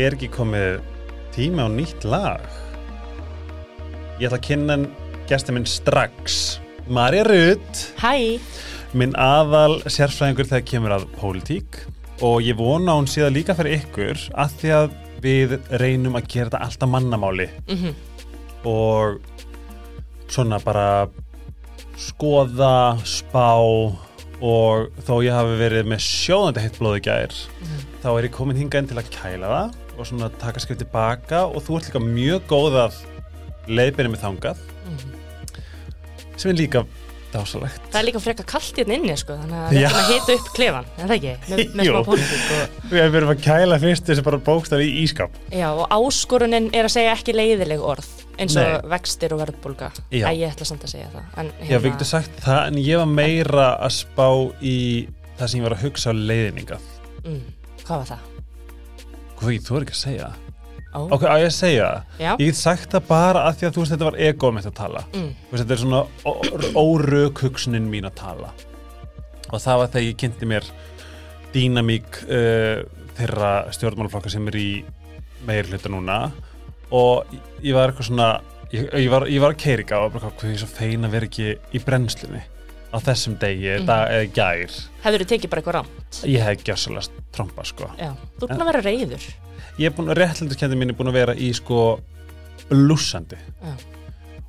er ekki komið tíma á nýtt lag? Ég ætla að kynna gestur minn strax. Marja Rutt Hæ, minn aðal sérfræðingur þegar kemur að pólitík. Og ég vona hún það líka fyrir ykkur að því að við reynum að gera þetta alltaf mannamáli. Mhm. og svona bara skoða, spá. Og þó ég hafi verið með sjóðandi heitt blóði gær þá er ég komin hingað inn til að kæla það og svona taka skrif tilbaka og þú ert líka mjög góð að leiðbyrja með þangað sem er líka dásalegt það er líka frekar kallt hérna inni sko, þannig að við Já. ætlum að hita upp klefan, er það ekki? Með, með smá pólitík og, Við erum að kæla fyrst þessi bara bókstaf í ískap já, og áskorunin er að segja ekki leiðileg orð eins og Nei. vextir og verðbólga Já. Æ, ég ætla samt að segja það en, Já, við getum sagt það en ég var meira að spá í það sem ég var að hugsa leiðninga mm, Hvað var það? Hvað, þú er ekki að segja það? Ó, Ok, á ég að segja það? já, Ég get sagt það bara að því að þú veist þetta var ego mitt að tala. Mm, Þú veist, þetta er svona órök hugsunin mín að tala. Og það var þegar ég kynnti mér dýnamík uh, þeirra stjórnmálaflokka sem er í meir hluta núna. Og ég var eitthvað svona ég, ég var, ég var að keiriga og bara hvað ég er svo fein að vera ekki í brennslunni á þessum degi, Mhm. dag eða gær. Hefur þið tekið bara eitthvað rámt ég hef gjössalast tromba sko. Já, þú er búin að vera reyður ég er búin, réttlændiskendi mín er búin að vera í sko blúsandi Já.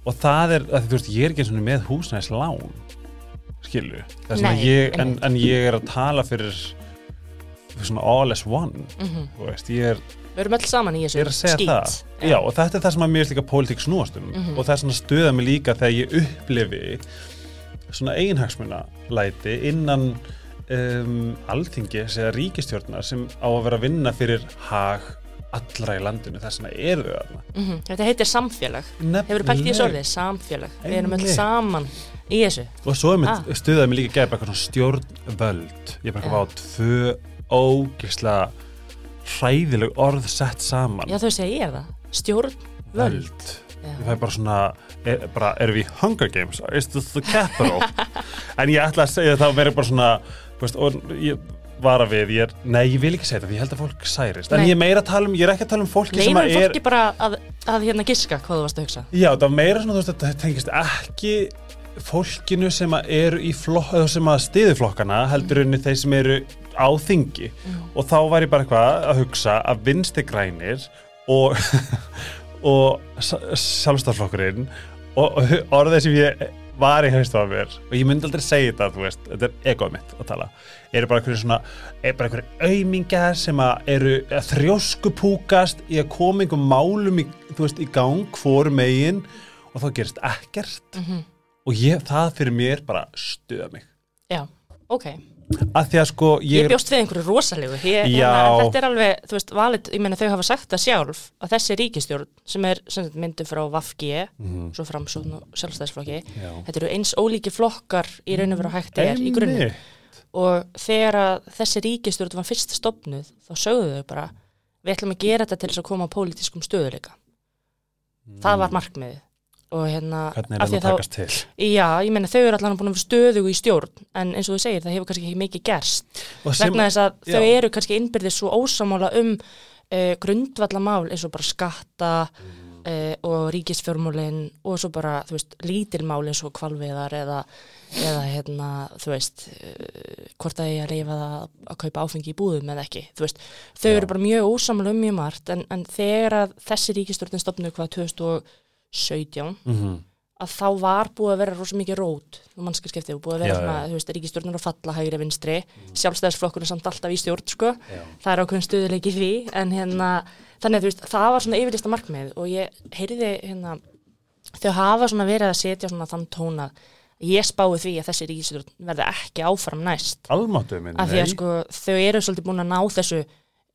og það er, að, þú veist, ég er ekki eins og með húsnæðis lán skilu, það svona Nei, ég, en, en ég er að tala fyrir, fyrir svona all as one mm þú veist, ég er, Við erum öll saman í þessu skít. það. Já, og þetta er það sem að mér er líka pólitík snúast um. Mhm. og það er svona stöða mig líka þegar ég upplifi svona einhagsmuna læti innan um, alþingi, segja ríkistjórnar sem á að vera að vinna fyrir hag allra í landinu, þess vegna eru þau þarna. Mm Þetta heitir samfélag. Hefur pælt í þessu orðið, samfélag. Við erum öll saman í þessu. Og svo er Ah. stuðaði mig líka gæpa eitthvað svona stjórnvöld. Ég er bara eitthvað á tvö ógislega hræðileg orð sett saman. Já, þau segja ég það Stjórn, ég fæ bara svona er, bara, erum við í Hunger Games? Is this the capital? En ég ætla að segja það verið bara svona veist, og ég vara við, ég er, nei ég vil ekki segja það því ég held að fólk særist, en Nei. ég er meira að tala um ég er ekki að tala um fólki sem Leifum að er fólki bara að, að hérna giska hvað þú varst að hugsa. Já, það var meira svona, þú veist, þetta tengist ekki fólkinu sem að eru í flokk, eða sem að stiðu flokkana heldur unni þeir sem eru á þingi. Og þá var ég bara eitthvað að hugsa að vinsti grænir og, og sjálfstaflokkurinn og, og orðið sem ég var í haust á mér og ég myndi aldrei segja þetta, þú veist, þetta er egoð mitt að tala, eru bara einhverju svona er bara einhverju aumingar sem að eru að þrjóskupúkast í að koma einhverjum málum í, þú veist, í gang hvoru megin og þá gerist ekkert. Mhm. og ég, það fyrir mér bara stuða mig. Já, ok að því að sko Ég ég, bjóst við einhverju rosalegu. Ég, hérna, Þetta er alveg, þú veist, valið Ég meina þau hafa sagt það sjálf að þessi ríkistjórn sem er myndu frá VAFG Mhm. svo framsókn og sjálfstæðisflokki Já. Þetta eru eins ólíki flokkar í raun og veru hægt er í grunni og þegar að þessi ríkistjórn var fyrst stopnuð þá sögðu þau bara við ætlum að gera þetta til þess að koma á pólitískum stöðuleika það var markmiðið og hérna Hvernig er það að takast þá, til? Já, ég menna þau eru allavega búin að vera stöðugu í stjórn en eins og þú segir það hefur kannski ekki mikið gerst sem, vegna þess að já. þau eru kannski innbyrðið svo ósamála um eh, grundvallamál eins og bara skatta mm. eh, og ríkisfjármálinn og svo bara, þú veist, lítilmál eins og kvalviðar eða, eða hérna, þú veist eh, hvort að ég að leifa það að kaupa áfengi í búðum eða ekki, þú veist þau já. eru bara mjög ósamála um mjög margt en, en þegar þessi ríkistjórn 17 mm -hmm. að þá var búið að vera rosa mikið rót um og mannskilskeptið búið að vera já, svona, þú veist, ríkistjórnur að falla hægri að vinstri mm. sjálfstæðisflokkur er samt alltaf í stjórn sko, já. það er ákveðin stuðuleiki því en hérna, þannig að þú veist, það var svona yfirlista markmið og ég heyriði hérna, þau hafa svona verið að setja svona þann tóna ég spái því að þessi ríkistjórn verða ekki áfram næst Almáttu, minn, að að, sko, þau eru svolítið búin að ná þessu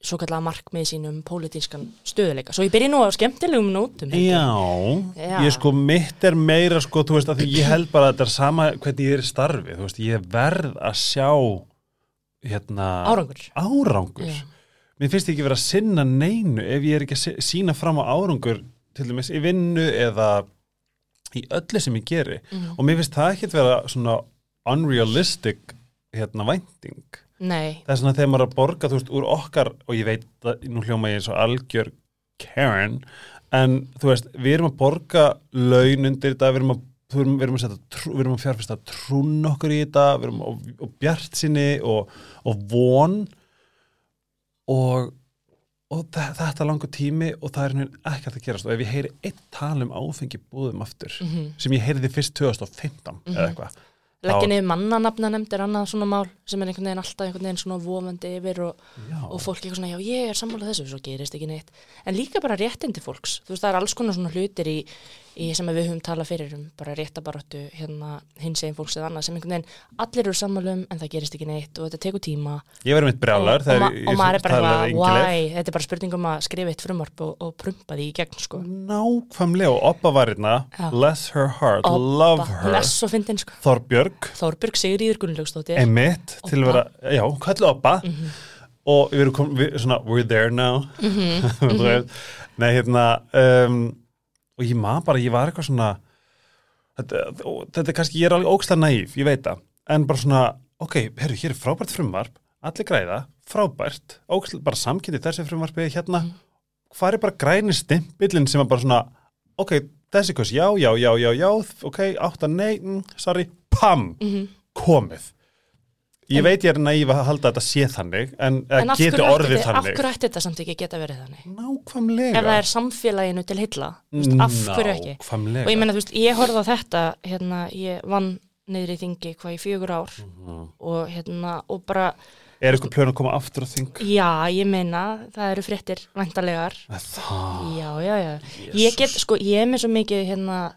svo kallega markmið sínum pólitískan stöðuleika, svo ég byrja nú á skemmtilegum nótum. Já, Já. ég sko mitt er meira sko, þú veist, að því ég held bara að þetta er sama hvernig ég er í starfi, þú veist, ég verð að sjá hérna árangur árangur. Mér finnst ekki vera að sinna neinu ef ég er ekki að sí- sína fram á árangur til dæmis í vinnu eða í öllu sem ég geri Mhm. og mér finnst það ekki að vera svona unrealistic hérna vænting nei, það er svona þegar maður er að borga, þú veist, úr okkar og ég veit að nú hljóma ég eins og algjör Karen, en þú veist, við erum að borga laun undir þetta, við erum að við erum, að, trú, við erum að fjárfesta trún okkur í þetta, við erum og, og bjart sinni og, og von. Og, og þe- þetta er langur tími og það er einhvern veginn ekkert að gerast. Og ef ég heyri eitt tal um áfengi búðum aftur Mhm. sem ég heyriði fyrst 2015 eða eitthvað leggja niður mannanafna nefndir annað svona mál sem er einhvern veginn alltaf einhvern veginn svona vofandi yfir og, og fólk eitthvað svona, já ég er sammálað þessu svo gerist ekki neitt, en líka bara réttindi fólks. Þú veist það er alls konar svona hlutir í, í sem við höfum talað fyrir um bara réttabaráttu hérna hins eginn fólks eða annað sem einhvern veginn allir eru sammálum en það gerist ekki neitt og þetta tekur tíma. Ég verið mitt brjálar og, og, og maður er bara eitthvað, why? Þetta er bara spurning um að skrifa eitt frumvarp og, og prumpa því í gegn sko. Nákvæmlega og Oppa var hérna Já. bless her heart, love Obba, her fyndin sko. Þorbjörg, Þórbjörg Sigríður Gunnlaugsdóttir. Emmett til að vera, já, kallu Oppa og við erum komið, svona we're there now. Þú veist. nei, hérna um, og ég maður bara, ég var eitthvað svona þetta, þetta er kannski, ég er alveg ógstað næf, ég veit það. En bara svona, ok, herru, hér er frábært frumvarp allir græða, frábært ógstað, bara samkynnið þessi frumvarpi hérna, hvað er bara græni stimpillin sem er bara svona, ok þessi hvers, já, já, já, já, já ok, átta, nei, mm, sorry pam, Mhm. komið ég veit ég er næf að halda að þetta sé þannig en, En en af hverju orðið ætti þetta- af þannig hverju ætti þetta samt ekki geta verið þannig? nákvæmlega Ef það er samfélaginu til veist, af hverju ekki? nákvæmlega Og ég meina, þú veist, ég horfði á þetta, hérna, ég vann í þingi hvað í fjögur ár Mhm. og hérna, og bara, er eitthvað plön að koma aftur á þing já, ég meina, það eru fréttir vantalegar. það, Já, já, já. Ég get, sko, ég er með svo mikið, hérna,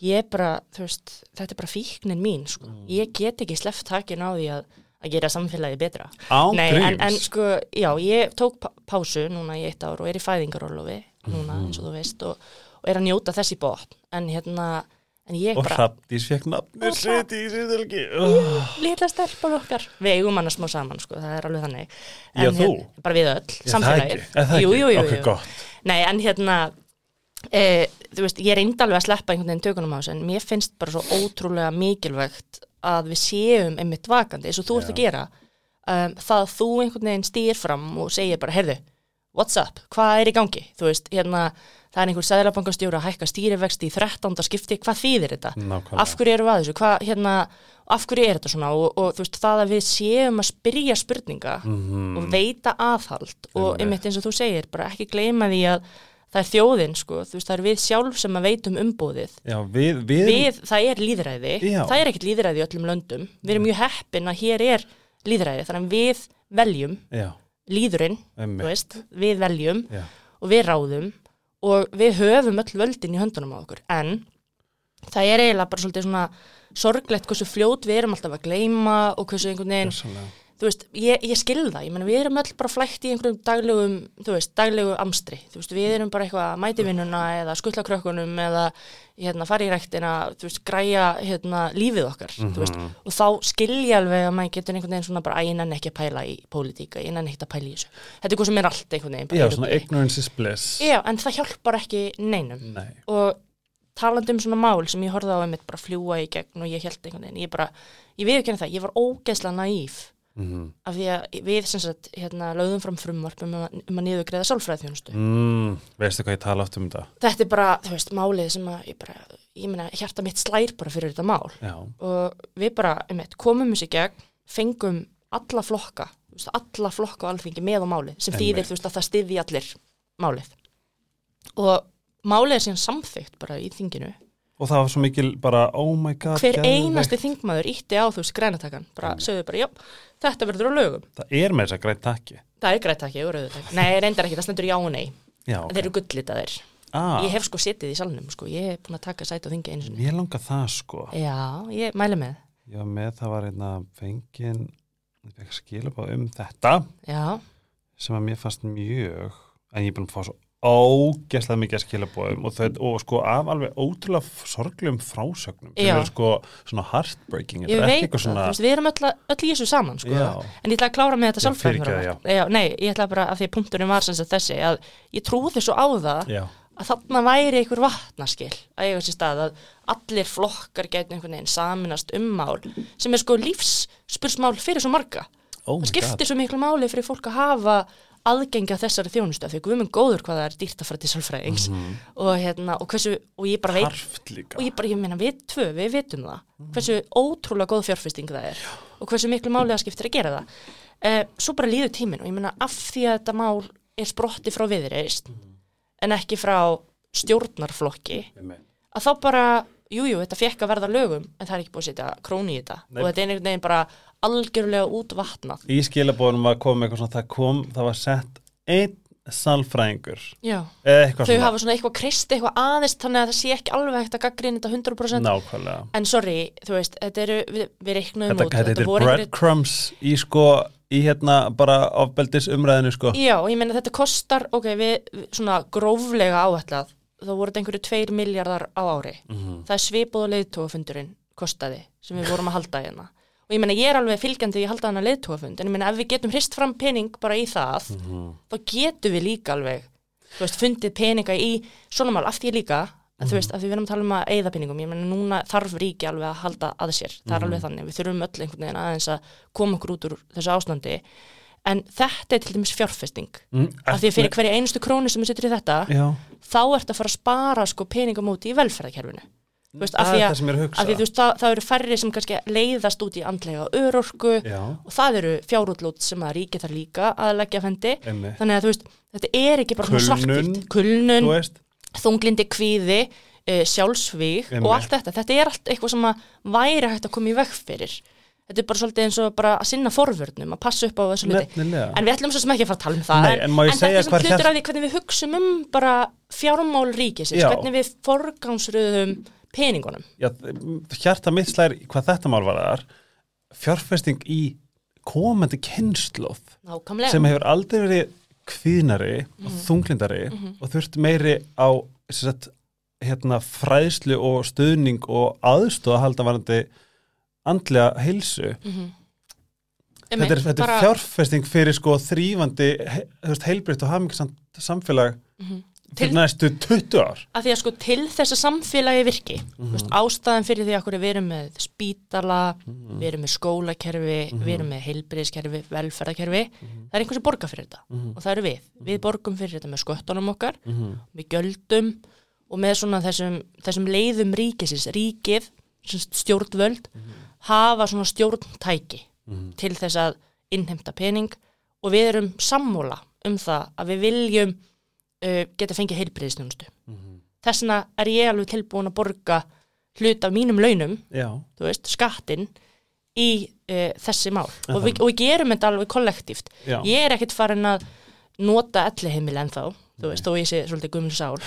ég er bara, þú veist, þetta er bara fíknin mín, sko. Mm. Ég get ekki sleppt takin á því að, að gera samfélagi betra. án Nei, en, gríms en sko, já, ég tók pá- pásu núna í eitt ár og er í fæðingarólofi núna Mhm. eins og þú veist og, og er að njóta þess í botn en hérna, en ég og bara Hrafdís fekk nafnir sitt í síðelgi litla stelpar okkar, við eigum hana smá saman sko, það er alveg þannig Já, þú? hér- bara við öll, samfélagið jú, jú, jú, jú. gott. Nei, en hérna e, þú veist, ég reyndi alveg að sleppa einhvern veginn tökunum á þessu, en mér finnst bara svo ótrúlega mikilvægt að við séum einmitt vakandi, eins og þú ert að gera. Um, það að þú einhvern veginn stýr fram og segir bara, heyrðu, what's up? Hvað er í gangi, þú veist, hérna það er einhver sæðlabankastjóra að hækka stýrivexti í 13. skipti, hvað þýðir þetta? Nákvæmlega. af hverju eru við að þessu, hvað, hérna af hverju er þetta svona? Og, og þú veist, það að við séum að spyrja spurninga og veita aðhald og Einmitt. einmitt eins og þú segir, bara ekki gleyma því að það er þjóðin, sko, þú veist, það er við sjálf sem að veitum umbúðið við, við, við, það er líðræði, Já. það er ekkert líðræði í öllum löndum, við erum mjög heppin að hér er líðræði, þannig að við veljum já, líðurinn, veist, við veljum já, og við ráðum og við höfum öll völdin í höndunum á okkur. En það er eiginlega bara svolítið svona sorglegt hversu fljót við erum alltaf að gleyma og hversu einhvern veginn. Þú veist, ég, ég skil það, ég menna við erum öll bara flækt í einhverjum daglegum, þú veist, daglegu amstri, þú veist, við erum bara eitthvað að mæti vinnuna eða skuttla krökkunum eða hérna, fara í ræktina, þú veist, græja hérna, lífið okkar, þú veist. Og þá skil ég alveg að maður getur einhvern veginn svona bara að nenni ekki að pæla í pólitíka, nenni ekki að pæla í þessu. Þetta er eitthvað sem er allt einhvern veginn já, svona ignorance is bliss. Já, en það hjálpar ekki neinum. Nei, og talandi um svona mál sem ég horfði á einmitt bara fljúa í gegn og ég held einhvern veginn, ég bara, ég við ekki það, ég var ógeðslega naíf mm. af því að við sem sagt hérna lögðum fram frumvarp um að, um niður greiða sálfræðþjónustu. Mm, veistu hvað ég tala oft um þetta Þetta er bara, þú veist, málið sem að ég bara, ég meina, hjarta mitt slær bara fyrir þetta mál já, og við bara, einmitt, komum þessi gegn, fengum alla flokka, veist, alla flokka á alþingi með á málið, sem Einmitt. þýðir, þú veist, að það styðji allir málið. Og málið er síðan samþykkt bara í þinginu og það var svo mikil bara, oh my god hver einasti þingmaður ítti á þú veist grænatakan, bara sögðu bara, já, þetta verður á lögum. það er með þess að grænt takki Það er græntaki og rauðutak. Nei, reyndar ekki, það stendur já og nei. já, Þeir eru gullitaðir. ah, Ég hef sko setið í salnum, sko, ég hef búin að taka sæti á þingi einu sinni. ég langa það sko Já, ég mæli með. Já, með það var einna fengin ég fekk skilabáð um þetta Já, sem að mér fannst mjög en ég er búin að fá svo ógeðslega mikið að skilabóðum og, þau, og sko af alveg ótrúlega sorglegum frásögnum sem eru sko svona heartbreaking ég veit það, svona veist, við erum öll, öll í þessu saman, sko. En ég ætla að klára með þetta Já, nei, ég ætla bara að því punkturinn var sem sagt þessi, að ég trúði svo á það Já, að þarna væri einhver vatnaskil að eiga sér stað að allir flokkar gætu einhvern veginn saminast um mál sem er sko lífsspursmál fyrir svo marga. Oh my það skiptir svo miklu máli fyrir fólk að hafa aðgengi að þessari þjónustu því guð minn góður hvað það er dýrt að fara til sálfræðings. Og, hérna, og, hversu, og ég bara veit og ég bara, ég meina við tvö, við vitum það hversu ótrúlega góð fjárfesting það er og hversu miklu máli það skiptir að gera það. Eh, svo bara líður tíminn og ég meina af því að þetta mál er sprotti frá viðreist en ekki frá stjórnarflokki að þá bara, jújú, jú, þetta fekk að verða lögum en það er ekki búið að setja króni í þetta. Nei. og þetta er einhvern veginn bara algjörlega útvatnað Í skilabóðunum var komið eitthvað svona það kom, það var sett einn salfræðingur þau hafa svona eitthvað kristi eitthvað aðeins þannig að það sé ekki alveg hægt að gaggrina þetta 100% Nákvæmlega. En sorry, þú veist, þetta eru við, við reiknum Þetta, út þetta voru einhverjir- breadcrumbs í sko í hérna bara ofbeldis umræðinu sko. Já, ég meina þetta kostar, ok, við svona gróflega áætlað, þá voru þetta einhverju 2 miljardar á ári. Mhm. Það er svipað og leiðtógafundurinn kostaði sem við vorum að halda hérna. Og ég meina ég er alveg fylgjandi að halda hana leiðtógafund, en ég meina ef við getum hrist fram pening bara í það, Mhm. þá getum við líka alveg, þú veist, fundið peninga í svona mál, af því líka, að þú veist, að við verðum að tala um að eigða peningum, ég meina núna þarf ríki alveg að halda að sér, það er alveg þannig, við þurfum öll einhvern veginn aðeins að koma okkur út úr þessu ástandi, en þetta er til dæmis fjárfesting, mm, af því fyrir hverja einustu krónu sem við setur í þetta, Já, þá ert að fara að spara sko peningum út í velferðarkerfinu. Veist, af það er að, það sem ég er að hugsa af því, veist, það, það eru færri sem kannski leiðast út í andlega örorku Já, og það eru fjárútlút sem að ríki þar líka að leggja fendi. Þannig að veist, þetta er ekki bara svona Kulnun, þunglindi kvíði, uh, sjálfsvíg Einmitt. og allt þetta. Þetta er allt eitthvað sem að væri hægt að koma í veg fyrir. Þetta er bara svolítið eins og bara að sinna forvörnum, að passa upp á þessu hluti. En við ætlum svo sem ekki að fara að tala um það. Nei, en ég þetta er svona hlutur af því hvernig við hugsum um bara fjármál ríkisins, hvernig við forgangsröðum peningunum. Já, hjarta mitt slær hvað þetta mál var þar fjárfesting í komandi kynnslóð Nákvæmlega. sem hefur aldrei verið kvíðnari Mhm. og þunglindari og þurft meiri á sagt, hérna, fræðslu og stuðning og aðstóð að halda varandi andlega heilsu þetta er, þetta er fjárfesting fyrir sko þrýfandi he, þú veist, heilbritt og hamingisamt samfélag Mhm. Fyrir næstu 20 ár. Að því að sko til þess að samfélagi virki mm veist, ástæðan fyrir því að við erum með spítala, við erum með skólakerfi við erum með heilbriðskerfi velferðarkerfi, það er einhver sem borgar fyrir þetta og það eru við, við borgum fyrir þetta með sköttunum okkar, með gjöldum og með svona þessum, þessum leiðum ríkisins, ríkið stjórnvöld, hafa svona stjórntæki til þess að innheimta pening og við erum sammúla um það að við viljum uh, geta fengið heilbriðisnjónustu. Þess vegna er ég alveg tilbúin að borga hlut af mínum launum, veist, skattinn í uh, þessi mál og við, og við gerum þetta alveg kollektíft. já. Ég er ekkit farin að nota elliheimil ennþá, þú veist, þó ég sé svolítið guml sál.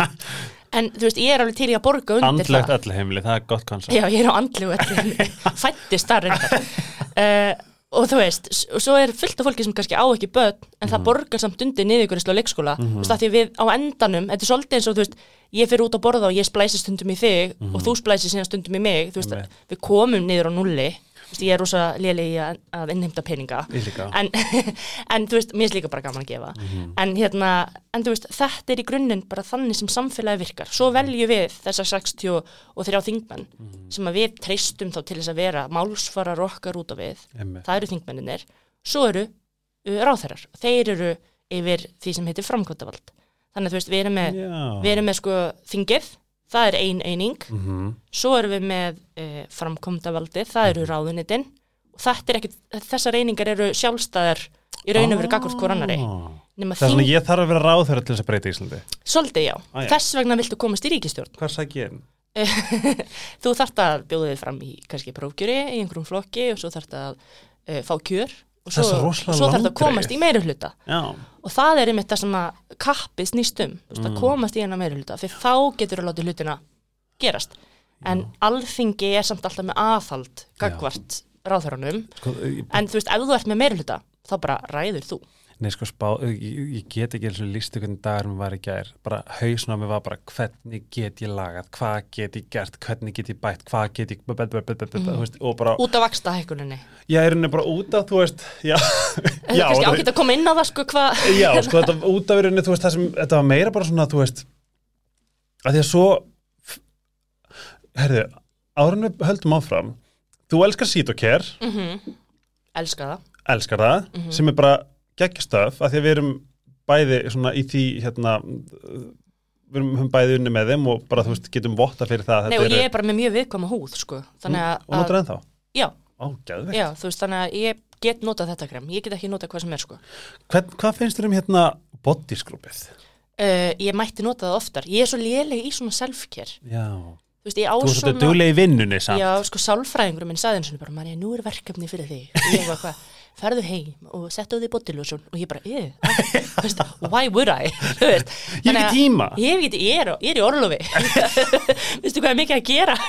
en þú veist, ég er alveg til í að borga undir andlegt það. öllu heimili, það er gott koncept Já, ég er á andlegu elliheimili, fættist þar. Uh, og þú veist, og svo er fullt af fólki sem kannski á ekki börn, en Mhm. það borgar samt undir niðurgjörslu á leikskóla, þú veist, af því að við á endanum, þetta er svolítið eins og, þú veist, ég fyrir út að borða og ég splæsi stundum í þig og þú splæsi síðan stundum í mig, þú veist, Mhm. Við komum niður á nulli, veist, ég er rosa léli í að, að innheimta peninga, en, en þú veist, mér er líka bara gaman að gefa, Mhm. en hérna, en þú veist, þetta er í grunninn bara þannig sem samfélagi virkar, svo veljum við þessar 60 og þrjá þingmenn Mhm. sem að við treystum þá til þess að vera málsfarar okkar út á við, Einmitt. það eru þingmenninir, svo eru uh, ráþærar, þeir eru yfir því sem heitir framkvæmdavald, þannig að þú veist, við erum með, við erum með sko þingið, það er ein eining, Mhm. svo erum við með uh, framkvæmdavaldið, það eru ráðunitin og þetta er ekkit, þessar einingar eru sjálfstæðar í raun og veru gagvart hvort annari, Ah. er svona þing, ég þarf að vera ráðherra til þess að breyta Íslandi. svolítið já, Ah, já. þess vegna viltu komast í ríkistjórn, Hvað sæk ég þú þarft að bjóða þið fram í kannski prófkjöri í einhverjum flokki og svo þarft að uh, fá kjör og svo, Það svo svo þarft að komast í meiri hluta Já. og það er einmitt það sem að kappið snýst um, þú veist, Mm. að komast í hennar meiri hluta fyrir þá getur að láta hlutina gerast. En alþingi er samt alltaf með aðhald gagvart ráðhörunum Sko, ég, en þú veist, ef þú ert með meiri hluta þá bara ræður þú nei, sko, spá, ég, ég get ekki eins og lístu hvernig dagur mér var í gær. Bara mér var bara hvernig get ég lagað, hvað get ég gert, hvernig get ég bætt, hvað get ég, bætt, bætt, bætt, bætt, og bara, út af vaksta hækkuninni ég er henni bara út af, þú veist, já, já, kannski það- ágætt að koma inn á það sko hvað já, sko, þetta út af henni, þú veist, það sem, þetta var meira bara svona, þú veist, að því að svo, herðu, árunni höldum áfram, þú elskar Sítokær, Mhm. elska það. Elskar það, Mhm. sem er bara geggjastöf, af því að við erum bæði svona í því, hérna, við erum bæði unni með þeim og bara, þú veist, getum votta fyrir það. að Nei, þetta og ég er bara með mjög viðkvæma húð, sko. Þannig að, Og notar ennþá? já, Ó, já, þú veist, þannig að ég get notað þetta krem. Ég get ekki notað hvað sem er, sko. Hvern, hvað finnst þér um hérna bodyskrúpið? Uh, ég mætti nota það oftar. Ég er svo léleg í svona self-care. Já. Þú veist, ég á Þú ert svona... svolítið duglega í vinnunni samt. Já, sko, sálfræðingur minn saði eins og bara, Marja, nú er verkefni fyrir þig. Og ég var hvað, ferðu heim og settu þig botiljósun og ég bara, ég, veist, why would I? Veist, Ég hef ekki að- tíma. Ég ekki, ég er, ég er í orlofi. Veistu hvað er mikið að gera?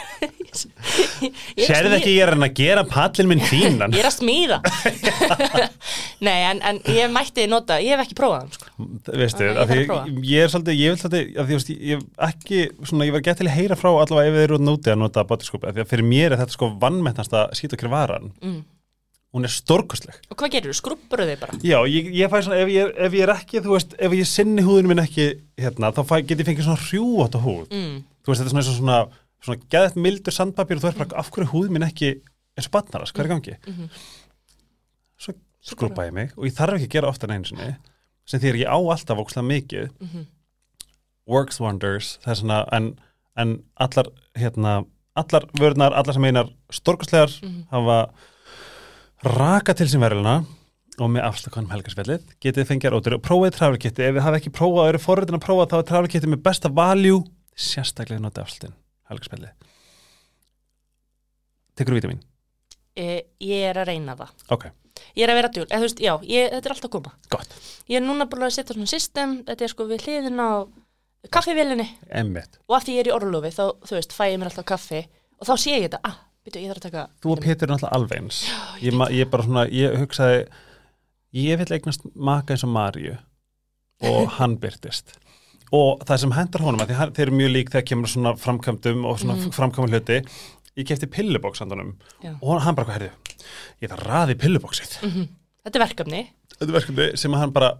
Er að Sérðu ekki ég er að gera pallin minn fínan? Ég er að smíða. Nei, en, en ég mætti nota, ég hef ekki prófað sko. Veistu, að að prófa. ég er svolítið, ég vil svolítið, ég hef ekki, svona, ég var gett til að heyra frá allavega ef þið eru út núti að nota bodyskrúpið, af því að fyrir mér er þetta sko vannmettnasta skýt okkur varan. Mm. Hún er stórkostleg. Og hvað gerir þú? Skrubbur þig bara? Já, ég, ég fæ svona, ef ég, er- ef ég er ekki, þú veist, ef ég sinni húðinu minn ekki, hérna, þá fæ, get ég fengið svona hrjúat á húð. Mm. Þú veist, þetta er svona, eins og svona, svona geðett mildur sandpapír og þú er bara, af hverju er húð minn ekki eins og batnaras, hvað er gangi? Mhm. Svo skrúpa ég mig og ég þarf ekki að gera ofta sinni, sem því að ég á alltaf ókslega mikið, Mhm. works wonders, það er svona, en, en allar, hérna, allar vörðnar, allar sem einar stórkostlegar Mhm. hafa raka til sín verðluna og með afslakanum helgarsfjallið getið þið fengið rótur og prófið traflikitti ef þið hafa ekki prófað og eru forritin að prófa þá er traflikitti með besta value sérstaklega notið afslutin helgarsfjallið Tekur þú vítamín? E, ég er að reyna það. Ok, Ég er að vera djúl, eða veist, já, ég, þetta er alltaf koma. gott, Ég er núna búin að setja svona system, þetta er sko við hliðin á kaffivélinni. Og af því ég er í orlofi þá, veist, fæ ég mér alltaf kaffi og þá sé ég þetta, ah, byrju, ég þarf að taka Þú og Pétur er náttúrulega alveg eins. Ég, ma- ég bara svona, ég hugsaði ég vil eignast maka eins og Maríu og hann byrtist og það sem hendar honum að þeir eru mjög lík þegar kemur svona framkvæmdum og svona mm. framkvæmum hluti. Ég kefti pillubóks handunum Já. og hann bara herðu ég þarf að raði pillubóksið. Þetta er verkefni, þetta er verkefni sem hann bara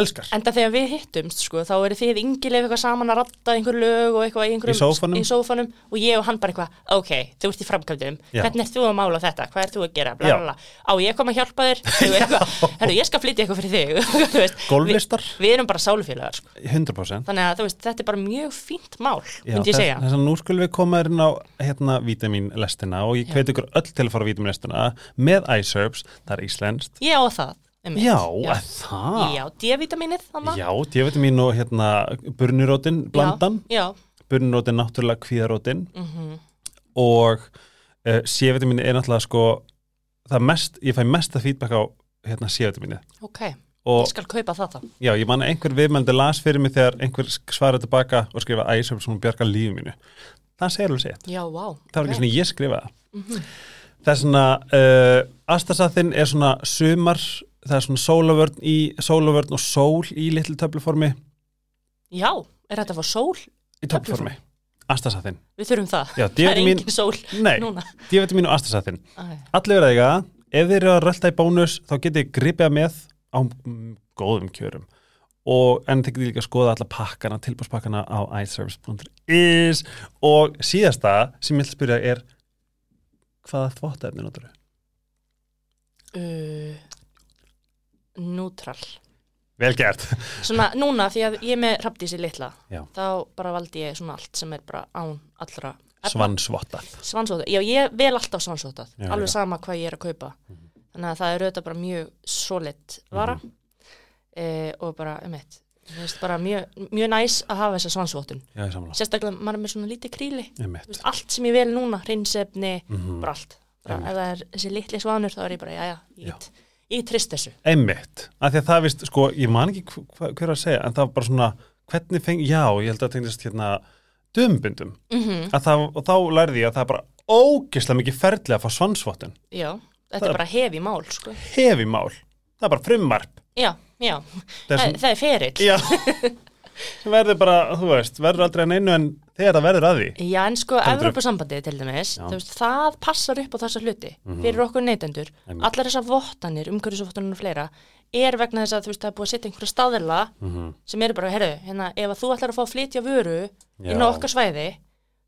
elskar. Enda þegar við hittumst sko, þá eru þið yngileg eitthvað saman að ratta einhver lög og eitthvað í, einhverjum, Í sófanum. og ég og hann bara eitthvað, ok, þú ert í framkvæmdum. Já. hvernig ert þú að mála þetta, hvað ert þú að gera? Bla, Já. bla, bla. á ég að koma að hjálpa þér. Herru, ég skal flytja eitthvað fyrir þig. Þú veist, Gólflistar, við, erum bara sálufélagar sko. 100% þannig að þú veist, þetta er bara mjög fínt mál Já, myndi ég segja. Þess að nú skulum við koma inn á hérna vítaminlestina og ég Já. hveti ykkur öll til að fara vítaminlestina með iSerbs, það er íslenskt. Ég á það einmitt. Já, já. að það? Já, D-vitaminið þannig Já, D-vitamin og hérna burnirótin blandan, Já, burnirótin náttúrulega kvíðarótin mm og uh, C-vitamin er náttúrulega sko það mest, ég fæ mesta feedback á hérna C-vitaminu ok, ég og skal kaupa það þá. Já, ég man að einhver viðmældi las fyrir mig þegar einhver svaraði tilbaka og skrifa æsum sem bjarga lífið mínu. Það segir alveg sétt, Já, vá það var ekki svona ég skrifa það. Mhm. það er svona uh, Astasathin er svona sumar það er svona sólavörn í sólavörn og sól í litlu töfluformi. Já, er þetta að fá sól? í töfluformi, Astasathin Við þurfum það. Já, Það er engin sól nei, D-vitamin og Astasathin Æ, allir verða eiga, ef þeir eru að rölda í bónus þá getið þið gripið með á góðum kjörum. Og en þið getið líka að skoða alla pakkana tilbúrspakkana á iService.is og síðasta sem ég að spyrja er hvaða þvóttaefni notur þau? uh, Neutral. Vel gert. Svona núna því að ég með rapdísi litla Já. Þá bara valdi ég svona allt sem er bara án allra efna. Svansvottað. Svansótað, já ég vel alltaf svansótað Já, Alveg já. sama hvað ég er að kaupa. Þannig að það er auðvitað bara mjög solid vara. Mhm. eh, Og bara, um eitt bara mjög, mjög næs að hafa þessa svansvotun Sérstaklega maður er með svona lítið kríli. Veist, allt sem ég vel núna, hreinsefni, Mhm. bara allt. Bara, ef það er þessi litli svanur þá er ég bara, já, já, ég, get- ég trist þessu Einmitt, af því að það vist, sko, ég man ekki hv- hva- hver að segja, en það var bara svona hvernig feng, já, ég held að það tengist hérna dömbundum, mm að það, og þá lærði ég að það er bara ógeðslega mikið ferli að fá svansvottun. Já, þetta Það- er bara hefi mál sko. hefi mál, það er bara frumvarp. Já, já, það er það er ferill. Já sem verður bara, þú veist, verður aldrei að neinu en þegar það verður að því Já, en sko, Evrópusambandið til dæmis, veist, það passar upp á þessa hluti Mhm. fyrir okkur neytendur. Allar þessar vottanir, umhverjusvottanir og fleira, er vegna þess að þú veist, það er búið að setja einhverja staðila mm sem eru bara, herru, hérna, ef að þú ætlar að fá að flytja vöru Já. inn á okkar svæði,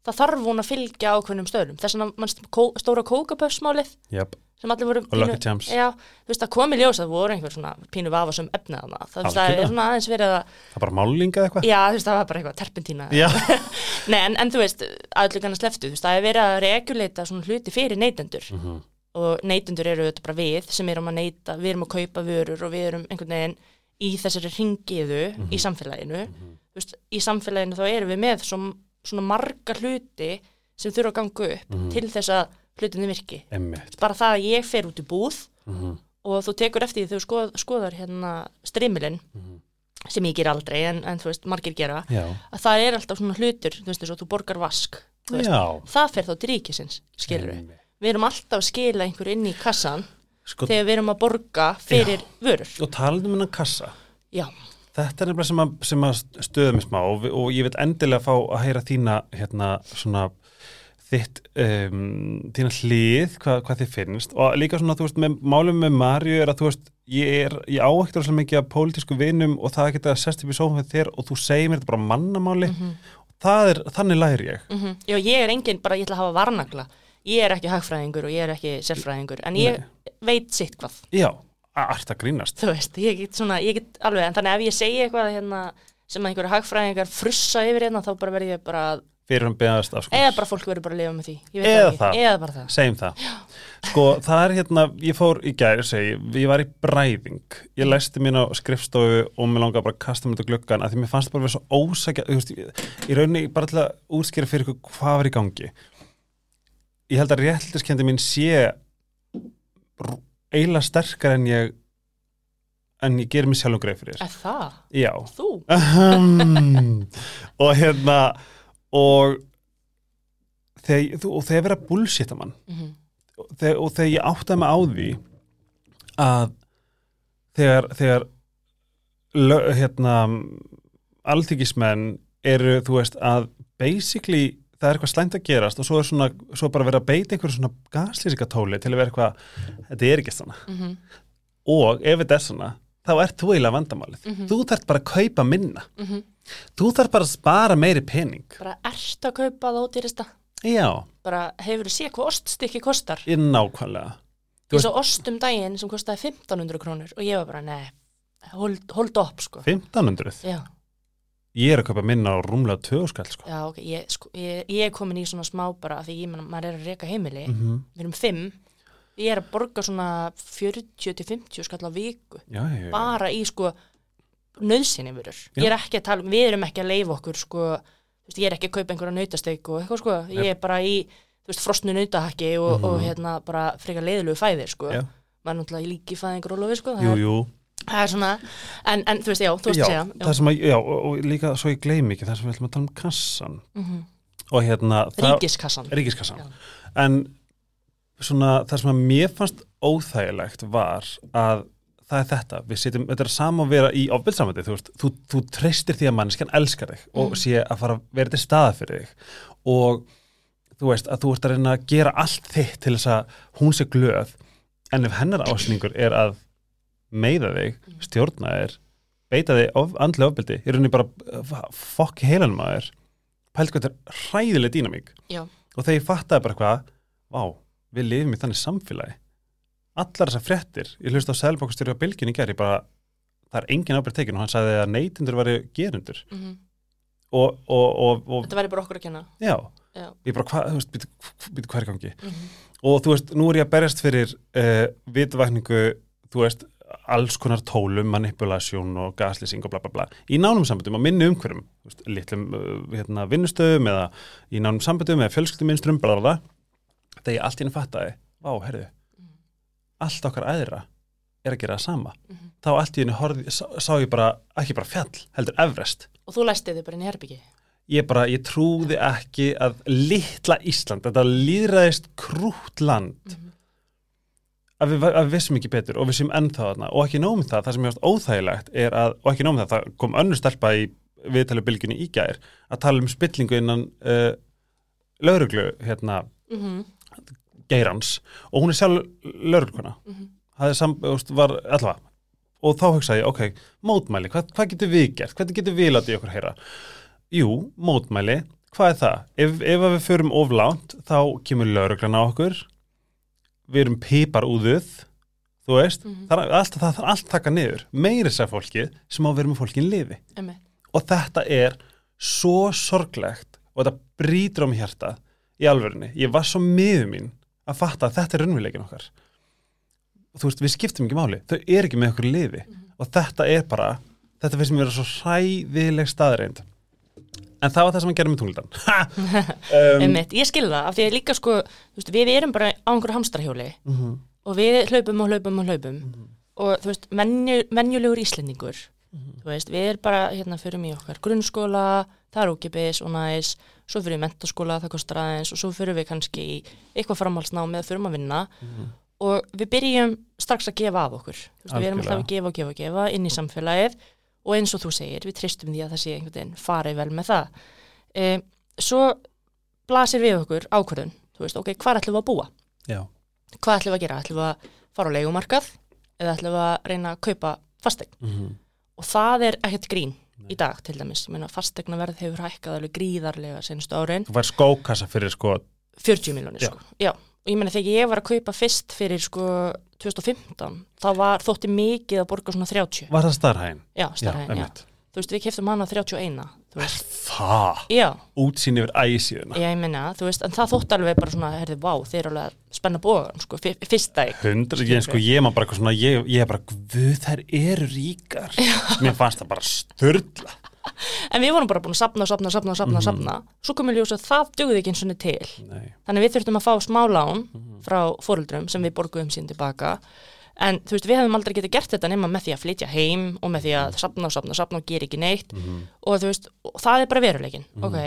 þá þarf hún að fylgja ákveðnum stöðlum. Þess mannst, kó, stóra kókapöfsmálið, Jöp, sem allir voru Charms. já, þú veist, það kom í ljós að voru einhver svona pínu vafasum efnið hana það, það er svona aðeins verið að Það bara málinga eða eitthvað? já, þú veist, það var bara eitthvað terpentína. Nei, en, en þú veist, aðlug hann að sleftu, þú veist, það er verið að reguleita svona hluti fyrir neytendur Mhm. og neytendur eru auðvitað bara við sem erum að neyta, við erum að kaupa vörur og við erum einhvern veginn í þessari ringiðu Mhm. í samfélaginu þú veist, í samfélaginu þá erum við með svo, svona marga hluti sem þurfa að ganga upp Mhm. til þess að hlutinni virki Emmitt. bara það að ég fer út í búð Mhm. og þú tekur eftir því þú skoð, skoðar hérna strimilinn Mhm. sem ég ger aldrei en, en þú veist, margir gera Já. að það er alltaf svona hlutur, þú veist, eins og þú borgar vask þú veist, Já. það fer þá til ríkisins, skilur við Einmitt. við erum alltaf að skila einhver inn í kassan Sko, þegar við erum að borga fyrir vörur og talandi um hennan kassa. já, Þetta er nefnilega sem að, sem að stöða mig smá og, og ég vil endilega fá að heyra þína hérna svona þitt um, þína hlið, hvað, hvað þið finnst. Og líka svona, þú veist, með málum með Marju er að þú veist, ég er, ég á ekkert rosalega mikið af pólitísku vinum og það geta sest upp í sófum með þér og þú segir mér þetta bara mannamáli. Það er, þannig læri ég. Mm já, ég er engin bara, ég ætla að hafa varnagla. Ég er ekki hagfræðingur og ég er ekki sérfræðingur en ég veit sitt hvað. Já, ert að grínast. Þú veist, ég get svona, ég get alveg en þannig ef ég segi eitthvað hérna, sem að einhverju hagfræðingar frussa yfir hérna þá bara verð ég bara, fyrir hann beðast af sko eða bara fólk verður bara að lifa með því. Eða það. eða bara það. Segjum það. Sko það er hérna, ég fór í gæri segi, ég var í bræðing. Ég læsti mín á skrifstofu og mér langaði bara að kasta mér til gluggan að því mér fannst bara vera svo ósækja ég- í rauninni bara til að útskýra fyrir hvað var í gangi. Ég held að réttiskendi mín sé eiginlega sterkar en ég en ég gerir mér sjálfum greið fyrir er það, já. Þú? Og hérna og þegar, og þegar vera bullshit mann mm og þegar, og þegar ég áttaði mig á því að þegar, þegar hérna alþykismenn eru þú veist að basically það er eitthvað slæmt að gerast og svo er svona svo bara verið að beita einhverju svona gaslýsingatóli til að vera eitthvað, þetta er ekki svona -hmm. og ef þetta er svona þá ert þú eiginlega vandamálið. Þú þarft bara að kaupa minna. Mhm. þú þarft bara að spara meiri pening. Bara ert að kaupa það ódýrista já, bara hefur þú séð hvað oststykki kostar? Ég nákvæmlega. Þú eins og ost um daginn sem kostaði 1500 krónur og ég var bara, nei, hold, hold up sko. 1500 já, ég er að kaupa minna á rúmlega 2 skall sko. já, ok, ég, sko, ég, ég er komin í svona smá bara því ég menn, maður er að reka heimili. Mm við erum fimm ég er að borga svona 40-50 skall á viku já, já, já. bara í sko nöðsynni Já. ég er ekki að tala um við erum ekki að leifa okkur sko veist, ég er ekki að kaupa einhverja nautasteik og eitthvað sko ég er bara í, þú veist, frostnu nautahakki og, og hérna bara frekar leiðilegu fæðir sko, Mhm. Já. maður er náttúrulega líki fæðingur og lofi sko, það jú, er- jú það er svona, en, en þú veist, já, þú veist já, að segja það sem að, já, og, og líka svo ég gleymi ekki það sem við ætlum að tala um kassan Mhm. og hérna það- Ríkiskassan ríkiskassan Já. en svona það sem að mér fannst óþægilegt var að það er þetta, við sitjum, þetta er sama að vera í ofbildsamandi, þú veist, þú, þú treystir því að mannskjan elskar þig og sé að fara að vera til staða fyrir þig. Og þú veist, að þú ert að reyna að gera allt þitt til þess að hún sé glöð en ef hennar ásningur er að meiða þig, stjórna þér beita þig of, andlega ofbildi ég raunin bara, uh, fokk heilanum að þér pælt hvað þetta er hræðileg dýnamík. Og þegar ég fattaði bara hvað vá, við lifum í þannig samfélagi. Allar þessar fréttir ég hlust á Sælbókastjóri á bylginni ég bara, það er engin ábyrð tekin og hann sagði að neytindur væri gerundur mhm. og, og, og, og þetta væri bara okkur að kenna. Já, Já. ég bara, hvað, þú veist, býtu, er í gangi? Mhm. og þú veist, nú er ég að berjast fyrir uh, vitvækningu, þú veist alls konar tólum, manipulation og gaslýsing og bla bla bla, í nánum sambundum á minni veist, litlum uh, hérna, vinnustöðum eða í nánum sambundum eða fjölskyldumynstrum, bla bla bla þegar ég allt í henni fattaði, vá, herðu allt okkar aðra er að gera það sama. Mhm. þá allt í henni horfði, sá, sá ég bara ekki bara fjall, heldur Everest. Og þú læsti þið bara inn í herbyggi ég bara, ég trúði ekki að litla Ísland, þetta líðræðist krútt land að, við, að við vissum ekki betur og við sem ennþá þarna. Og ekki nómum það, það sem ég varst óþægilegt er að, og ekki nómum það, það kom önnur stelpa í viðtali bylginni í gær að tala um spillingu innan uh, lauruglu, hérna. Mm -hmm. Geirans og hún er sjálf laurugluna Mhm. það er sam, þú veist, var allavega og þá hugsaði ég, ok, mótmæli hvað, hvað getur við gert, hvernig getur við látið okkur heyra jú, mótmæli hvað er það, ef, ef við förum oflánt þá kemur lauruglan á okkur við erum piparúðuð þú veist, Mhm. það er allt, það allt taka niður, meiri sér fólkið sem á að vera með fólkin lifi Einmitt. og þetta er svo sorglegt og þetta brýtur á mig hjarta í alvörunni, ég var svo miður mín að fatta að þetta er raunveruleikin okkar. Og þú veist, við skiptum ekki máli. Þau er ekki með okkur lifi og þetta er bara, þetta finnst mér vera svo hræðileg staðreind en það var það sem hann gerði með tunglutan um, ég skil það, af því að líka sko veist, við erum bara á einhverju hamstrahjóli. Mhm, og við hlaupum og hlaupum og hlaupum. Og þú veist, menju, menjulegur íslendingur. Mhm. þú veist, við erum bara hérna fyrir mig okkar grunnskóla, það er ókipis og næs, svo fyrir mentaskóla það kostar aðeins og svo fyrir við kannski í eitthvað framhalsnámi eða fyrir að vinna. Mhm, og við byrjum strax að gefa af okkur, veist, við erum alltaf að gefa og gefa og gefa inn í samfélagið. Og eins og þú segir, við tristum því að það sé einhvern veginn farið vel með það. E, svo blasir við okkur ákvörðun, þú veist, ok, hvað ætlum við að búa? Já, hvað ætlum við að gera? ætlum við að fara á leigumarkað eða ætlum við að reyna að kaupa fastegn mhm, og það er ekkert grín í dag til dæmis, ég meina fastegnaverð hefur hækkað alveg gríðarlega senstu árin. Þú fær skókassa fyrir sko 40 miljónir Já. sko, já. Og ég meina þegar ég var að kaupa fyrst fyrir sko 2015, þá var þótti mikið að borga svona 30 var það starfhæðin? já, starfæðin, já, einmitt. þú veist, við keftum hana á 31 þú veist, það, já, útsýn yfir æsíðuna ég meina, þú veist en það þótti alveg bara svona, herði, vá, þeir eru alveg spenna bógan, sko, fyr- fyrsta eign hundra, ég, sko, ég maður bara eitthvað svona ég, ég er bara, guð, þær eru ríkar mér fannst það bara störla En við vorum bara búin að sapna og sapna og sapna og sapna, og sapna. Svo komum við ljós að það dugði ekki eins og til. Nei. Þannig við þurftum að fá smá lán Mhm. frá fóruldrum sem við borguðum sín tilbaka. En þú veist, við hefum aldrei getið gert þetta nema með því að flytja heim og með því að sapna og sapna og sapna og gera ekki neitt. Mhm. Og þú veist, og það er bara veruleikin. Ok,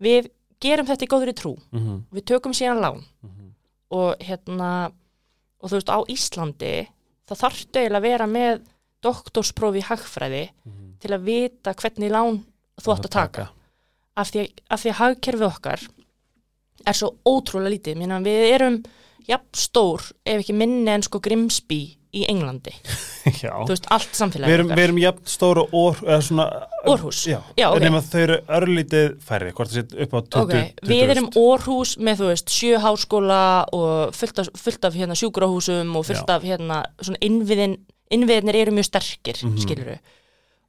við gerum þetta í góðri trú. Mhm. Við tökum síðan lán. Mhm. Og hérna, og þú veist, á Íslandi, það þarftu eiginlega að vera með doktorsprófi hagfræði Mhm. til að vita hvernig lán þú átt að taka af því, af því að hagkerfi okkar er svo ótrúlega lítið Minna, við erum jafn stór ef ekki minni en sko Grimsby í Englandi, já þú veist, allt samfélagi við erum, við erum jafn stóra or, svona, Orhús? já, Já, ok. nema þau eru örlítið færri, hvort það set upp á 20, Ok, við erum orhús með þú veist sjö háskóla og fullt af, fullt af hérna sjúkrahúsum og fullt af hérna innviðin, innviðinir eru mjög sterkir, mm Mhm.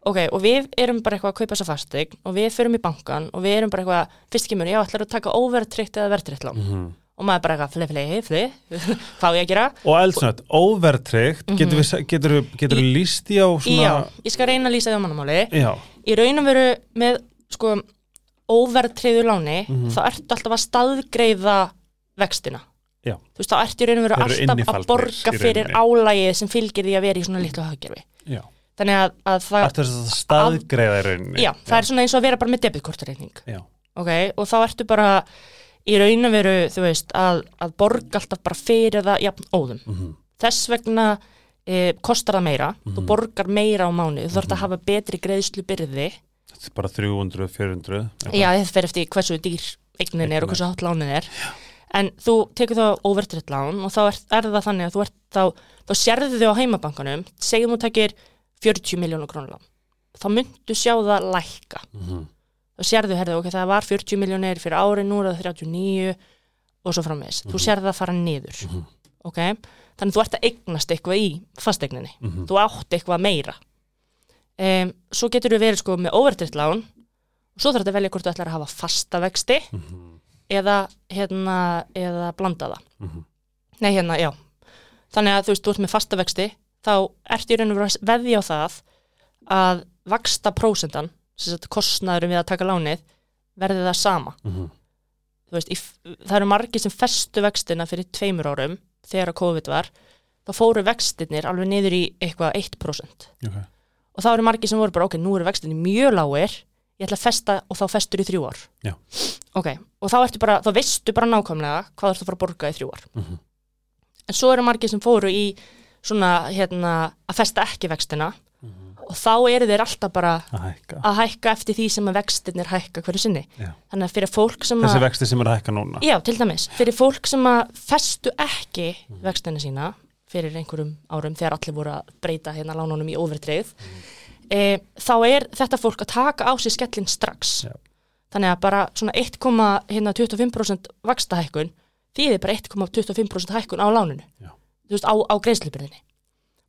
Ok, og við erum bara eitthvað að kaupa þessa fastegn og við förum í bankan og við erum bara eitthvað, fyrst kemur, já, ætlar að taka óvertryggt eða vertryggt lán Mhm. Og maður bara eitthvað, fli, fli, fli, hvað ég að gera? og eldsnött, óvertryggt getur við, getur, við líst í á svona Já, ég skal reyna að lýsa því á mannamáli. já, Í raun og veru með, sko, óvertrygðu láni, Mhm. þá ertu alltaf að staðgreiða vextina. Já. Þú veist, þá ertu í raun og veru alltaf að borga fyrir álægið sem fylgir því að vera í svona litlu hagkerfi. já. Þannig að, að það, Ertu að staðgreiða í rauninni já, það er svona eins og að vera bara með debitkortareikning. já. ok, og þá ertu bara í raun og veru, þú veist, að, að borga alltaf bara fyrir það jafn óðum. Mhm. Þess vegna e, kostar það meira, þú Mhm. borgar meira á mánu, þú þarf að hafa betri greiðslu byrði, er bara 300, 400 eitthvað. já, þetta fer eftir hversu dýr eignin er og hversu hátt lánin er, en þú tekur þá overtritt lán og þá er, er það þannig að þú ert þá, þá sérðu þau á heimabankanum, segjum þú tekir 40 miljónu krónulán, þá myndu sjá það lækka Mhm. Þá sérðu, herðu, ok, það var 40 miljónir fyrir ári, nú er það 39 og svo framvegis, þú sérðu það fara niður Mhm. ok, þannig þú ert að eignast eitthvað í fastegninni, Mhm. þú átt eitthvað meira um, svo getur þú verið sko með overtritt lán og svo þarf þetta velja hvort þú ætlar að hafa fasta vexti Mhm. eða hérna, eða blanda það Mhm. nei, hérna, já þannig að þú veist, þú ert með fasta vexti þá ertu í raun og veðja á það að vaksta prósendan kostnaðurum við að taka lánið verði það sama Mhm. þú veist, í, það eru margir sem festu vextina fyrir tveimur árum þegar að COVID var þá fóru vextinir alveg niður í eitthvað 1% Ok. og þá eru margir sem voru bara, ok, nú eru vextinir mjög lágir ég ætla að festa og þá festur í þrjú ár Já. ok, og þá ertu bara, þá veistu bara nákvæmlega hvað þú ert að fara að borga í þrjú ár Mhm. en svo eru margir sem fóru í svona, hérna, að festa ekki vextina. Og þá eru þeir alltaf bara að hækka. að hækka eftir því sem að vextinir hækka hverju sinni. Já. þannig að fyrir fólk sem þessi að vexti sem er að hækka núna. Já, til dæmis, fyrir fólk sem að festu ekki vextina sína fyrir einhverjum árum þegar allir voru að breyta hérna lánunum í overtreyð e, þá er þetta fólk að taka á sig skellin strax. Já. þannig að bara svona 1,25% vakstahækkun þýðir bara 1,25% hækkun á láninu. Já. þú veist, á, á greiðslubyrðinni.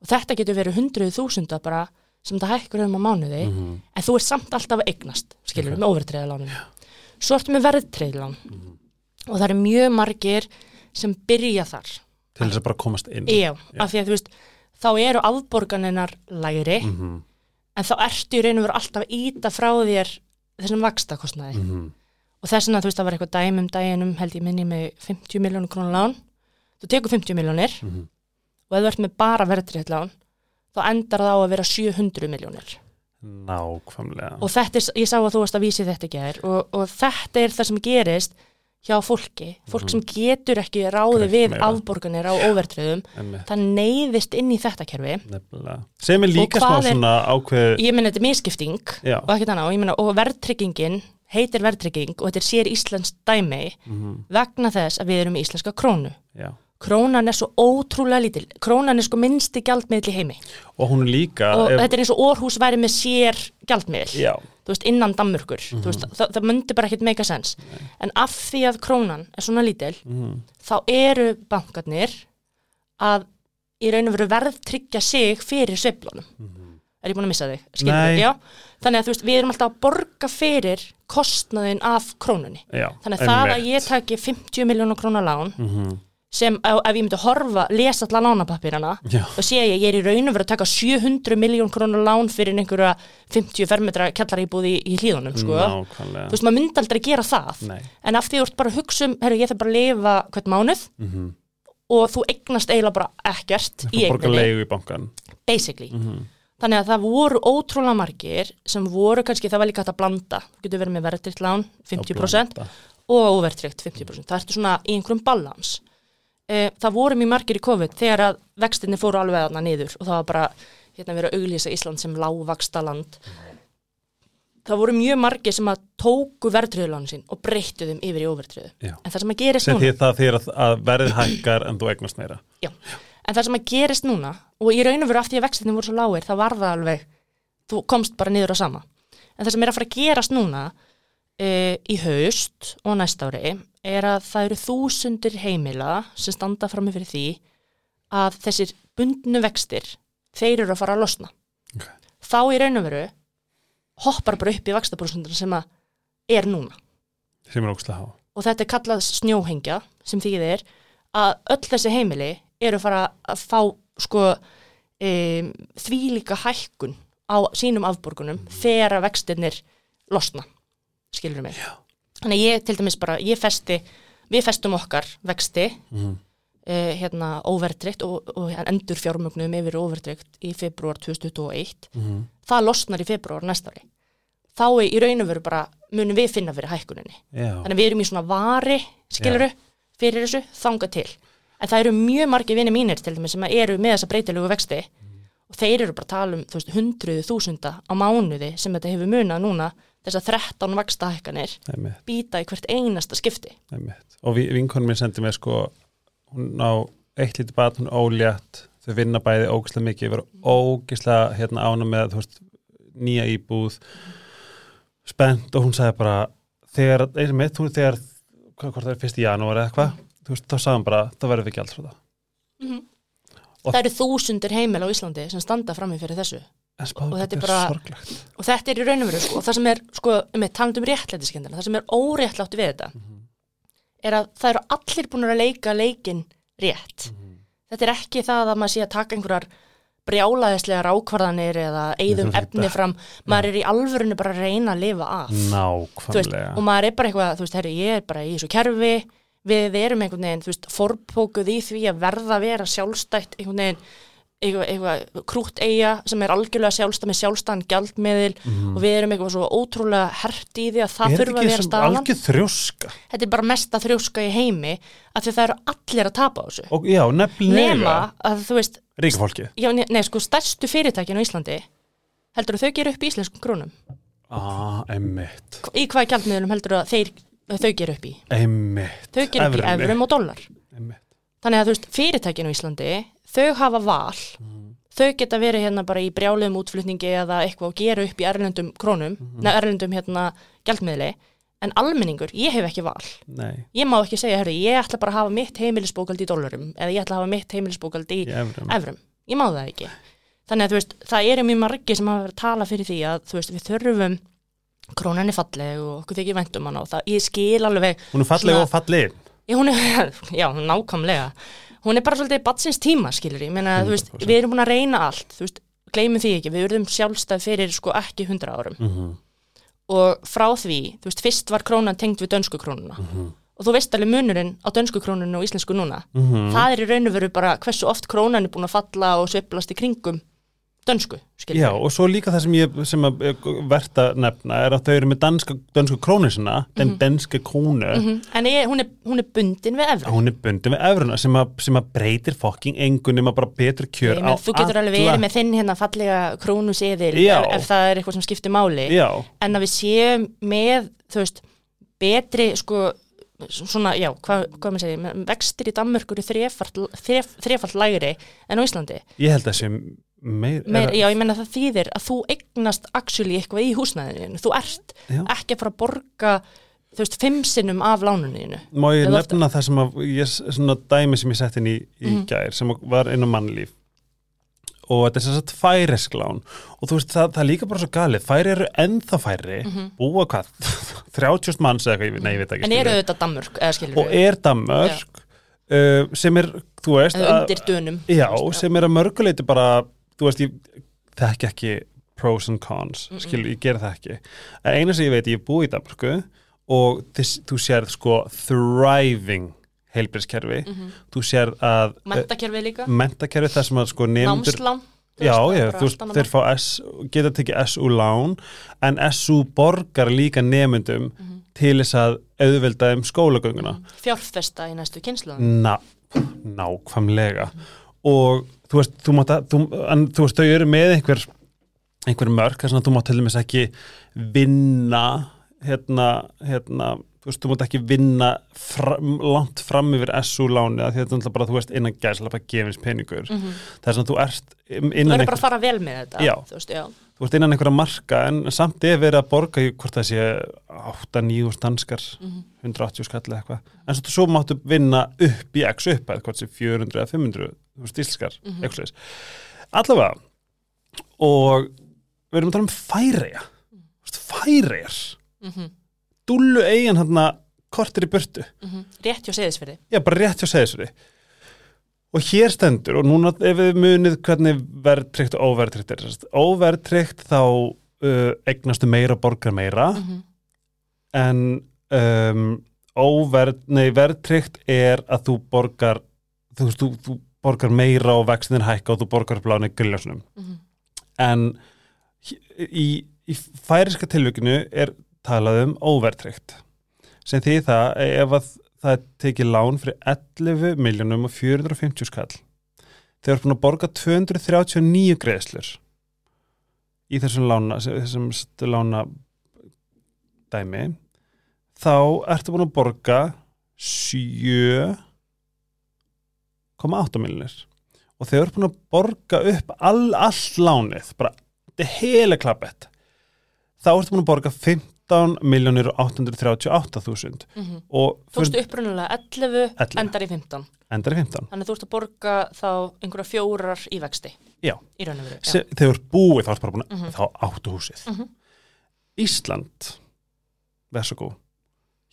Og þetta getur verið hundruð þúsunda bara sem það hækkur um á mánuði Mhm. en þú ert samt alltaf að eignast skilur við með overtreiða láninu svo ertu með verðtreið lán Mhm. og það eru mjög margir sem byrja þar. Til þess að bara komast inn. Já, af því að þú veist þá eru afborganinar lægri Mhm, en þá ertu í raun og veru alltaf að íta frá þér þessum vakstakostnaði mhm. og þess vegna þú veist það var eitthvað dæmum dæginum held ég minni með 50 miljónu krónu lán. Þú tekur 50 miljónir Mhm. og ef þú ert með bara verðtrétt lán þá endar það á að vera 700 miljónir nákvæmlega. Og þetta er, ég sá að þú varst að vísi þetta ekki er og, og þetta er það sem gerist hjá fólki, fólk sem getur ekki ráði Greitt við Mhm. meira. afborganir á óvertröðum, Einmitt, það neyðist inn í þetta kerfi. Nefnilega. Sem er líka smá svona ákveð ég meina þetta er miskipting Já. og og verðtryggingin heitir verðtrygging og þetta er sér íslensk dæmi Mhm, vegna þess að við erum í íslenska krónu. Já. Krónan er svo ótrúlega lítil. Krónan er sko minnsti gjaldmiðl í heimi. Og hún líka og ef- þetta er eins og Orhus væri með sér gjaldmiðl veist, innan Danmörkur. Þú veist, það, það myndi bara ekkit meika sens en af því að krónan er svona lítil mhm, þá eru bankarnir að í raun og veru verðtryggja sig fyrir sveiflunum. Er ég búin að missa þig? Þannig að veist, við erum alltaf að borga fyrir kostnaðin af krónunni. Já þannig að það að ég taki 50 miljónu krónar lán Mhm, sem ef, ég myndi horfa, lesa alla lánapapirana þá sé ég, ég er í raun og veru að taka 700 miljón krónar lán fyrir einhverja 50 fermetra kjallaríbúð í, í hlíðunum sko. nákvæmlega þú veist, maður myndi aldrei gera það Nei. en af því þú ert bara að hugsa um herru, ég þarf bara að lifa hvert mánuð Mhm. og þú eignast eiginlega bara ekkert í eigninni, basically Mhm. þannig að það voru ótrúlega margir sem voru kannski, það var líka hægt að blanda þú getur verið með verðtrykt lán 50% blanda. og óverðtrykt 50% það ertu svona í einhverjum balans e, það voru mjög margir í COVID þegar að vextinni fóru alveg aðna niður og það var bara hérna verið að auglýsa Ísland sem lágvaksta land það voru mjög margir sem að tóku verðtryðlánu sín og breyttu þeim yfir í óverðtryðu Já. en það sem að gerist núna því það að, að verðið hækkar en þú eignast meira. Já, en það sem að gerist núna og í raun og veru af því að vextinni voru svo lágir það var það alveg, þú komst bara niður á sama. En það sem er að fara að gerast núna e, í haust og næsta ári er að það eru þúsundir heimila sem standa fram fyrir því að þessir bundnu vextir þeir eru að fara að losna. Ok. þá í raun og veru hoppar bara upp í vaxtabrósundar sem að er núna. Sem er ógstlega há og þetta er kallað snjóhengja sem þýðir að öll þessi heimili eru að fara að fá sko um, þvílíka hækkun á sínum afborgunum þegar að vextirnir losna, skilur mig Já. þannig ég til dæmis bara, ég festi við festum okkar vexti Mhm. uh, hérna óvertrykt og, og endur fjármögnum yfir óvertrykt í februar 2021 Mhm. það losnar í februar næsta ári þá er í raun og veru bara munum við finna fyrir hækkuninni Já. þannig við erum í svona vari skiluru, fyrir þessu, þanga til en það eru mjög margir vinni mínir til dæmis sem eru með þessa breytilegu vexti og þeir eru bara að tala um hundruðu þúsunda á mánuði sem þetta hefur munað núna þess að 13 vaksta hækkanir Einmitt, býta í hvert einasta skipti. Einmitt. og vi- vinkonum minn sendi mér sko hún á eitt lítið bat, hún ólétt þau vinna bæði ógislega mikið vera ógislega hérna ána með þú veist, nýja íbúð spennt og hún sagði bara þegar, eins og mitt, hún þegar hvað hvort það er fyrst í janúar eða veist, þá hann bara, það verður við ekki alls frá það. Og- það eru þúsundir heimil á Íslandi sem standa frammi fyrir þessu Og þetta er bara- sorglegt. og þetta er í raun og veru sko, og það sem er, sko, með talandi um réttlætiskendina það sem er óréttlátt við þetta er að það eru allir búin að leika leikin rétt. Þetta er ekki það að maður sé að taka einhverjar brjálaðislegar ákvarðanir eða eigðum efni fram. Maður er í alvörinu bara að reyna að lifa af. Þú veist, nákvæmlega. og maður er bara eitthvað, þú veist, herri, ég er bara í þessu kerfi. Við, við erum einhvern veginn, þú veist, forpókuð í því að verða að vera sjálfstætt einhvern veginn, eitthvað, eitthvað krútt eiga sem er algjörlega sjálfstætt með sjálfstæðan gjaldmiðil og við erum eitthvað svo ótrúlega hert í því að það er þurfa þetta að ekki vera staðan. algjör þrjóska? Þetta er bara mesta þrjóska í heimi af því að það eru allir að tapa á þessu. Og já, nefnilega. Nema að þú veist, ríkafólkið já, ne- nei, sko, stærstu fyrirtækin á Íslandi heldur þau gera upp í íslenskum krónum? Ah, einmitt, í hvaða gjaldmiðlum heldur að þeir, þau gera upp í? Einmitt. Þau gera upp í evrum og dólar þannig að þú veist, fyrirtækin á Íslandi þau hafa val. Þau geta verið hérna bara í brjálegum útflutningi eða eitthvað og gera upp í erlendum krónum, neða erlendum hérna gjaldmiðli, en almenningur, ég hef ekki val. Nei, ég má ekki segja, herru, ég ætla bara að hafa mitt heimilisbókald í dólarum eða ég ætla að hafa mitt heimilisbókald í í efrum evrum, ég má það ekki. Þannig að þú veist, það eru mjög margi sem hafa verið að tala fyrir því að þú veist, við þurfum krónan er falleg og okkur þykir væntum hana og það, ég skil alveg hún er falleg Svona- og falleg Já, hún er, já, nákvæmlega. Hún er bara svolítið batsins tíma, skilur ég. Meina, þú veist, 100%. við erum búin að reyna allt, þú veist, gleymum því ekki. Við verðum sjálfstæð fyrir sko ekki hundra árum. mm Og frá því, þú veist, fyrst var krónan tengd við dönsku krónuna. Mhm. Og þú veist alveg munurinn á dönsku krónunu og íslensku núna. Mhm. Það er í raun og veru bara hversu oft krónan er búin að falla og sveiflast í kringum dönsku, skilur Já, og svo líka það sem ég sem að eh, verðt að nefna er að þau eru með danska, dansku krónu sinna, den danske krónu. Mhm. En ég, hún, er, hún er bundin við efra. hún er bundin við efruna sem að, sem að breytir fokking engun nema bara betur kjör Ég meina, þú getur alveg verið með þinn hérna fallega krónu seðil Já. ef, ef það er eitthvað sem skiptir máli. Já, en að við séum með þú veist, betri sko, svona, já, hvað, hvað maður segir vextir í Danmörku eru þrefalt, þref, lægri en á Íslandi. Ég held að sem meir, Meir, já, ég menna það þýðir að þú eignast actually eitthvað í húsnæðinu þú ert Já. ekki að fara að borga þú veist, fimm sinnum af lánuninu má ég nefna það sem að ég, svona dæmi sem ég sett inn í, í Mhm. gær sem var inn á mannlíf. Og þetta er sem sagt færisklán og þú veist það, það er líka bara svo galið. Færi eru ennþá færi búa hvað, 30 manns eða eitthvað, nei ég veit ekki en eru auðvitað Danmörk, og er Danmörk uh, sem er, þú veist að- Já, sem er að mörguleiti bara, þú veist, ég þekki ekki pros and cons, Mm-mm. skil, ég ger það ekki. En eina sem ég veit, ég er búið í Danmarku og þess, þú sérð sko thriving heilbyrðskerfi, Mhm. þú sérð að mentakerfið líka, mentakerfi þar sem að sko nefndur, já, já, þú veist, þeir fá S, geta tekið SU lán, en SU borgar líka nefndum Mhm. til þess að auðvelda um skólagönguna. fjárfesta í næstu kynslu Ná, nákvæmlega og þú veist, þú mátt að þú, en, þú veist, þau eru með einhver einhver mörk, þess að þú mátt til dæmis ekki vinna hérna, hérna þú veist, þú mátt ekki vinna fram, langt fram yfir SU láni að þetta er bara, þú veist, innan gæslega gefins peningur, mm -hmm. þess að þú ert þú innan verður bara einhver, að fara vel með þetta Já. þú veist, já, þú veist, innan einhverja marka en samt er verið að borga í hvort það sé 8-9 danskar Mhm. 180 skall eða eitthvað en svo, svo máttu vinna upp í x upp hvort sé 400 eða 500 stílskar, mm Mhm. -hmm. eitthvað allavega og við erum að tala um færeja færejar mm dúllu eigin hann kortir í burtu. Rétt hjá seðisverði já, bara rétt hjá segðisveri og hér stendur og núna ef við munið hvernig verðtryggt og óverðtryggt er óverðtryggt þá uh, eignastu meira borgar meira. Mhm. en um, óverð, nei, verðtryggt er að þú borgar þú, veist, þú, þú borgar meira og vextin hækka og þú borgar upp láni griljósunum Mhm. en í, í færiska tilvíkinu er talað um óverðtryggt sem því það ef að það tekið lán fyrir 11 miljónum og 450 skall þeir eru búin að borga 239 greiðslur í þessum lána þessum lána dæmi þá ertu búin að borga 7,8 miljonir og þeir eru búin að borga upp all, all lánið, bara þetta er heila klappett þá ertu búin að borga 15 miljonir og 838 þúsund Mhm. og Þú veist upprunalega 11, 11. endar í 15 endar í 15 Þannig þú ert að borga þá einhverja fjórar í vexti Já. Í og veru já. Se, þegar búið þá ertu bara búin að Mhm. þá áttu húsið Mhm. Ísland verð svo góð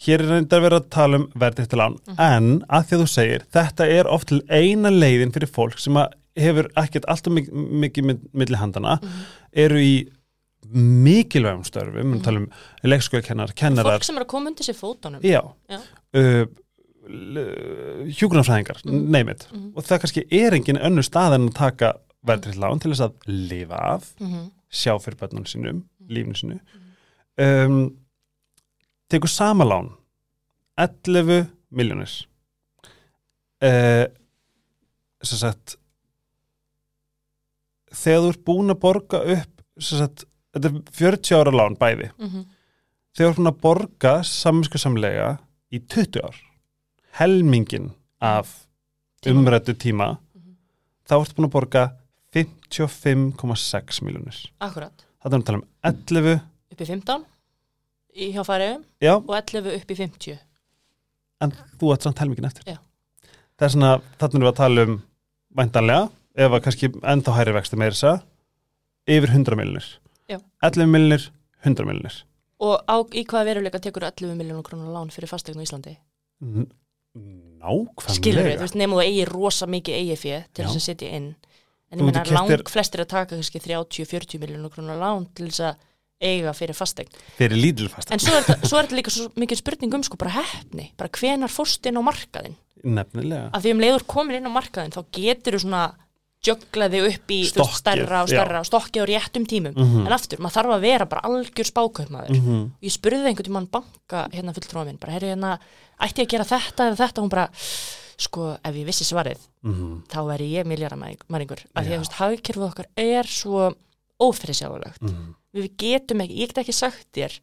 hér er reyndar verið að tala um verðið til lán Mhm. en að því að þú segir þetta er oft til eina leiðin fyrir fólk sem hefur ekkert alltaf mikið, mikið mið- milli handana Mhm. eru í mikilvægum störfum, við Mhm. talum um leikskóðkennar, kennarar Fólk sem er að koma undir sér fótunum já, Já. Uh, hjúgrunarfræðingar Mhm. neymit, Mhm. og það kannski er engin önnur stað en að taka verðið til lán til þess að lifa af Mhm. sjá fyrir börnunum sínum, lífinu sínu um, tekur sama lán 11 miljónir uh, sem sagt þegar þú ert búin að borga upp sem sagt, þetta er 40 ára lán bæði, Mhm. þegar þú ert búin að borga saminsku samlega í 20 ár helmingin af umrættu tíma Mhm. þá ertu búin að borga 55,6 miljónir Akkurat, þetta er að tala um 11 upp í 15 í hjá færiðum Já, og 11 upp í 50 en þú ert samt helmingin eftir. Já. það er svona, þarna erum við að tala um væntanlega, ef að kannski ennþá hæri vexti meira þess að yfir 100 miljonir Já. 11 miljonir, 100 miljonir og á, í hvaða veruleika tekur 11 miljónur krónar lán fyrir fastegn á Íslandi? Nákvæmlega. Skilur við, þú veist, nefnum þú eigi rosa mikið eigi fyrir til þess að setja inn. En ég keypt lang flestir að taka kannski 30-40 miljónur krónar lán til þess að eiga fyrir fastegn fyrir lítilfast en svo er, þetta, svo er þetta líka svo mikið spurning um sko bara hefni, bara hvenar fórst inn á markaðin nefnilega. Að því um leiður komin inn á markaðin þá getur þú svona jöglaði upp í veist, stærra og stærra og stokkið á réttum tímum. Mhm. en aftur, maður þarf að vera bara algjör spákaupmaður. Mm -hmm. ég spurði einhvern tímann banka hérna fulltróða minn, bara herri hérna ætti ég að gera þetta eða þetta, hún bara sko, ef ég vissi svarið, Mhm. þá væri ég miljaramæringur, af því Já. að hagkerfið okkar er svo ófyrirsjáulegt Mhm. Við getum ekki, ég get ekki sagt þér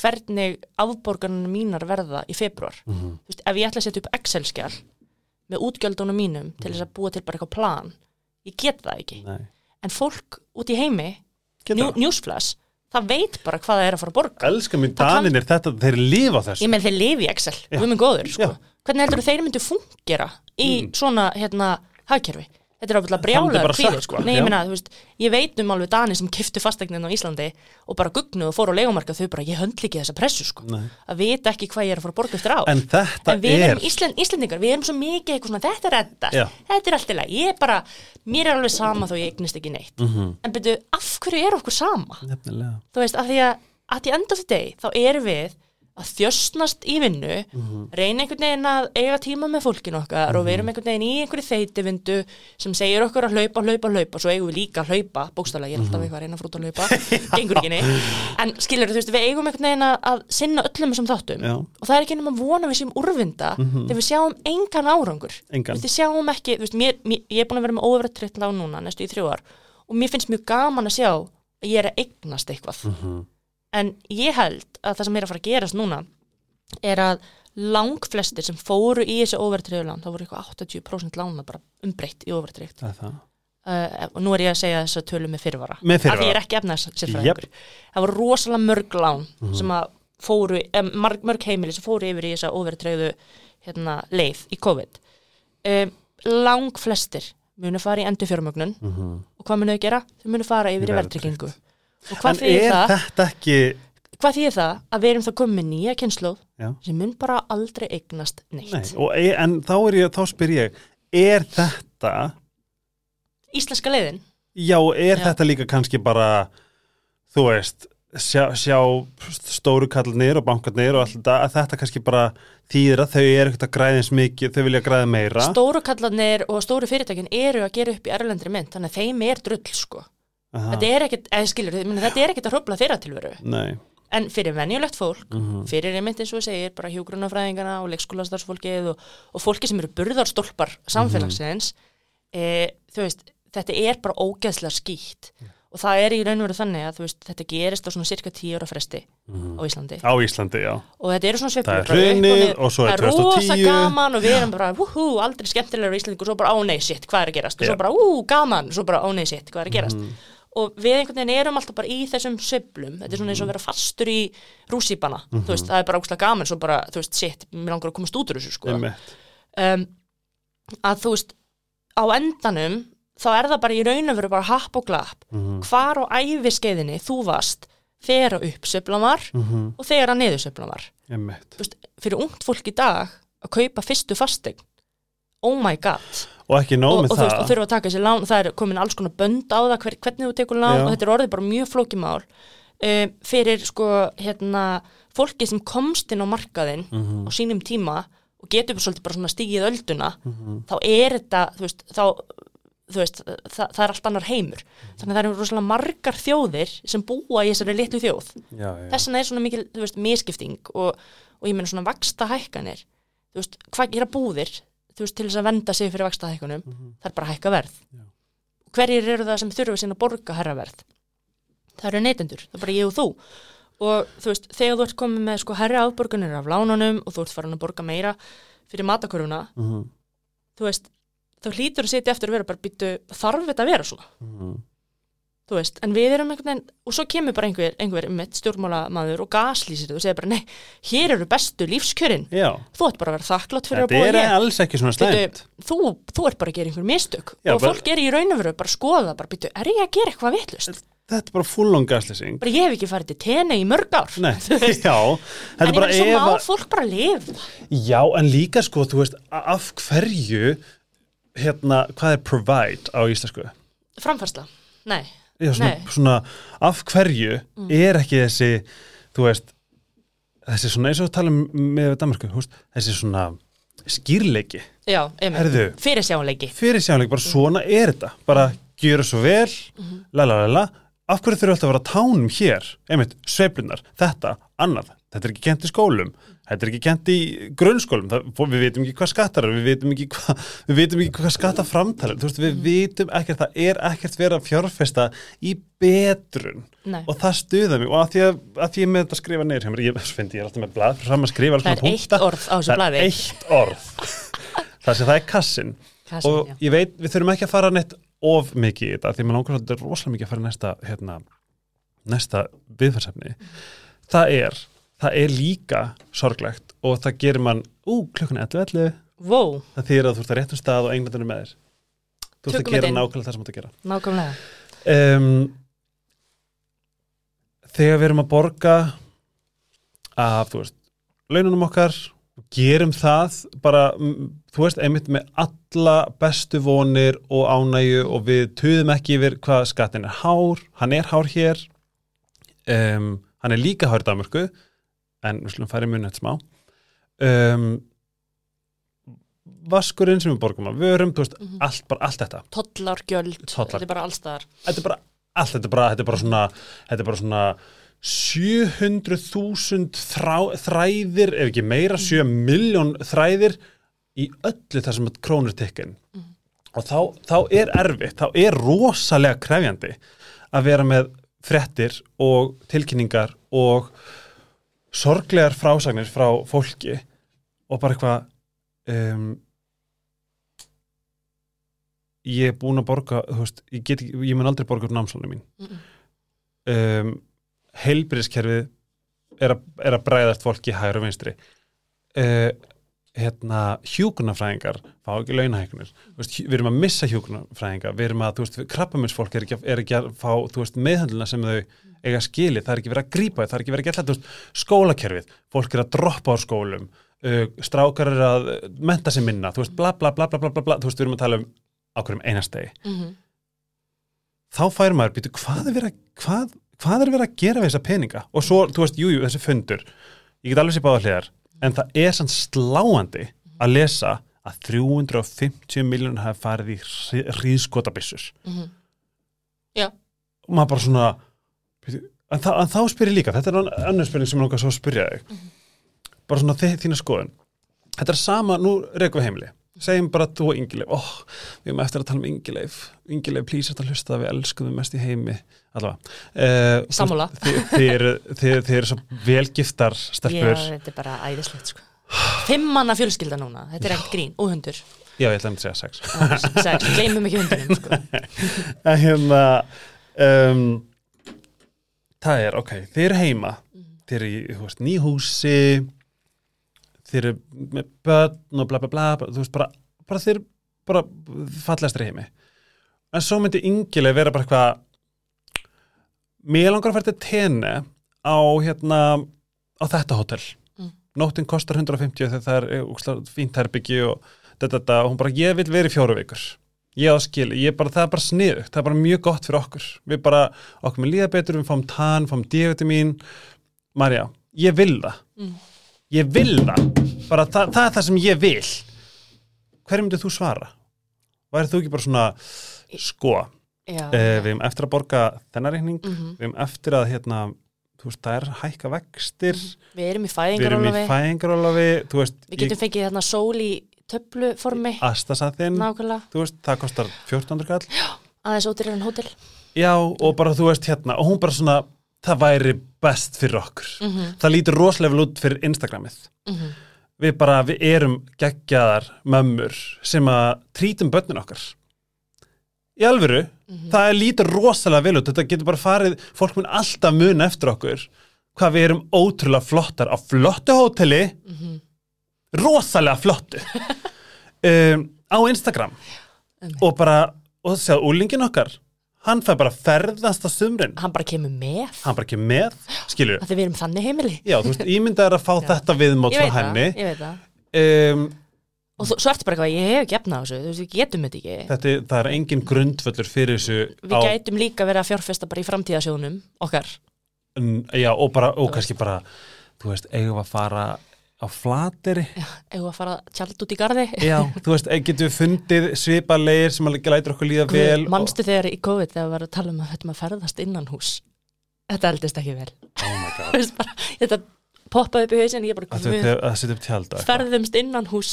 hvernig afborgarnir mínar verða í februar, Mhm. þú veist, ef ég ætla að setja upp Excel-skjál með útgjöldunum mínum til þess að búa til bara eitthvað plan ég get það ekki, Nei. en fólk út í heimi, það. newsflash það veit bara hvað það er að fara að borga elska mér Það kann- daninir þetta, þeir lifa þessu Ég með þeir lifi í Excel, við erum góður sko. Já. Hvernig heldur þeir myndu fungera í Mm. svona hérna hagkerfi? Þetta er myndi brjálega kvíðir sko. Nei, ég meina, veist, ég veit um alveg Dani sem kiftu fastegnin á Íslandi og bara gugnuð og fór á legumarka þau bara, ég höndli ekki þessa pressu sko. Að vita ekki hvað ég er að fara að borga eftir á. en þetta En er Ísland, Íslandingar, við erum svo mikið eitthvað svona, þetta er reddast, Já. þetta er allt í lagi, ég er bara, mér er alveg sama þó ég eignist ekki neitt. Mhm. En byrju, af hverju er okkur sama? nefnilega þú veist, af því að at the end of the day, þá erum við að þjösnast í vinnu Mhm. reyna einhvern veginn að eiga tíma með fólkinu okkar og við erum einhvern veginn í einhverju þeitivindu sem segir okkur að hlaupa, hlaupa, hlaupa svo eigum við líka að hlaupa, bókstaflega, ég er alltaf eitthvað að reyna að frúta að hlaupa, gengur ekki neitt. En skilur þú veist, við eigum einhvern veginn að, sinna öllum þessum þáttum. Já. og það er ekki nema vona við séum úrvinda þegar við sjáum engan árangur. Engan. Veist, við sjáum ekki, veist, mér, mér, ég er búin að vera með óverðtritt en ég held að það sem er að fara að gerast núna er að langflestir sem fóru í þessi óverðtriðu lán, þá voru eitthvað 80% lána bara umbreytt í er það? Uh, og nú er ég að segja þess að tölu með fyrirvara. Fyrirvara. að ég er ekki efnaðs sérfræðingur það voru rosalega mörg lán Mhm. sem að fóru, um, mörg, mörg heimili sem fóru yfir í þessa óverðtriðu hérna, leið í COVID. Um, langflestir munu fara í endur fjármögnun Mhm. og hvað munu þau gera? Þau munu fara yfir í verðtryggingu og hvað er það? ekki Hvað þýðir það? Að við erum þá komið nýja kynnslóð sem mun bara aldrei eignast neitt. Nei, og, e- en þá, ég, þá spyr ég er þetta Íslenska leiðin? já, er Já. þetta líka kannski bara þú veist sjá, sjá stóru kallinir og bankarnir og allt þetta, að þetta kannski bara þýðir að þau eru ekkert að græða eins mikið þau vilja græða meira Stóru kallarnir og stóru fyrirtækin eru að gera upp í erlendri mynd, þannig að þeim er drull sko. Aha, Þetta er ekkit, eða skilur, þetta er ekkit að hrópla þeirra tilveru. Nei, En fyrir venjulegt fólk, Mhm. fyrir einmitt eins og segir, bara hjúgrunafræðingana og leikskólastarfsfólkið og, og fólki sem eru burðarstólpar samfélagsins, e, þú veist, þetta er bara ógeðslega skýtt. Og það er í raun og veru þannig að veist, þetta gerist á svona cirka 10 ára fresti á Íslandi. á Íslandi, já og þetta eru svona Það sveiflur er upp hrunið niður. og svo er það er rosa 2010. gaman og við erum bara húhú, aldrei skemmtilegur í Íslandingu og svo bara ó nei shit, hvað er að gerast og svo bara ú, gaman, og svo bara ó nei shit, hvað er að gerast Mhm. Og við einhvern veginn erum alltaf bara í þessum sveiflum þetta er svona eins og að vera fastur í rússíbana þú veist, það er bara ógslag gaman svo bara, þú veist, shit, mér langar að komast út úr þessu sko. Um, að þú veist á endanum, þá er það bara í raun og veru bara happ og glapp Mhm. hvar á æfiskeiðinni þú varst þegar að uppsveiflan var Mhm. og þegar að niðursveiflan var þú veist, fyrir ungt fólk í dag að kaupa fyrstu fastegn oh my god og ekki nóg og, með og, veist, og það þurfa að taka þessi lán það er komin alls konar bönd á það hver, hvernig þú tekur lán Já. og þetta er orðið bara mjög flókimál um, fyrir sko hérna fólki sem komst inn á markaðinn Mhm. á sínum tíma og getur svolítið bara svona stigið ölduna Mhm. þá er þetta þú veist, þá þú veist, það, það er allt annar heimur þannig að það eru rosalega margar þjóðir sem búa í þessari litlu þjóð já, já. þess vegna er svona mikil, þú veist, miskipting og, og ég meina svona vaksta hækkanir þú veist, hvað gera búðir þú veist, til þess að venda sig fyrir vaksta hækkunum það er bara að hækka verð Já. hverjir eru það sem þurfa sín að borga herra verð það eru neytendur, það er bara ég og þú og þú veist, þegar þú ert komið með sko herra afborgunir af lánunum og þú ert farin að borga meira fyrir matakörfuna Mhm. þú veist, þá hlýtur að setja eftir að vera bara býtu, þarf þetta að vera svona Mhm. Þú veist, en við erum einhvern veginn og svo kemur bara einhver, einhver mitt stjórnmálamaður og gaslýsir og segir bara, nei, hér eru bestu lífskjörin. Já, þú ert bara að vera þakklátt fyrir þetta að er búa hér. alls ekki svona slæmt. þú, þú ert bara að gera einhver mistök. Já, og bara- fólk er í raun og veru bara að skoða bara, býtu, er ég að gera eitthvað vitlust? Þetta er bara full on gaslýsing Bara ég hef ekki farið til tenni í mörg ár. Nei, já. Þetta en er ég bara meina, svo má fólk bara lifa. Já, en líka sko, þú veist, a- af hverju hérna, hvað er provide á íslensku? framfærsla, nei, Já, svona, svona, af hverju er ekki þessi, þú veist þessi svona, eins og við talum með Danmarku, veist, þessi svona skýrleiki, já, Herðu. einmitt, fyrir sjáleiki fyrir sjáleiki, bara svona er þetta. Bara gjöra svo vel la la la la, af hverju þurfa alltaf að vera tánum hér, einmitt, sveiflunar þetta, annað, þetta er ekki kent í skólum þetta er ekki kent í grunnskólum. Það, við vitum ekki hvað skattar eru, við vitum ekki hvað hvað skatta framtalir þú veist, við vitum ekkert, það er ekkert verið að fjárfesta í betrun. Nei. og það stuða mig. Og að því að, að því ég með þetta skrifa neyr hjá mér, ég finnst ég er alltaf með blað fram að skrifa alls Það konar er eitt orð á þessu það blaði. er eitt orð. Það sem það er kassin. Kassin, og já. ég veit, við þurfum ekki að fara neitt of mikið í þetta, því mér langar svolítið rosalega mikið að fara næsta, hérna, næsta viðfarsefni. Það er, það er líka sorglegt og það gerir mann, ú, klukkan 11.11, wow, það þýr að þú ert að réttum stað og englandinu með þér. Þú ert að gera nákvæmlega það sem þú ert að gera. nákvæmlega. Um, þegar við erum að borga af, þú veist, laununum okkar, gerum það bara, þú veist, einmitt með alla bestu vonir og ánægju og við tuðum ekki yfir hvað skattin er hár, hann er hár hér, um, hann er líka hár í Danmörku, en við slum færi muni eitt smá. Um, vaskurinn sem við borgum að vörum, veist, allt, bara allt þetta. tollar, gjöld, Tollar. þetta er bara allstaðar þetta er bara allt, þetta er bara, þetta er bara svona þetta er bara svona 700.000 þrá, þræðir ef ekki meira, 7 miljón þræðir í öllu það sem krónur tikkin og þá, þá er erfitt, þá er rosalega krefjandi að vera með frettir og tilkynningar og sorglegar frásagnir frá fólki og bara eitthvað um, ég er búin að borga veist, ég, get, ég mun aldrei borga upp námslónu mín Mm-mm. um, heilbyrðiskerfið er, er að bræðast fólki hægur og vinstri uh, hérna hjúkunarfræðingar fá ekki hjú- við erum að missa hjúkunarfræðinga við erum að, þú veist, krabbaminsfólk er er ekki að fá, þú veist, meðhandluna sem þau eiga skili, það er ekki verið að grípa það er ekki verið að geta þú veist, skólakerfið. Fólk er að droppa á skólum uh, strákar er að menta sig minna þú veist, bla bla bla bla bla bla, bla. þú veist, við erum að tala um á hverjum einastegi mm -hmm. þá fær maður, býtu, hvað er verið að hvað, hvað er verið að gera við þessa peninga? Og svo, þú veist, jújú, jú, þessi fundur. Ég get alveg sér báða hliðar, en það er sann sláandi að lesa að 350 miljónur hafi farið í hríðskotabissur já, og maður bara svona en, þa en þá spyrir líka, þetta er annar spurning sem ég langar svo að spyrja þig. Bara svona þína skoðun. Þetta er sama, nú reykum við heimili segjum bara þú og Ingileif. Oh, við erum eftir að tala um Ingileif. Ingileif, please, þetta hlusta að við elskum þau mest í heimi. Allavega. Uh, Sammála. þið, þið, eru, þið, þið svo velgiftar já, stelpur þetta er bara æðislegt sko. fimm manna fjölskylda núna, þetta er ekkert grín. Og hundur, já, ég ætla að segja sex. Sex, gleymum ekki hundunum sko. hérna um, það er, ok, þið eru heima. Þið eru í, nýhúsi þið eru með börn og bla bla bla, þú veist, bara, bara eru bara fallegastri heimi. En svo myndi yngileg vera bara eitthvað mér langar að fara til tenni á hérna á þetta hótel. Mm. nóttin kostar 150 þegar það er úkslega, fínt herbyggi og þetta, þetta, og hún bara, ég vil vera í fjóru vikur. Ég á skil, ég bara, það er bara sniðugt. Það er bara mjög gott fyrir okkur. Við bara, okkur með líða betur, við fáum tann, fáum D-vitamin, Marja ég vil það, Mm. Ég vil það. Bara það, það er það sem ég vil. Hverju myndið þú svara? Værið þú ekki bara svona sko, já, eh, við erum eftir að borga þennar reikning, Mhm. við erum eftir að hérna, þú veist, það er hækka vextir. Við erum í við erum í fæðingarólafi veist, við getum fengið þarna sól í töfluformi. Nákvæmlega, þú veist, það kostar 1400 kall. Aðeins en hótel. Já, og bara þú veist hérna og hún bara svona, það væri best fyrir okkur. Mm -hmm. það lítur rosalega vel út fyrir Instagramið. Mhm. við bara, við erum geggjaðar mömmur sem að trítum börnin okkar. Í alvöru, það er lítið rosalega vel út, þetta getur bara farið fólk mun alltaf mun eftir okkur hvað við erum ótrúlega flottar á flottu hóteli. Rosalega flottu. Um, á Instagram. Og bara, og það séu úlingin okkar hann fær bara að ferðast á sumrin. Hann bara kemur með. Hann bara ekki með, skilur. Að þið við erum þannig heimili. Já, þú veist, ímyndað er að fá þetta viðmót ég frá henni. ég veit það. Um, og svo ertu bara eitthvað, ég hef ekki efna á þessu þú veist, við getum þetta ekki. Þetta, er- það er engin grundvöllur fyrir þessu við gætum líka verið að fjárfesta bara í framtíðasjónum okkar. Já, og bara, og kannski bara þú veist, eigum að fara á flateri ef að fara tjald út í garði? Já, þú veist, eh, getum við fundið svipalegir sem að lætur okkur líða vel mannstu þegar í COVID þegar við varum að tala um að þetta maður ferðast innan hús þetta eldist ekki vel. Og, oh bara, þetta poppaði upp í hausin ég bara, að þú við veist, að setja upp tjald og ferðumst innan hús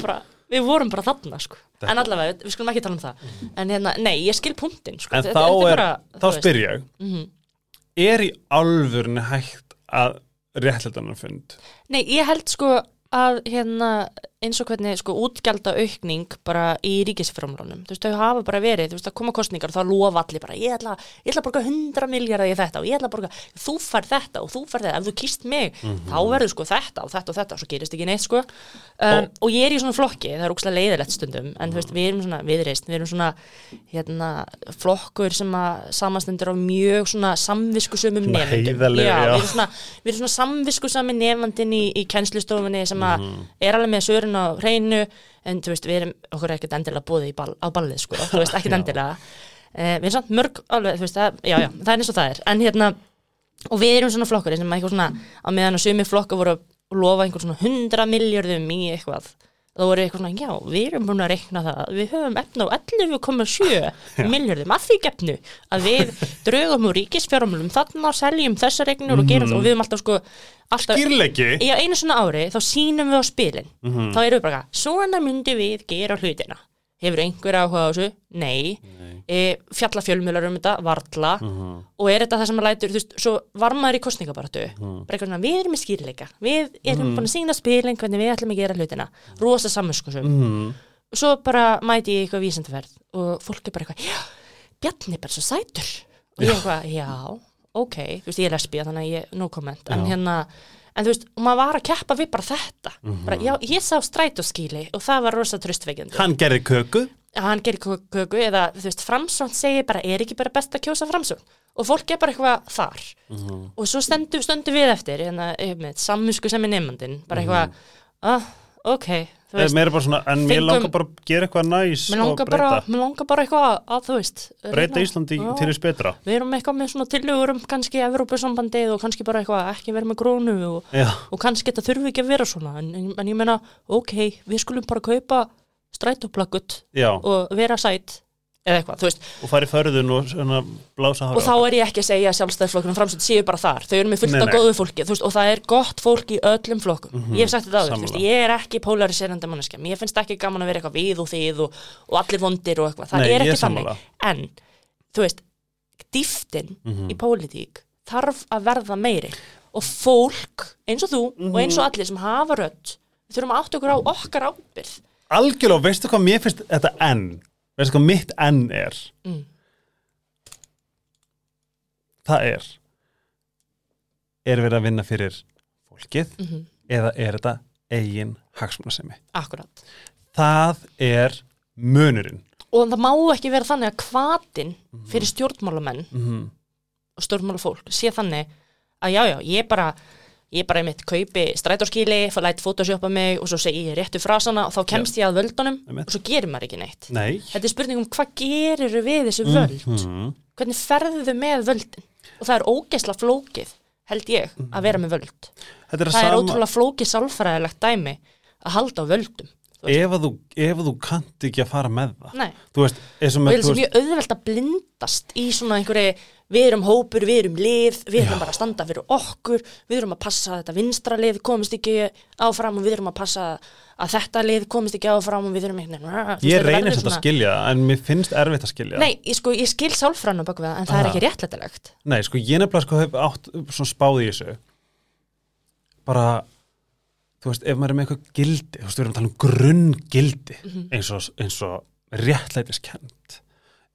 bara, við vorum bara þarna sko. en allavega, við- skulum ekki tala um það. En hérna, nei, ég skil punktin sko. En Þetta- þá þetta er, bara, þá spyr ég. Mhm. er í alvörinu hægt að réttlætanar fund Nei, ég held sko að hérna eins og hvernig sko útgjalda aukning bara í ríkisframlánum þú veist, þau hafa bara verið, þú veist, að koma kostningar og þá lofa allir bara, ég ætla, ég ætla að borga 100 miljardar í þetta og ég ætla að borga þú fær þetta og þú fær þetta, ef þú kýst mig þá verður sko þetta og þetta og þetta. Og svo gerist ekki neitt sko. Um, og ég er í svona flokki, það er úkslega leiðilegt stundum en þú veist, við erum svona viðreist við erum svona, hérna flokkur sem að samastendur á mjög svona samviskusumum nefndum sörun á hreinu en þú veist, við erum okkur er ekkert endilega búið ball, á ballið sko, þú veist, ekkert endilega. Uh, við erum samt mörg alveg, þú veist, það, já, já, það er eins og það er. En hérna, og við erum svona flokkur sem eitthvað svona, á meðan að sumi flokka voru að lofa einhver svona 100 miljardum í eitthvað þá voru eitthvað svona, já, við erum búin að reikna það við höfum efna á 11,7 miljardum að því gefnu að við draugum úr ríkisfjármálum þarna seljum þessar regnur og gerum það og við höfum alltaf sko alltaf, Skýrleiki. Í einu svona ári þá sýnum við á spilin. Þá erum við bara, svona myndi við gera hlutina hefur einhver áhuga á þessu? Nei, e, fjalla fjölmjölar um þetta, varla. Og er þetta það sem að lætur, þú veist, svo varmaður í kostningabaratu, bara eitthvað svona við erum með skýrleika, við erum búin að sína spilin hvernig við ætlum að gera hlutina, rosa samvinskusum mm. svo bara mæti ég í eitthvað vísendaferð og fólk er bara eitthvað, já, Bjarni er bara svo sætur. Og ég eitthvað, já, ok. Þú veist, ég er lesbía þannig að ég, no comment. En hérna, en þú veist, og maður var að keppa við bara þetta, bara, já, ég sá strætóskíli og það var rosa tröstveikjandi Hann gerði köku? Að hann gerir kö- köku eða, þú veist, framsókn segir bara, er ekki bara best að kjósa framsókn? Og fólk er bara eitthvað þar. Og svo stendu, stöndum við eftir hérna, með samvisku sem er nefnandinn bara eitthvað, ah, ok þú veist, Mér er bara svona, en mér langar bara að gera eitthvað næs Mér og langar, bara, breyta. mér langar bara eitthvað að þú veist Breyta reyna- Íslandi Já. til þess betra. Við erum eitthvað með svona tillögur um kannski Evrópusambandið og kannski bara eitthvað ekki vera með grónu og, og kannski þetta þurfi ekki að vera svona. En, en, ég meina, ok, við skulum bara kaupa strætóplakkut og vera sætt eða eitthvað, þú veist, og fari förðun og svona blása og þá er ég ekki að segja að sjálfstæðisflokkurinn framsönd séu bara þar, þau eru með fullt Nei, af nei. góðu fólki veist, og það er gott fólk í öllum flokkum. Ég hef sagt þetta áður, ég er ekki polariserandi manneskja, mér finnst ekki gaman að vera eitthvað við og þið og, og allir vondir og eitthvað, það Nei, er ekki þannig. en, þú veist dýftin Mhm. í pólitík þarf að verða meiri. Og fólk, eins og þú og eins og allir sem hafa við þurfum að átta veistu hvað mitt enn er? Mm. Það er Er verið að vinna fyrir fólkið Mhm. eða er þetta eigin hagsmunasemi? Akkurat. Það er munurinn. Og það má ekki vera þannig að hvatin fyrir stjórnmálamenn mm og stjórnmálafólk sé þannig að já, já, ég bara ég bara einmitt kaupi strætóskíli fór lætt photoshopa mig og svo segi ég réttu frasana og þá kemst ég að völdunum og svo gerir maður ekki neitt. Nei. Þetta er spurning um hvað gerir við þessu völd? Mm hvernig ferðu með völdin? Og það er ógeisla flókið held ég að vera með völd. Er, það er sama, ótrúlega flókið sálfræðilegt dæmi að halda á völdum ef, að þú, ef að þú kannt ekki að fara með það. Nei. Þú veist, og ég sem mjög auðvelt að blindast í svona einhverju við erum hópur, við erum lið við erum bara að standa fyrir okkur við erum að passa að þetta vinstra lið komist ekki áfram og við erum að passa að þetta lið komist ekki áfram og við erum einhvern Ég reynir þetta að skilja en mér finnst erfitt að skilja. Nei, ég, sko, ég skil sálfræðan á það en það er Aha. ekki réttlætilegt Nei, sko, ég nefnilega sko hef átt svona spáð í þessu bara þú veist, ef maður er með eitthvað gildi þú veist, við erum að tala um grunngildi Mhm. eins og, eins og réttlætiskend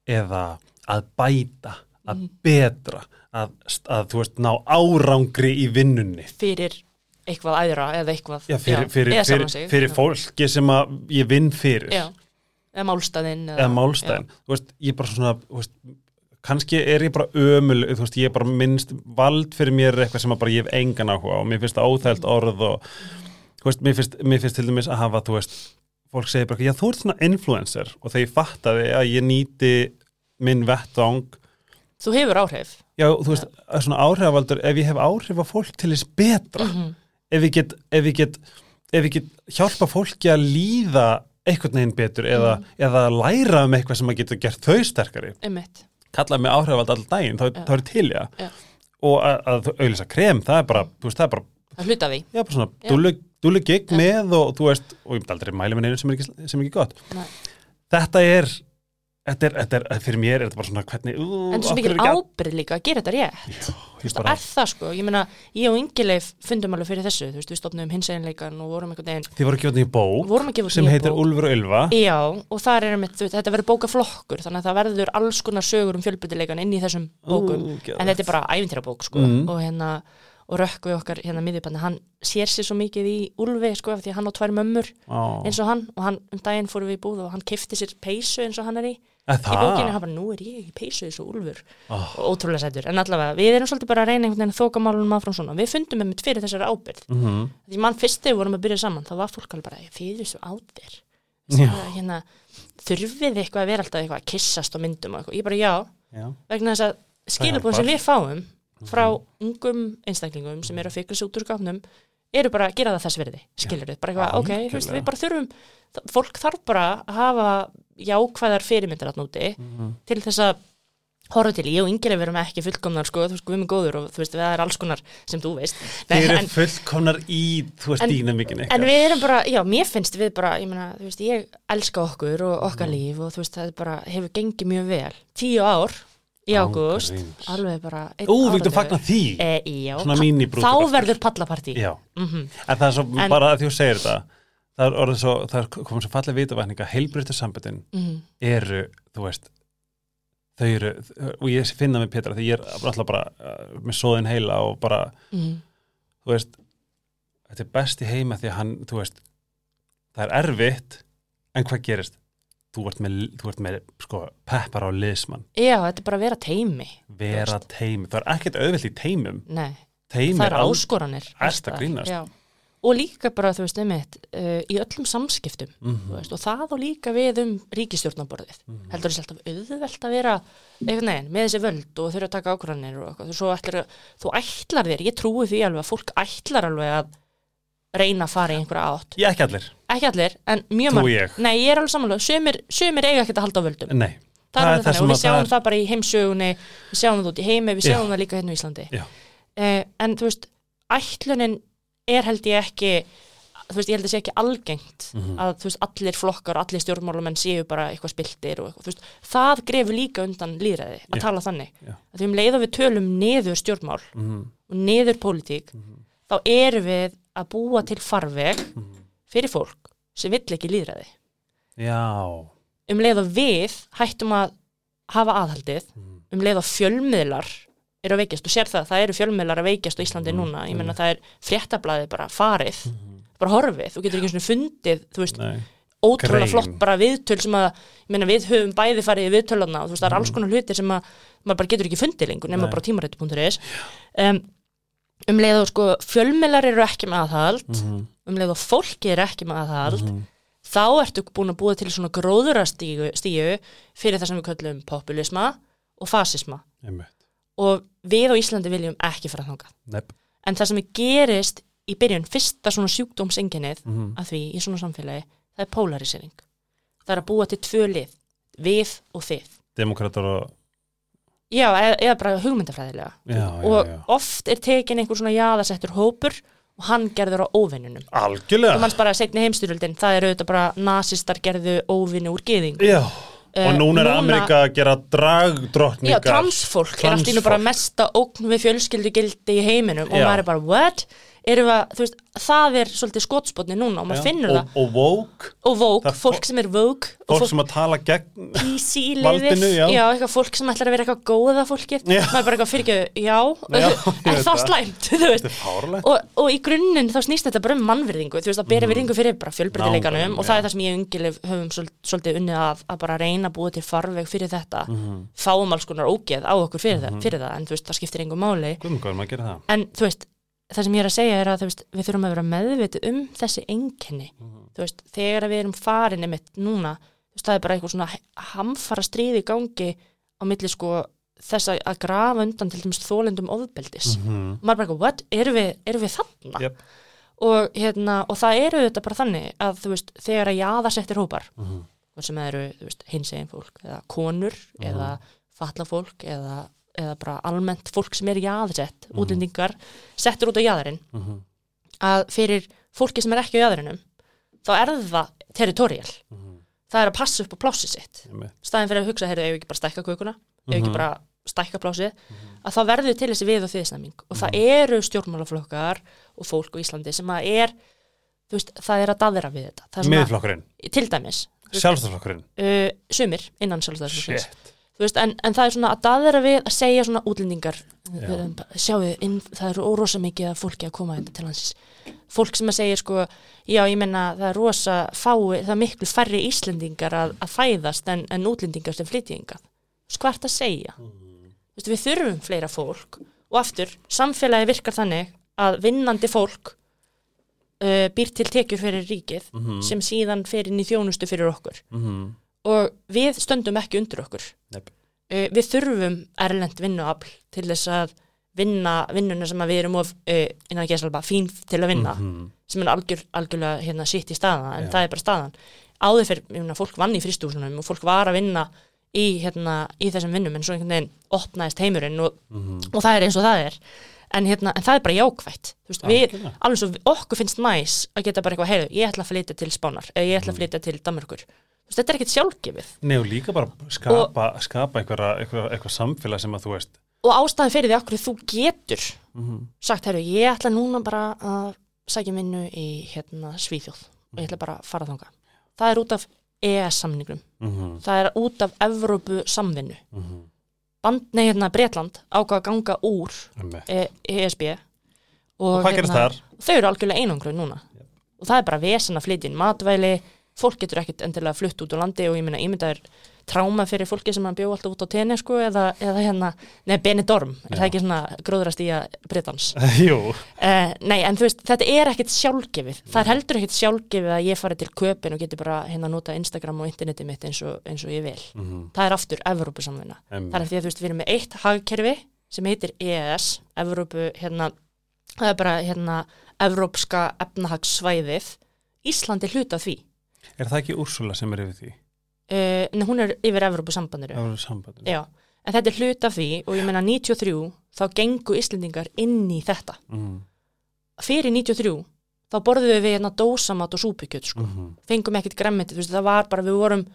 eða að bæta, að betra að, að þú veist, ná árangri í vinnunni. Fyrir eitthvað æðra eða eitthvað Já, fyrir, fyrir, eða fyrir, fyrir fólki sem að ég vinn fyrir. Já, eða málstæðin eða málstæðin, þú veist, ég er bara svona veist, kannski er ég bara ömul þú veist, ég er bara minnst vald fyrir mér eitthvað sem að bara ég hef engan áhuga og mér finnst það óþælt orð og þú veist, mér finnst, mér finnst til dæmis að hafa, þú veist fólk segir bara, já, þú ert svona influencer. Og þegar ég fattaði að ég nýti minn vettvang þú hefur áhrif já, þú veist, að svona áhrifavaldur ef ég hef áhrif á fólk til þess betra Mhm. ef ég get ef ég get, ef ég get hjálpa fólki að líða einhvern veginn betur eða, Mhm. eða læra um eitthvað sem að geta gert þau sterkari einmitt, kalla mig áhrifald all daginn, þá, Já. þá er til Já. og að, að auðvitað krem, það er bara, þú veist, það er bara það hluta því já, bara svona dúlu, dúlu gig Já. með og þú veist, og ég myndi aldrei mæli með neinu sem er ekki, sem er ekki gott Nei. þetta er þetta er, þetta er, fyrir mér er þetta bara svona hvernig, ú, en mikil hverju er ekki ábyrð líka að gera þetta rétt að- Þú veist, bara, er það sko, ég meina ég og Ingileif fundum alveg fyrir þessu, þú veist, við stopnum hins einleikan og vorum einhvern veginn, þið voru að gefa þetta í bók út sem heitir bók. Úlfur og Ylfa Já, og það er einmitt, þú veist, þetta verður bókaflokkur þannig að það verður alls konar sögur um fjölbyrtileikan inn í þessum bókum, geðvegt. en þetta er bara ævintýrabók sko, Mhm. og hérna og rökkvi okkar hérna miðjubanni, hann sér sér svo mikið í Úlfi, sko, af því hann á tvær mömmur Á. eins og hann, og hann um daginn fórum við í búð og hann kifti sér peysu eins og hann er í í bókinu, bara, nú er ég í peysu og Úlfur. Ó. og ótrúlega sætur, en allavega, við erum svolítið bara að reyna einhvern veginn að þóka málunum áfram svona, við fundum einmitt fyrir þessari ábyrgð. Mhm. því mann fyrst þegar við vorum að byrja saman þá var fólk alveg bara, fyrir þessu ábyrgð Já. hérna, þurfið eitthvað að vera alltaf eitthvað að kissast á myndum og ég bara já, Já. vegna þess að skilabóð sem við fáum frá ungum einstaklingum sem eru að sig út úr gáfnum eru bara að gera það þess verði, skilur við bara eitthvað, ok, við bara þurfum fólk þarf bara að hafa jákvæðar fyrirmyndir að núti Mhm. til þess að horfa til, ég og yngir við erum ekki fullkomnar sko, þú veist, við erum góður og þú veist, við er alls konar sem þú veist. Þeir eru fullkomnar í, þú veist, En- dýnamíkin en við erum bara, já, mér finnst við bara ég meina, þú veist, ég elska okkur og okkar Mhm. líf og þú veist, það bara hefur gengið mjög vel, tíu ár í ágúst, alveg bara Ú, viltu áratugur. fagna því? e, þá verður pallapartí. Mm en það er svo En- bara að þú segir þetta það er orðið svo, það er komið svo fallið vitavækninga heilbreyttu samböndin -hmm. eru, þú veist þau eru, og ég finna með Petra því ég er alltaf bara uh, með svoðin heila og bara, Mm þú veist þetta er best í heima því að hann, þú veist það er erfitt en hvað gerist? Þú ert með, þú ert með sko, peppar á liðsmann já, þetta er bara að vera teimi vera teimi, það er ekkert auðvilt í teimum nei, teimi það er áskoranir staðar. grínast? Já. Og líka bara, þú veist, einmitt uh, í öllum samskiptum Mhm. þú veist, og það og líka við um ríkistjórnaborðið Mhm. heldur þessi alltaf auðvelt að vera veginn með þessi völd og þurfa að taka ákvörðanir og eitthvað, þú, svo ætlar, þú ætlar þér ég trúi því alveg að fólk ætlar alveg að reyna að fara í einhverja átt. Ég ekki allir, ekki allir, en mjög þú marg ég. Nei, ég er alveg samanlega, sömur, eiga ekkert að halda á völdum. Nei, það það og við að sjáum það bara í heimsögunni við sjáum það út í heimi, við Já. sjáum það líka hérna í Íslandi. Já. eh, en þú veist, ætlunin er held ég ekki þú veist, ég held að sé ekki algengt Mhm. að þú veist, allir flokkar allir stjórnmálamenn séu bara eitthvað spiltir og eitthvað, þú veist, það grefur líka undan líðræði að Já. tala þannig Já. að því um leið og við tölum niður stjórnmál Mhm, og niður pólitík mhm, þá erum við að búa til farveg mhm. fyrir fólk sem vill ekki líðræði Já um leið og við hættum að hafa aðhaldið Mhm. um leið og fjölmiðlar eru að veikjast og sér það, það eru fjölmiðlar að veikjast á Íslandi Mhm, núna, ég menna mhm. það er fréttablaði bara farið, Mhm. bara horfið þú getur ekki svona fundið, þú veist, Nei, ótrúlega Grein. flott bara viðtöl sem að, ég menna við höfum bæði farið í viðtölana og þú veist, það er alls konar hlutir sem að maður bara getur ekki fundið lengur nema Nei. bara tímarættu.is um, um leið og sko fjölmiðlar eru ekki með aðhald mhm, um leið og fólki er ekki með aðhald mhm. þá ertu búin að búa til svona gróðurastíu stíu fyrir það sem við köllum populisma og fasisma Einmitt. Og við á Íslandi viljum ekki fara þangað. Nepp. en það sem er gerist í byrjun fyrsta svona sjúkdómsenginnið Mhm. að því í svona samfélagi það er polarisering. Það er að búa til tvö lið við og þið. Demokrater og já, eða, eða bara hugmyndafræðilega. Já, já, og já. oft er tekin einhver svona jaðarsettur hópur og hann gerður á óvinnunum Algjörlega. Og manns bara setni heimstyrjöldin það er auðvitað bara nasistar gerðu óvinni úr geðing Já, og núna er Amerika að gera Já, dragdrottningar transfólk er allt í nú bara Transfólk. mesta ógn við fjölskyldugildi í heiminum og Já. maður er bara, what? Erum við að, þú veist, það er svolítið skotspotni núna og maður Já. finnur og, það. og woke, og er fólk fó- sem er og fólk fólk sem að tala gegn Valdinu, liðið, já. eitthvað fólk sem ætlar að vera eitthvað góða fólkið, Já. maður er bara eitthvað fyrir ekki, já, Já, veit það slæmt, þú veist? Þetta er fárlegt og, og í grunninn þá snýst þetta bara um mannvirðingu þú veist að bera virðingu fyrir bara fjölbreytileikanum og það já. er það sem ég ungilif höfum svol- svolítið unnið að, að bara reyna að búa til farveg fyrir þetta. Mhm. fáum alls konar ógeð á okkur fyrir, það, fyrir það en þú veist það skiptir það? sem ég er að segja er að veist, við þurfum að vera meðviti um þessi einkenni þú veist, þegar við erum farin einmitt núna þú veist, það er bara eitthvað svona hamfara stríð í gangi á milli sko þess að, grafa undan til dæmis þólendum ofbeldis Mhm. maður bara eitthvað, what, erum við, erum við þarna? Jep. Og, hérna, og það eru þetta bara þannig að þú veist, þegar að jaðarsettir hópar Mhm. hvort sem eru, þú veist, hinsegin fólk eða konur, eða fatla fólk eða, eða bara almennt fólk sem er jaðarsett, útlendingar settur út á jaðarinn Mhm. að fyrir fólki sem er ekki á jaðarinnum þá er það territorial. Mhm. það er að passa upp á plássi sitt. Staðin fyrir að hugsa, heyrðu, ef ekki bara stækka kökuna? Ef ekki Mhm. bara stækka plásið að þá verður til þessi við og þiðsnæming og það Mhm. eru stjórnmálaflokkar og fólk á Íslandi sem að er veist, það er að daðra við þetta. Miðflokkurinn, til dæmis, sjálfstæðsflokkurinn uh, sumir innan Þú veist, en, en það er svona að daðra við að segja svona útlendingar. Já. sjáu, inn, það er órosa mikið fólki að koma þetta til hansins fólk sem að segja sko, já ég menna það er rosa fái, það er miklu færri Íslendingar að, að fæðast en, en útlendingar sem flytjingað skvart að segja? Þú veist, við þurfum fleira fólk. Og aftur, samfélagi virkar þannig að vinnandi fólk uh, býr til tekjur fyrir ríkið Mhm. sem síðan fer inn í þjónustu fyrir okkur. Mhm. Og við stöndum ekki undir okkur Neip. uh, við þurfum erlend vinnuafl til þess að vinna vinnuna sem við erum of uh, innan að fín til að vinna Mhm. sem er algjör, algjörlega hérna sitt í staða en Já. það er bara staðan áður fyrir, fólk vann í fristúsunum og fólk var að vinna í, hérna, í þessum vinnum en svo einhvern veginn opnaðist heimurinn og, Mhm. og það er eins og það er en, hérna, en það er bara jákvætt Þú veist, við, alveg svo okkur finnst næs að geta bara eitthvað, heyrðu, ég ætla að flytja til Spánar eða ég ætla að flytja til veist, þetta er ekkit sjálfgefið Nei og líka bara skapa, skapa eitthvað, eitthvað, eitthvað samfélag sem að þú veist og ástæðan fyrir því okkur þú getur Mhm. sagt, heyrðu, ég ætla núna bara að sækja minnu í hérna, Svíþjóð og ég ætla bara að fara þanga það er út af EES-samningum Mhm. það er út af Evrópu samvinnu Mhm. bandni hérna Bretland ákvað að ganga úr e ESB Og gerist þar? þau eru algjörlega einangru núna og það er bara vesen að flytja inn matvæli fólk getur ekkert endilega flutt út á landi og ég meina ímyndaður tráma fyrir fólki sem hann bjó alltaf út á tenni sko eða, eða hérna, nei Benidorm er Já. það ekki svona gróðrast í að Bretans? Jú. Uh, nei en þú veist þetta er ekkert sjálfgefið. Það er heldur ekkert sjálfgefið að ég fari til köpin og geti bara hérna nota Instagram og interneti mitt eins og, eins og ég vil. Mhm. það er aftur Evrópusamvinna. Einmitt. það er því að þú veist við erum með eitt hagkerfi sem heitir EES Evrópu hérna það er bara hérna Evrópska efnahagssvæðið. Ísland er hluta því Er það ekki Úrsula sem er yfir því? uh, en hún er yfir sambandinu já en þetta er hluta af því og ég meina 93 þá gengu Íslendingar inn í þetta Mhm. fyrir 93 þá borðum við hérna dósamat og súpukjöt sko. Mhm. fengum ekkert veist, það var bara við vorum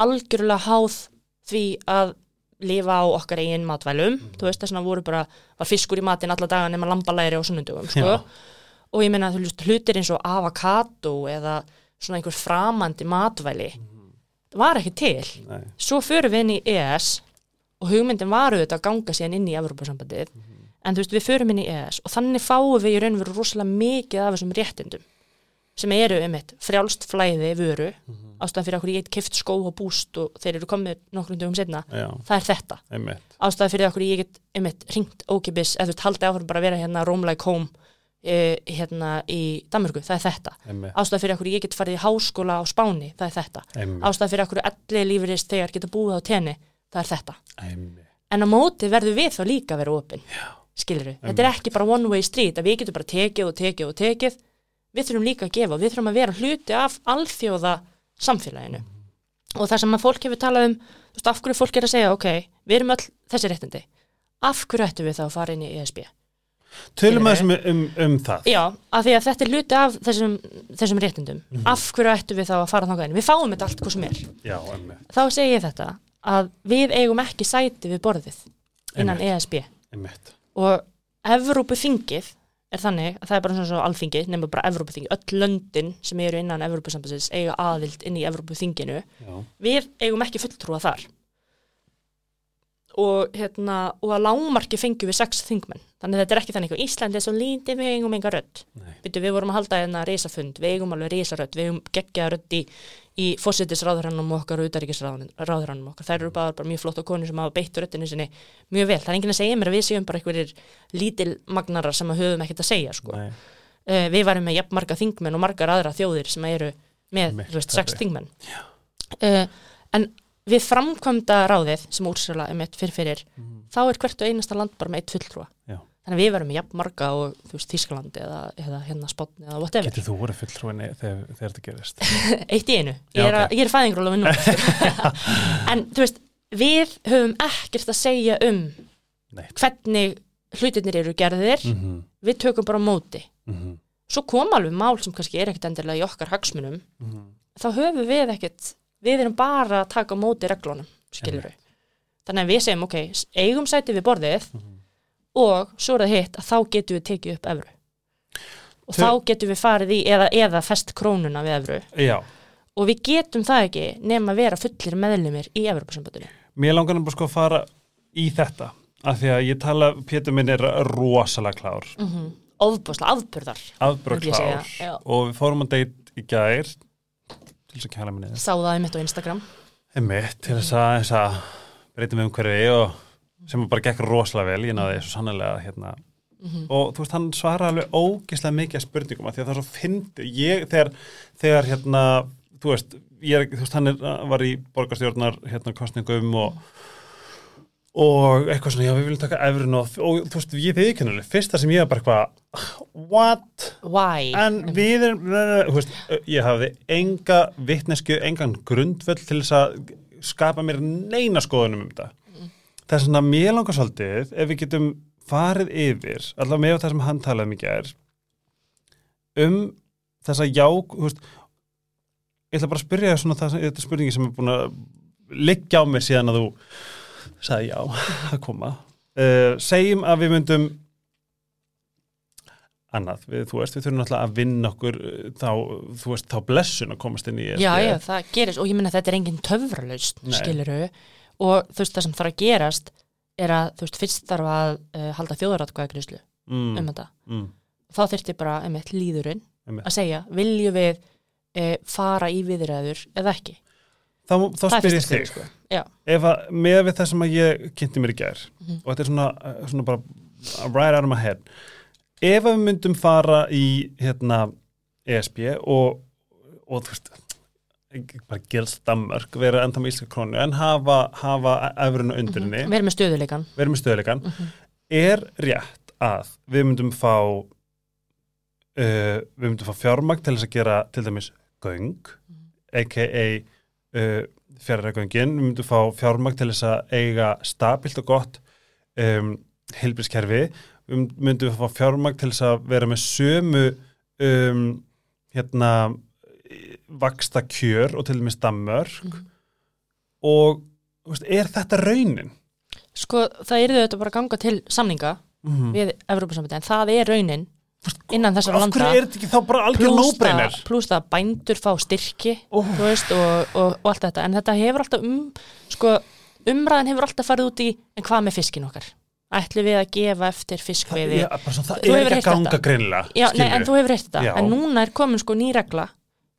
algjörlega háð því að lifa á okkar eigin matvælum, þú veist, þess vegna voru bara var fiskur í matinn alla daga nema lambalæri og sunnundugum, sko, og ég meina þú veist, hlutir eins og avokado eða svona einhver framandi matvæli. Það var ekki til. Nei. svo förum við inn í EES og hugmyndin var auðvitað að ganga síðan inn í Evropasambandið en þú veist við förum inn í EES og þannig fáum við í raun og veru rosalega mikið af þessum réttindum sem eru um eitt frjálst flæði vöru ástæðan fyrir okkur ég eitt kift skó og búst og þeir eru komið nokkrum dögum setna Já, það er þetta. Ástæðan fyrir okkur ég get um eitt ringt ókipis eða þú veist haldið áfram bara að vera hérna Rome like e, hérna í Danmörku, það er þetta. Ástæðan fyrir okkur ég get farið í háskóla á Spáni, það er þetta. Ástæðan fyrir okkur allir lífurist þegar geta búið á tenni, það er þetta. Einmitt. En á móti verður við þá líka að vera opinn skilur þetta er ekki bara one way street að við getum bara tekið og tekið og tekið. Við þurfum líka að gefa, við þurfum að vera hluti af alþjóða samfélaginu og það sem að fólk hefur talað um þú veist, af hverju fólk er að segja, ok, við erum öll þessi réttindi, af hverju ættum við þá að fara inn í ESB? Tölum að þessum um, um það. Já, af því að þetta er hluti af þessum, þessum réttindum, af hverju ættum við þá að fara þangað inn? Við fáum þetta allt hvað sem er. Já, þá segi ég þetta að við eigum ekki sæti við borðið innan Einmitt. ESB einmitt. Og Evrópu þingið er þannig að það er bara svona svo alþingi nema bara Evrópuþingi, öll löndin sem eru innan Evrópusambansins eiga aðild inn í Evrópuþinginu. Já. við eigum ekki fulltrúa þar og, hérna, og að lágmarki fengjum við sex þingmenn. Þannig að þetta er ekki þannig að Íslandi er svo lítið við eigum enga rödd. Byrju, við vorum að halda hérna risafund, við eigum alveg risarödd. Við eigum geggjaða rödd í, í fósittisráðurannum okkar og utaríkisráðurannum okkar. Þær eru bara, bara mjög flott og konur sem hafa beitt röddinu sinni mjög vel, það er enginn að segja mér að við séum bara einhverjir lítil magnarar sem að höfum ekkert að segja sko. Uh, við varum með jafn marga þingmenn og margar aðra þjóðir sem eru með veist, sex þingmenn. Uh, en við framkvæmda ráðið sem úrsala um eitt fyrir fyrir þá er hvert og einasta land bara með eitt fulltrúa Já. þannig að við varum með jafn marga og þú veist Þískaland eða, eða hérna Spotn eða whatever Getur þú voru fulltrúinni þegar, þegar þetta gerist? eitt í einu, ég er, ok. okay. er fæðingróla við nú en þú veist við höfum ekkert að segja um Nei. hvernig hlutirnir eru gerðir Mm -hmm. við tökum bara á móti Mm -hmm. svo kom alveg mál sem kannski er ekkert endilega í okkar hagsmunum Mhm. þá höfum við ekkert við erum bara að taka móti reglunum skilur við þannig að við segjum ok, eigum sæti við borðið Mhm. og svo er það hitt að þá getum við tekið upp evru. Og Þau- þá getum við farið í eða, eða fest krónuna við evru. Já, og við getum það ekki nema að vera fullir meðlumir í Evropasambandinu mér langar nefnilega sko að fara í þetta af því að ég tala, Pétur minn er rosalega klár, mm -hmm. myndi ég segja, klár og við fórum að deit í gær til þess að kæla minni sá það einmitt á Instagram. Einmitt, til þess að, að breytum við umhverfi og sem bara gekk rosalega vel, ég náði svo sannlega hérna. Mhm. og þú veist, hann svara alveg ógislega mikið af spurningum af því að það er svo fyndi ég, þegar, þegar hérna þú veist, ég þú veist, hann er, var í borgarstjórnar hérna kostningum og og eitthvað svona, já við viljum taka efrin og, og þú veist, ég þið náttúrulega, fyrsta sem ég var bara eitthvað, what? why? En við erum, þú veist, ég hafði enga vitnesku, engan grundvöld til þess að skapa mér neina skoðunum um þetta. Það er svona, mér langar svolítið, ef við getum farið yfir, allavega með það sem hann talaði mikið er, um þessa já, þú veist, ég ætla bara að spyrja svona það, þetta er spurningi sem er búin að liggja á mér síðan að þú sagði já, að koma. Uh, segjum að við myndum annað, við, þú veist, við þurfum náttúrulega að vinna okkur uh, þá, þú veist, þá blessun að komast inn í ESB. Já, já, það gerist og ég minna að þetta er engin töfralaust, skiluru og þú veist það sem þarf að gerast er að þú veist fyrst þarf að uh, halda þjóðaratkvæðagrislu mm, um þetta mm, þá þyrfti bara einmitt líðurinn Einmitt. að segja, viljum við uh, fara í viðræður eða ekki þá, þá Það spyr ég fyrsta skrefið, þig, sko. Ef að með við það sem að ég kynnti mér í gær Mhm. og þetta er svona, svona bara right out of my head ef að við myndum fara í hérna ESB og, og þú veist bara gilst Danmörk, vera enda með íslenska krónu en hafa, hafa efrunu undir henni, við erum með stöðuleikan vera með stöðleikan Mhm. er rétt að við myndum fá uh, við myndum fá fjármagn til þess að gera til dæmis göng aka uh, fjárræðgöngin, við myndum fá fjármagn til þess að eiga stabilt og gott um, heilbrískerfi við myndum fá fjármagn til þess að vera með sömu um, hérna vaksta kjör og til Mhm. og þú veist, er þetta raunin? Sko, það yrðu þetta bara ganga til samninga Mm. við Evrópusambandi en það er raunin innan þessara Af landa. hverju er þetta ekki þá bara algjör nóbreynir? plús það að bændur fá styrki þú veist, og, og, og allt þetta. En þetta hefur alltaf um sko, umræðin hefur alltaf farið út í en hvað með fiskin okkar? Ætlum við að gefa eftir fiskveiði? Svona, það er ekki að ganga greinlega Já, nei, en þú hefur reynt þetta. En núna er komin sko ný regla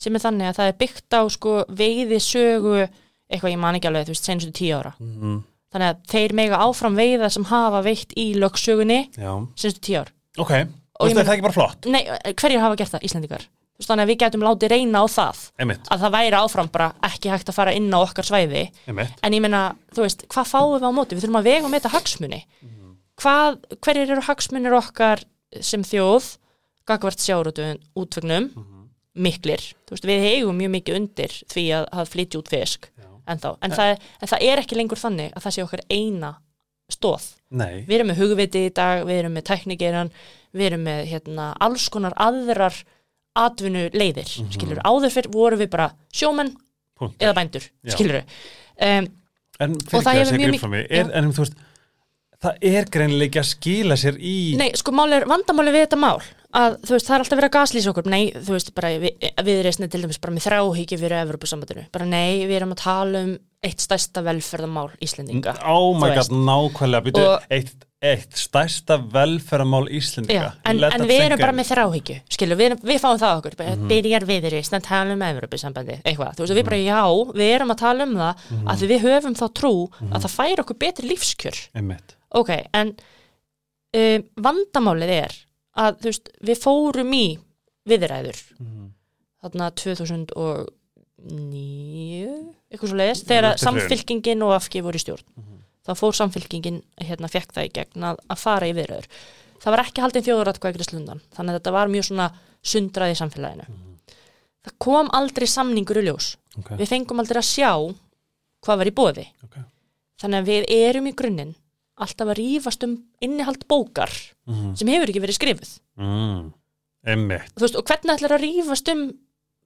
sem er þannig að það er byggt á sko veiði sögu eitthvað ég man ekki alveg, þú veist, senustu tíu ára. Mm, þannig að þeir mega áfram veiða sem hafa veitt í lögsögunni Já, senustu tíu ár. Ok Og ég meina- það er ekki bara flott. Nei, hverjir hafa gert það, veist, þannig að við getum látið reyna á það. Einmitt, að það væri áfram bara ekki hægt að fara inn á okkar svæði. Einmitt. En ég meina, þú veist, hvað fáum við á móti? Við þurfum að vega um þetta hagsmuni. Hvað, hverjir eru hagsmunir okkar sem þjóð gagvart sjárutu útvegnum miklir, þú veist, við eigum mjög mikið undir því að, að flytja út fisk en, en, það, en það er ekki lengur þannig að það sé okkar eina stóð Nei, við erum með hugviti í dag, við erum með teknikiran, við erum með hérna, alls konar aðrar atvinnu leiðir, mm skilur áður fyrr vorum við bara sjómenn eða bændur, Já. skilur um, En fyrir ekki að segja grip frá mig er, En þú veist, það er greinilega ekki að skila sér í Nei, sko er vandamáli við þetta mál að þú veist, það er alltaf verið að gaslýsa okkur. Nei, þú veist, bara við, við reysni til dæmis bara með þráhyggi fyrir Evropasambandinu bara nei, við erum að tala um eitt stærsta velferðamál Íslendinga. Oh my god, nákvæmlega Býtu, eitt, eitt stærsta velferðamál Íslendinga. Já, en, en við erum bara með þráhyggju skilur, við, erum, við fáum það okkur bara, byrjar við reysni að tala um Evropasambandi eitthvað, þú veist, við bara já, við erum að tala um það að því við höfum þá trú að það færi okkur betri lífskjör. Einmitt. ok, en um, vandamálið er að þú veist, við fórum í viðræður Mhm. þarna 2009 eitthvað svo leiðis, þegar samfylkingin og afgi voru í stjórn þá fór samfylkingin, hérna, fekk það í gegn að, að fara í viðræður það var ekki haldin þjóðuratkvækri slundan þannig að þetta var mjög svona sundrað í samfélaginu. Það kom aldrei samningur í ljós. Ok, við fengum aldrei að sjá hvað var í bóði ok. Þannig að við erum í grunninn alltaf að rífast um innihald bókar Mhm. sem hefur ekki verið skrifuð. Mm. Einmitt. Þú veist, og hvernig ætlar að rífast um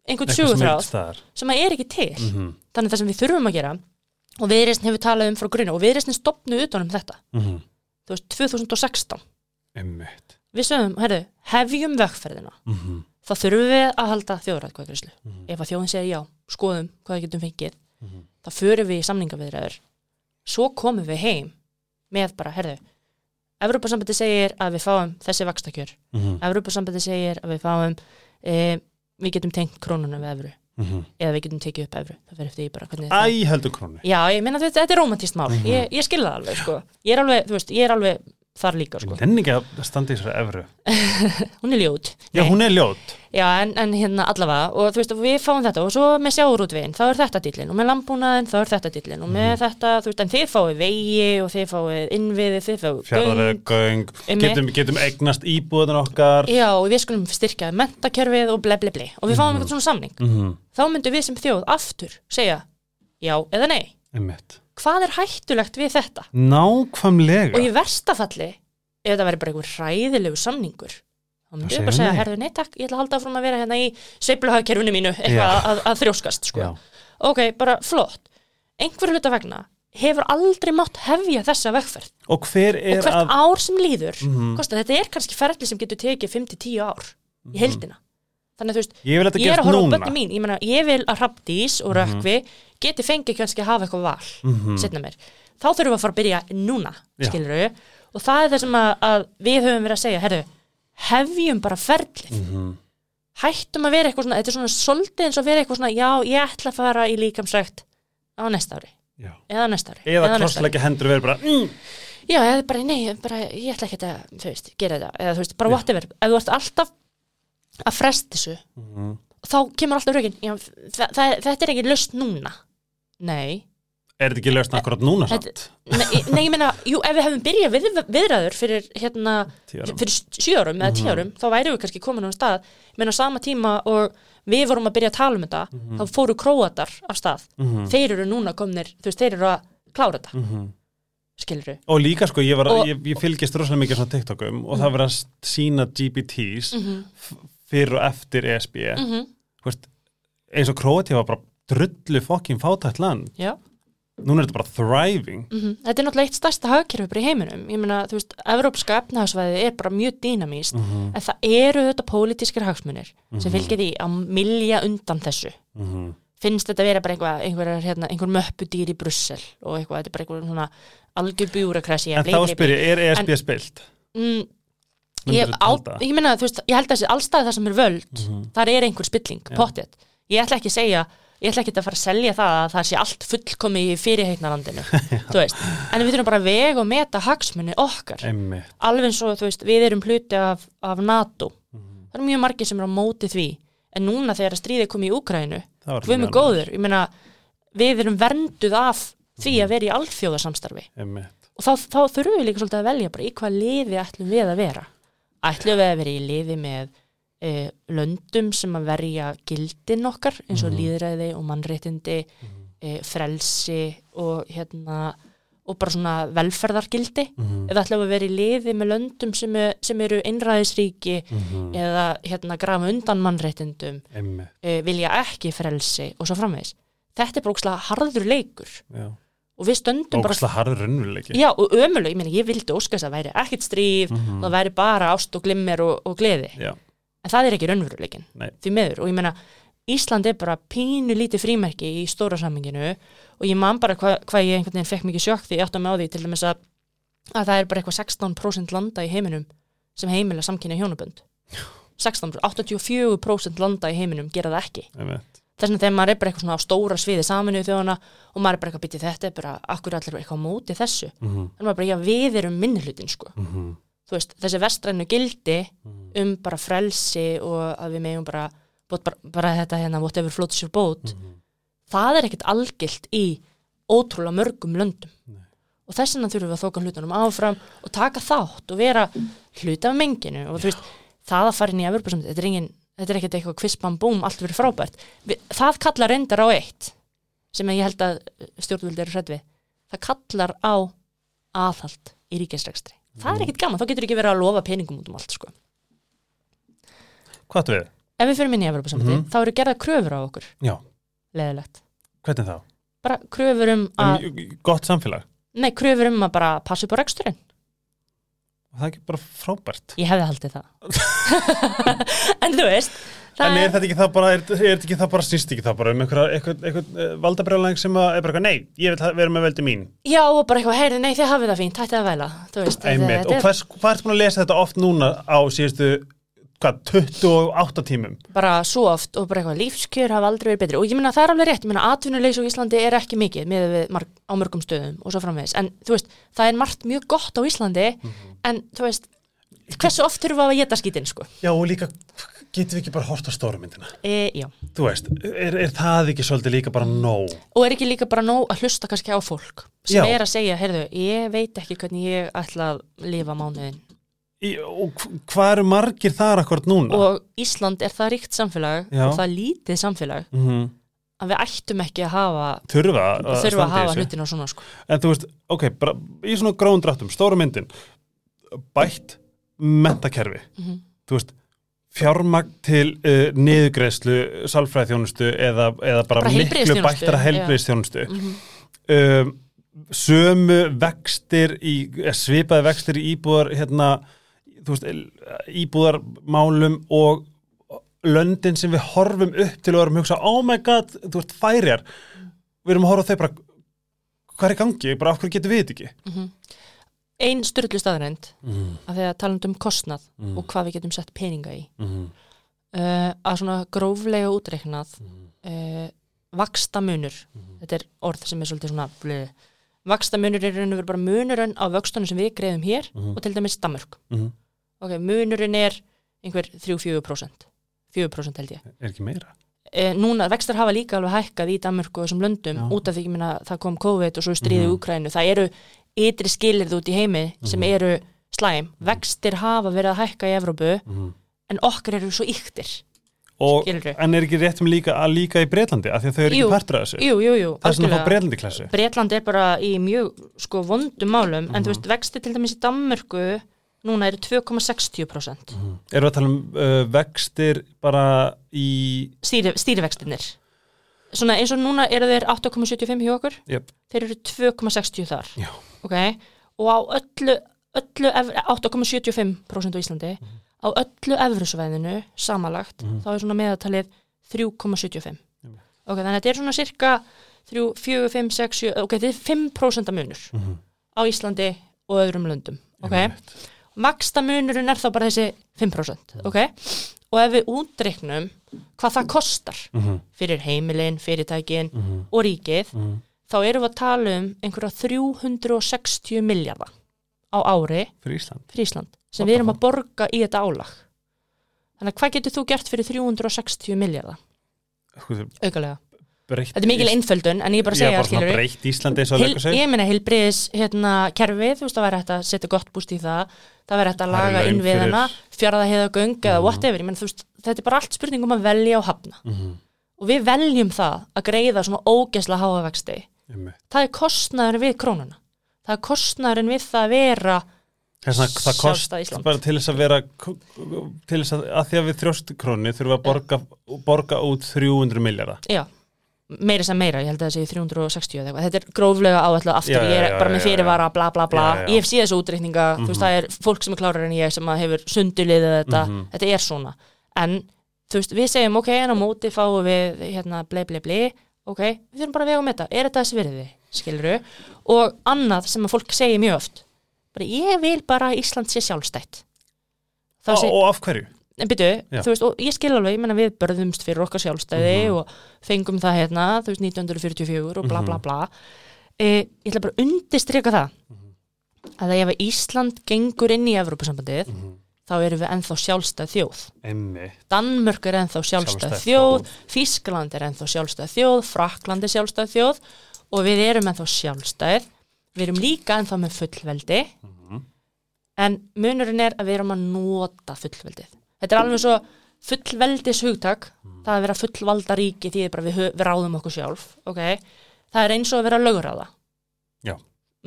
einhvern Eitthvað sem að er ekki til. Mhm. Þannig að það sem við þurfum að gera og viðreisn hefur talað um frá grunni og viðreisn stopnu utan um þetta. Mhm. Þú veist, 2016. Einmitt Við sögum, herru, hefjum vegferðina. Mhm. Þá þurfum við að halda þjóðrætkvæðgrislu. Mhm. Ef að þjóðin segir já, skoðum hvað getum fengið, Mhm. þá förum við í samningaviðræður. Svo komum við heim með bara, herðu, Evrópasambandi segir að við fáum þessi vakstakjör. Mhm. Evrópasambandi segir að við fáum, e, við getum tengt krónuna við evru Mhm. eða við getum tekið upp evru. Það verður eftir því bara hvernig Æ, heldur krónu Já, ég meina þetta, þetta er rómantíst mál. Mhm. Ég, ég skil það alveg, sko. Ég er alveg, þú veist, ég er alveg þar líka, sko. Henni ekki að standa í þessari evru Hún er ljót. Já, Nei. hún er ljót Já, en, en hérna allavega og þú veist, við fáum þetta og svo með sjáurútveginn þá er þetta dýllin og með landbúnaðin þá er þetta dýllin og með þetta, þú veist, en þið fáið vegi og þið fáið innviði, þið fáið Fjarlæði göng Einmitt. getum, getum eignast íbúðunar okkar Já, og við skulum styrkja mentakerfið og ble ble ble og við fáum Mhm. eitthvað svona samning Mhm. þá myndum við sem þjóð aftur segja já eða nei Einmitt hvað er hættulegt við þetta? Nákvæmlega Og í versta falli ef þetta væri bara einhver hræðilegu samningur þá segja við bara segja, herðu, nei takk, ég ætla að halda áfram að vera hérna í sveifluhagkerfinu mínu, eitthvað að, að þrjóskast sko. Já. ok, bara flott einhver hluta vegna hefur aldrei mátt hefja þessa vegferð Og hver og er hvert að ár sem líður Mhm. kosta, þetta er kannski ferli sem getur tekið 5-10 ár í heldina þannig að þú veist, Ég að ég er að horfa á bönni mín. Ég, meina, ég vil að Hrafdís og Rökkvi geti fengið kannski að hafa eitthvað val Mhm. setna mér, þá þurfum við að fara að byrja núna, skilur við og það er það sem að, að við höfum verið að segja herru, hefjum bara ferlið. Mhm. hættum að vera eitthvað svona, þetta er svona svolítið eins og vera eitthvað svona, já, ég ætla að fara í líkamsrækt á næsta ári. Já. eða næsta ári. Eða krossleggja hendur vera bara mm. Já, eða bara, nei, bara, ég ætla ekki að, þú veist, gera þetta, eða þú veist, bara whatever, ef þú ert alltaf að fresta þessu, Mhm. þá kemur alltaf rökin, já, það, það, þetta er ekki löst núna. Nei, Er þetta ekki löst akkurat núna samt? nei, nei, ég meina, jú, ef við hefum byrjað við, viðræður fyrir, hérna, fyrir sjö árum eða tíu Mhm. árum, þá væri við kannski komin á stað, menn á sama tíma og við vorum að byrja að tala um þetta, þá fóru króatar af stað. Mhm. Þeir eru núna komnir, þú veist, þeir eru að klára þetta, Mhm. skilur við. Og líka sko, ég, var, Og- ég, ég fylgist rosalega mikið svona TikTokum og það verið að sína GPTs Mm fyrir og eftir ESB -hmm. Þú veist, eins og Króati var bara drullu fokkin fátætt land Já. núna er þetta bara thriving Mm Þetta er náttúrulega eitt stærsta hagkerfi bara í heiminum. Ég meina, þú veist, Evrópska efnahagsvæði er bara mjög dýnamíst, Mhm. en það eru þetta pólitískir hagsmunir sem fylgir því að milja undan þessu. Mhm. Finnst þetta vera bara einhver, einhver, hérna, einhver möppudýr í Brussel og eitthvað, þetta er bara einhver algjör bjúrakrasi. En þá spyr ég, er ESB spilt? Mm, ég, á, ég meina, þú veist, ég held að þessi allstað það sem er völd, Mhm. þar er einhver spilling, pottet. Ég ætla ekki að segja, ég ætla ekki að fara að selja það að það sé allt fullkomi í veist. En við þurfum bara að vega og meta hagsmunni okkar. Einmitt Alveg eins og, veist, við erum hluti af, af NATO. Mhm. Það eru mjög margir sem eru á móti því. En núna þegar stríðið kom í Úkrænu, við erum góður, ég meina, við erum vernduð af því að vera í alþjóðasamstarfi. Einmitt Og þá, þá þurfum við líka svolítið að velja bara í hvað liði ætlum við að vera. Ætlum við að vera í liði með e, löndum sem að verja gildin okkar eins og Mhm. líðræði og mannréttindi, e, frelsi og hérna og bara svona velferðargildi Mhm. eða ætlum við að vera í liði með löndum sem, er, sem eru einræðisríki Mhm. eða hérna grafa undan mannréttindum e, vilja ekki frelsi og svo framvegis. Þetta er brókslega harður leikur Já og við stöndum bara ógæslega harður raunveruleiki. Já, og ömuleg, ég meina, ég vildi óska þess að væri ekkert stríð, Mhm. það væri bara ást og glimmer og, og gleði, Já, en það er ekki raunveruleikin, því meður og ég meina, Ísland er bara pínu lítið frímerki í stóra samminginu og ég man bara hvað hva ég einhvern veginn fekk mikið sjokk því ég átti mig á því til dæmis að, að það er bara eitthvað 16% landa í heiminum sem heimila samkynja hjónabönd. 16%, 84% landa í heiminum gera það ekki. Einmitt þess vegna þegar maður er bara eitthvað svona á stóra sviði saminuð þjóðana og maður er bara eitthvað býtið þetta er bara, akkur er allir eitthvað á móti þessu mm þannig maður bara, já, við erum minnihlutin sko. -hmm. þú veist, þessi vestrænu gildi Mhm. um bara frelsi og að við megum bara, bara, bara þetta hérna, whatever floats your boat Mhm. það er ekkert algilt í ótrúlega mörgum löndum Nei. og þess vegna þurfum við að þóka hlutunum áfram og taka þátt og vera hluta af menginu og þú veist, það að fara inn í Evropasamt, þetta er engin þetta er ekkert eitthvað kvispam búm, allt verið frábært. Við, það kallar reyndar á eitt sem ég held að stjórnvöldi eru hrætt við. Það kallar á aðhald í ríkisrekstri. Það er ekkert gaman, þá getur ekki verið að lofa peningum út um allt sko. Hvað áttu við? ef við fyrir minni í Evropasamti, Mhm. þá eru gerða kröfur á okkur. Já, leðilegt, hvernig þá? bara kröfur um að Um, gott samfélag? Nei, kröfur um að bara passa upp á reksturinn Það er ekki bara frábært Ég hefði haldið það. en þú veist, En er þetta ekki það bara, er, er þetta ekki það bara, snýst ekki það bara um einhverja, einhver, einhver uh, valdabrjálæng sem er bara eitthvað, nei, ég vil vera með veldi mín já, og bara eitthvað, heyrði, nei, þið hafið það fínt, hættið að væla. Þú veist, Einmitt, þetta og hvers, hvað ertu búin að lesa þetta oft núna á síðustu, hvað, 28 tímum? bara svo oft og bara eitthvað, lífskjör hafa aldrei verið betri. Og ég meina, það er alveg rétt, ég meina, atvinnuleysi á Íslandi er ekki mikið með við marg, á mörgum stöðum og svo framvegis. En þú veist, það er margt mjög gott á Íslandi, en þú veist, hversu oft þurfum við að geta skítinn, sko? Já, og líka, getum við ekki bara hort á stóra myndina? E, já. Þú veist, er, er það ekki svolítið líka bara nóg? Og er ekki líka bara nóg að hlusta kannski á fólk sem Já. er að segja, heyrðu, ég veit ekki hvernig ég ætla að lifa mánuðin Í, og hv- hvað eru margir þar akkord núna? og Ísland er það ríkt samfélag Já. og það lítið samfélag mm að við ættum ekki að hafa Þurfa að þurfa að hafa þessu. hlutina svona sko. En þú veist, ok, bara í svona gróðum dráttum, stóra myndin, bætt mentakerfi, Mhm. þú veist, fjármagn til uh, niðugreðslu, sálfræðþjónustu eða, eða bara, Bara miklu bættara já. heilbriðstjónustu. Mhm. Um, sömu vextir, í, eh, svipaði vextir í íbúðar, hérna, veist, íbúðarmálum og löndin sem við horfum upp til og erum að hugsa, oh my god, þú veist, færjar. Við erum að horfa á þau bara, hvað er í gangi, bara hverju getum við þetta ekki? Ein styrlu staðrænd Mm, að því að tala um kostnað Mm. og hvað við getum sett peninga í mm, uh, að svona gróflega útreiknað uh, vaksta munur Mhm. þetta er orð sem er svolítið svona blið. vaksta munur er raun og veru bara munurinn á vöxtunum sem við greiðum hér Mhm. og til dæmis Danmörk mm. ok, munurinn er einhver 3-4% 4% held ég Er ekki meira? e, núna, vextar hafa líka alveg hækkað í Danmörku og þessum löndum Já. út af því, meina, það kom COVID og svo stríði Mhm. mm Úkrænu, það eru ytri skilirð út í heimi sem Mhm. eru slæm, vextir hafa verið að hækka í Evrópu, Mm. en okkar eru svo yktir, Og, en er ekki rétt um líka að líka í Breitlandi, af því að þau eru Jú. ekki partur af þessu? Jú, jú, jú, Það er svona algjörlega. Breitlandi klassu. Bretland er bara í mjög sko vondum málum, en þú veist, vextir til dæmis í Danmörku núna eru 2,60% Mm. Erum við að tala um uh, vextir bara í... Stýri, stýrivextinir svona eins og núna eru þeir 8,75 hjá okkur Yep. þeir eru 2,60 þar Já. Ok, og á öllu, öllu ev- 8,75% á Íslandi á öllu efrusvæðinu samanlagt, Mhm. þá er svona meðatalið 3,75 Einmitt. ok, þannig að þetta er svona cirka 3, 4, 5, 6, 7 ok, þetta er 5% munur Mm -hmm. á Íslandi og öðrum löndum ok, maksta munurinn er þá bara þessi 5% ok, og ef við útreiknum hvað það kostar Mm -hmm. fyrir heimilin, fyrirtækin Mm -hmm. og ríkið, Mm -hmm. Þá erum við að tala um einhverja 360 miljardar á ári Fyrir Ísland. fyrir Ísland, sem What við erum að borga í þetta álag. Þannig að hvað getur þú gert fyrir 360 miljardar Sko, aukalega, þetta er mikil einföldun en ég bara að segja, sig. ég meina heilbriðis hérna, kerfið, þú veist það væri hægt að setja gott búst í það. Það væri hægt að eru laga laun innviðina fjaraða heiða göng eða Mhm. whatever, þú veist þetta er bara allt spurning um að velja og hafna. Mm -hmm. og við veljum það að greiða svona ógesla háavexti það er kostnaður við krónuna. Það er kostnaðurinn við það að vera það kost bara til þess að vera til þess að, að því að við þrjóst krónu þurfum að borga, borga út 300 miljardar já, meira sem meira, ég held að það séu 360 eða eitthvað, þetta er gróflega áætla aftur, Já, ég er já, bara með fyrirvara, bla bla bla. Ég hef síð þessu útreikninga, þú veist, það er fólk sem er klárar en ég sem hefur sunduliðið þetta. Mhm. þetta er svona, en þú veist, við segjum, ok, en á móti fáum við hérna, ble, ble, ble, ok við þurfum bara að vega um þetta, er þetta þessi virði skiluru, og annað sem að fólk segir mjög oft, bara ég vil bara að Ísland sé sjálfstætt. Og, seg, og af hverju? en byrju, þú veist, og ég skil alveg, ég menna við börðumst fyrir okkar sjálfstæði og fengum það hérna, þú veist, 1944 og bla bla bla. E, ég ætla bara að undistrika það. Að ef að Ísland gengur inn í Evrópusambandið, þá erum við ennþá sjálfstæð þjóð. Emmi, Danmörk er ennþá sjálfstæð Sjálfstæð þjóð. Þískland er ennþá sjálfstæð þjóð, Frakland er sjálfstæð þjóð og við erum ennþá sjálfstæð, við erum líka ennþá með fullveldi, en munurinn er að við erum að nota fullveldið. Þetta er alveg svo fullveldis hugtak, það að vera fullvalda ríki því við, við ráðum okkur sjálf, ok? Það er eins og að vera löguráða. Já.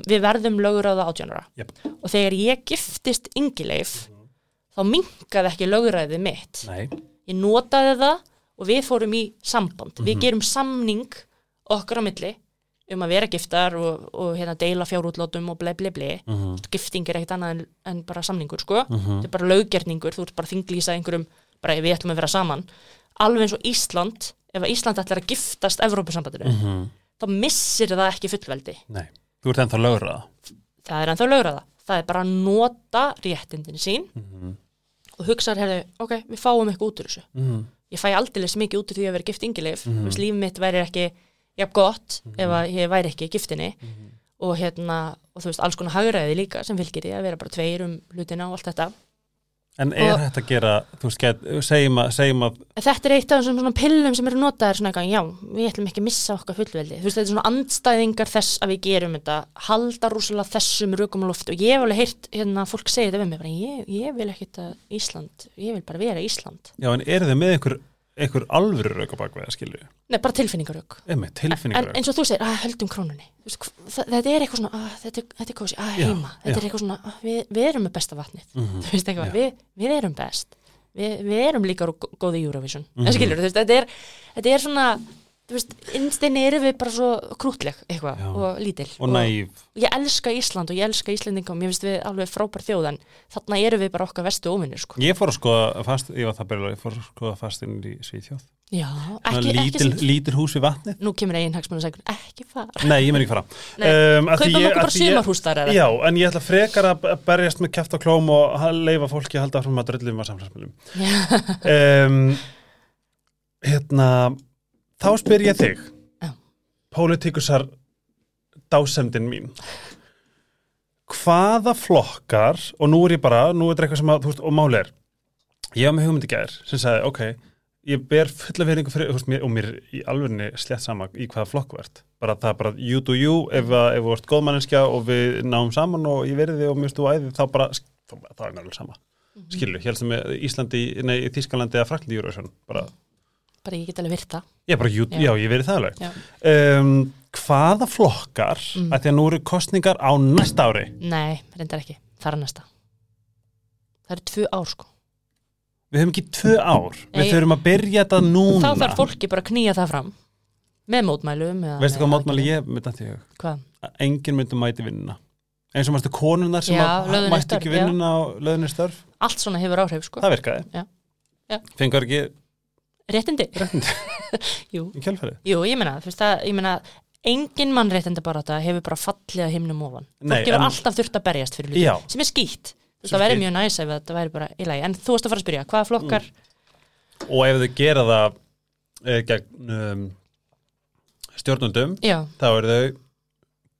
Við verðum löguráða átjónara. Jep. Og þegar ég giftist yngileif, þá minkaði ekki löguræðið mitt. Nei, ég notaði það og við fórum í samband, Mhm. við gerum samning okkar á milli um að vera giftar og, og hérna deila fjárútlátum og ble ble ble Mhm. gifting er ekkit annað en, en bara samningur sko, Mhm. þetta er bara löggerningur þú ert bara að þinglýsa einhverjum, bara við ætlum að vera saman. Alveg eins og Ísland ef Ísland ætlar að giftast Evrópusambandinu Mhm. þá missir það ekki fullveldi. Nei. Þú ert ennþá lögraða það er ennþá lögraða, það er bara að nota réttindin sín. Mhm. Og hugsaður, herðu, ok, við fáum eitthvað út úr þessu Mhm. ég fæ aldeilis mikið út úr því að vera gift yngileif mm Mhm. -hmm. líf mitt væri ekki jafn gott ef að ég væri ekki giftinni og hérna, og þú veist, alls konar hagræði líka sem fylgir því að vera bara tveir um hlutina og allt þetta. En er Og- hægt að gera, þú veist, segjum, að, segjum að Þetta er eitt af þessum svona pillum sem eru notaðir svona eitthvað, já, við ætlum ekki að missa okkar fullveldi. Þú veist, þetta er svona andstæðingar þess að við gerum þetta, halda rúslega þessum rökum á loft og ég hef alveg heyrt hérna fólk segja þetta við mig, bara ég, ég vil ekkit að Ísland, ég vil bara vera Ísland. Já, en eru þið með einhver, einhver alvöru rauk á bakveða, skilju? Nei, bara tilfinningarök. Emmi, en og þú segir, að höldum krónunni þetta er eitthvað svona að, þetta, er- þetta er kósi, að Já, heima þetta er eitthvað svona, við, við erum með besta vatnið Mhm. við, við erum best við, við erum líka gó- góð í Eurovision Mhm. veist, þetta er þetta er svona, innstinni erum við bara svo krútleg eitthvað og lítil Og næv ég elska Ísland og ég elska Íslendinga og mér finnst við alveg frábær þjóð en þarna erum við bara okkar vestu óvinnir sko. Ég fór að skoða fast, ég var það byrjulega, ég fór að skoða fast inn í Svíþjóð. Já, ekki, lítil, ekki lítil hús við vatnið. Nú kemur eigin hagsmunum og segur, ekki fara. Nei, ég menn ekki fara. Um, kaupum ég- okkur bara ég- sumarhús þar Já, en ég ætla frekar að berjast með kæft og klóm og leifa fólki að halda fram að dröllum að samfélagsmiðlum. Um, Hérna þá spyr ég þig Já. Pólitíkusar dásemdin mín Hvaða flokkar og nú er ég bara, nú er þetta eitthvað sem að þú veist, og máli er ég var með hugmyndi gær sem sagði, ok, ég ber fulla veringu fyrir, þú veist, mér, og mér í alvegni slett sama í hvaða flokk ert bara það er bara you do you, ef, þú ert góðmanneskja og við náum saman og ég verði og mér stu æði, þá bara þá, það er náttúrulega sama, mm -hmm. skilju helst með Íslandi, nei, Þískalandi eða Fraklandi bara, bara ég get alveg virta ég bara, you, Já. já. ég verði það alveg Já. um, hvaða flokkar Mm. að því að nú eru kostningar á næsta ári Nei, reyndar ekki, það er næsta Það eru tvö ár sko við höfum ekki tvö ár, við Nei. þurfum að byrja þetta núna Þá þarf fólki bara að knýja það fram með mótmælum veistu hvað mótmæli ég myndi að því að enginn myndi mæti vinnuna eins og mástu konunnar sem Já, að mætti ekki já. vinnuna á löðinni störf, Allt svona hefur áhrif sko það virkaði Já. Já. fengur ekki Réttindi? réttindi. Jú, í kjálfærið jú, ég meina, þú veist það, ég meina engin mann réttindi bara þetta hefur bara fallið að himnum ofan. Nei, Fólk hefur en- alltaf þurft að berjast fyrir hluti Já. sem er skýtt. Það væri mjög næs ef þetta væri bara í lagi. En þú veist að fara að spyrja, hvaða flokkar og ef þau gera það e, gegn um, stjórnundum Já, þá eru þau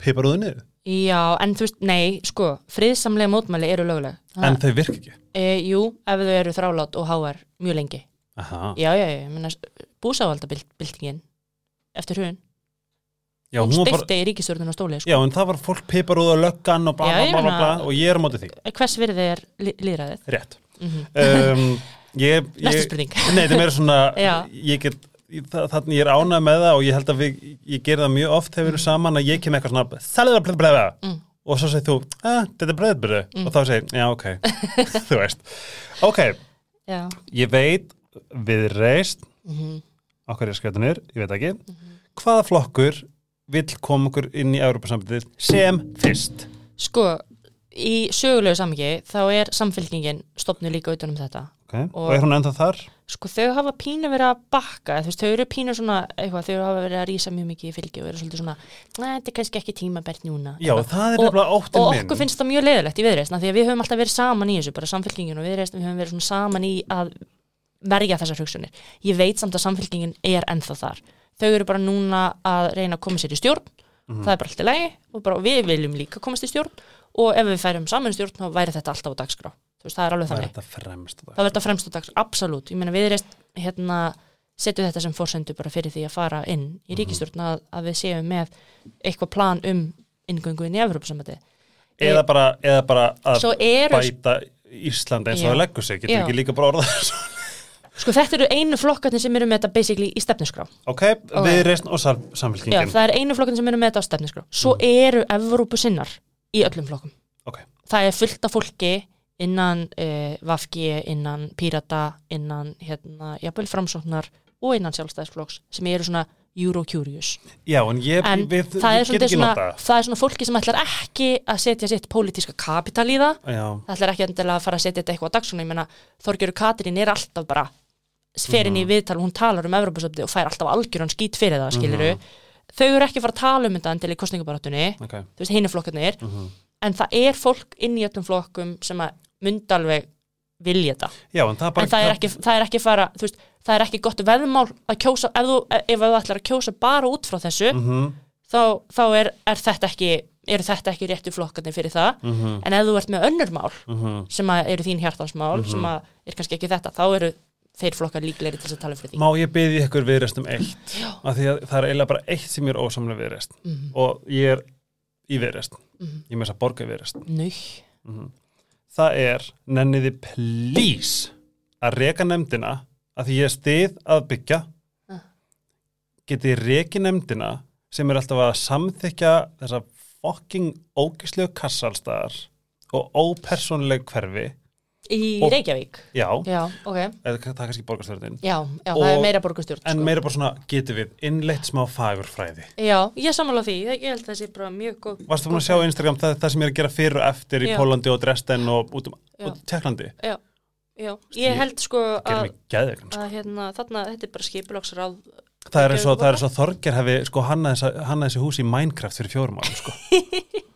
piparúðu niður já, en þú veist, nei, sko friðsamlega mótmæli eru löguleg en þau virka ekki. E, Jú, ef þau eru þrálát og háar mjög lengi Aha. Já, já, já, búsávaldabildingin eftir hrun, Já, hún hún var bara, í ríkistjórnun á stóli sko. já, en það var fólk piparúðu og löggan og bla bla bla, og ég er á móti því, Hvers virði er lí líðræðið? rétt. Mm um, ég, Næsta ég, spurning. Nei, þetta er meira svona ég get, það, þannig ég er ánægð með það og ég held að við, ég ger það mjög oft þegar við erum saman að ég kem eitthvað svona sælega bleið bleið Mm. og svo segir þú, að, þetta er bleið bleið og þá segir, já, ok, þú veist. Ok, Já, ég veit við reist mm á hverju skjötunir, ég veit ekki hvaða flokkur vill koma okkur inn í Európa-sambandið sem fyrst Sko, í sögulegu samhengi þá er samfélkingin stopnu líka utan um þetta. okay. og, Og- er hún enda þar? Sko, þau hafa pínu verið að bakka, veist, þau eru pínu svona, eitthvað, þau hafa verið að rísa mjög mikið í fylgi og verið svolítið svona, "Nei, þetta er kannski ekki tímabært núna. Já, er Og- og minn okkur finnst það mjög leiðilegt í viðreisna því að við höfum alltaf verið saman í þessu, bara samfélkingin og viðreisna, við höfum verið svona saman í að verja þessar hugsunir. Ég veit samt að samfélkingin er ennþá þar. Þau eru bara núna að reyna að koma sér í stjórn, Mhm. það er bara allt í lagi og bara, við viljum líka komast í stjórn og ef við færum saman í stjórn þá væri þetta alltaf á dagskrá. Veist, það er alveg það þannig. Það verður þetta fremst á dagskrá, absolutt. Ég meina viðreist, hérna, setju þetta sem fórsendu bara fyrir því að fara inn í ríkistjórn að, að við séum með eitthvað plan um inngöngu inn í Evropasambandi. eða bara, eða bara að bæta Ísland eins og það leggur sig getur ekki líka bara orðað sko þetta eru einu flokkarnir sem eru með þetta basically í stefnuskrá. ok, við reysn og sal- Já, samfélkingin það er einu flokkarnir sem eru með þetta á stefnuskrá. Svo eru Evrópusinnar í öllum flokkum. ok, Það er fullt af fólki innan uh, Vafgi, innan Pírata, innan hérna, jafnvel framsóknar og innan sjálfstæðisflokks sem eru svona Eurocurious. já, en ég, En við, það, er ég get svolítið ekki svona, nota það er svona fólki sem ætlar ekki að setja sitt pólitíska kapital í það. já, Það ætlar ekki að fara að setja þetta eitthvað á dagskrona. Ég meina, Þorgjöru Katrín er alltaf bara fer inn í Mhm. viðtal, hún talar um Evropasöfdi og fær alltaf algjöran skít fyrir það, skiluru. Mhm. Þau eru ekki fara að tala um þetta endilega í kostningabarátunni, ok þú veist, hinu flokkarnir, mhm. en það er fólk inn í öllum flokkum sem að myndi alveg vilja þetta. já, en það er bara en það er, ekki, það er ekki fara, veist, það er ekki gott veðmál að kjósa, ef þú, ef þú ætlar að kjósa bara út frá þessu, mhm, þá, þá er, er þetta ekki eru þetta ekki réttu flokkarnir fyrir það mhm, en ef þú ert með önnur mál mhm sem að eru þín hjartansmál sem að er kannski ekki þetta, þá eru þeir flokkar líklegri til að tala fyrir því. Má ég byggði ykkur viðrest um eitt? Af því að það er eiginlega bara eitt sem ég er ósamlega viðrest mm og ég er í viðrest -hmm. ég með þess að borga viðrest Nau, mm það er nenniði please að reka nefndina að því ég er stið að byggja. Ah. getið reki nefndina sem er alltaf að samþykja þessa fucking ógislegu kassalstaðar og ópersónuleg hverfi í Og- Reykjavík. Já, Já, ok, eða það er kannski borgarstjórnin. Já, já það er meira borgarstjórn en sko. meira bara svona getur við innleitt smá fagurfræði? Já, ég sammála því, ég held að það sé bara mjög góð Varstu búin að sjá Instagram það, það sem er að gera fyrir og eftir í Já. Pólandi og Dresden og út um Teklandi Já, já, Ég- held sko að, geðveikan, sko. að hérna, þarna, þetta er bara skipulagsráð það er eins og, er Þorger hefði sko hanna þessi hús í Minecraft fyrir fjórum árum sko.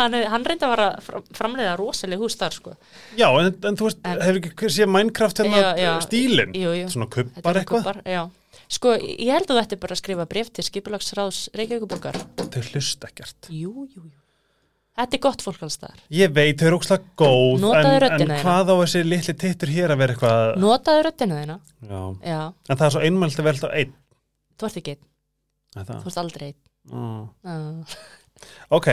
hann, er- hann reyndi að vara framleiða rosaleg hús þar sko Já, en, en þú veist, hefur ekki séð Minecraft hérna stílinn? Jú, jú, Svona Þetta eru eitthvað? Sko, ég held að þú ætti bara að skrifa bref til skipulagsráðs Reykjavíkuborgar. Þau hlust ekkert Jú, jú, jú. Þetta er gott fólk alls þar. Ég veit, þau eru ókslega góð Notaðu en, en hvað á þessi litli tittur hér að vera eitthvað Notaðu röddina þína. Já, Já, en það er svo einmælt að velta einn þú ert ekki einn. Er það? Þú ert aldrei einn. Mm. Uh, Ok,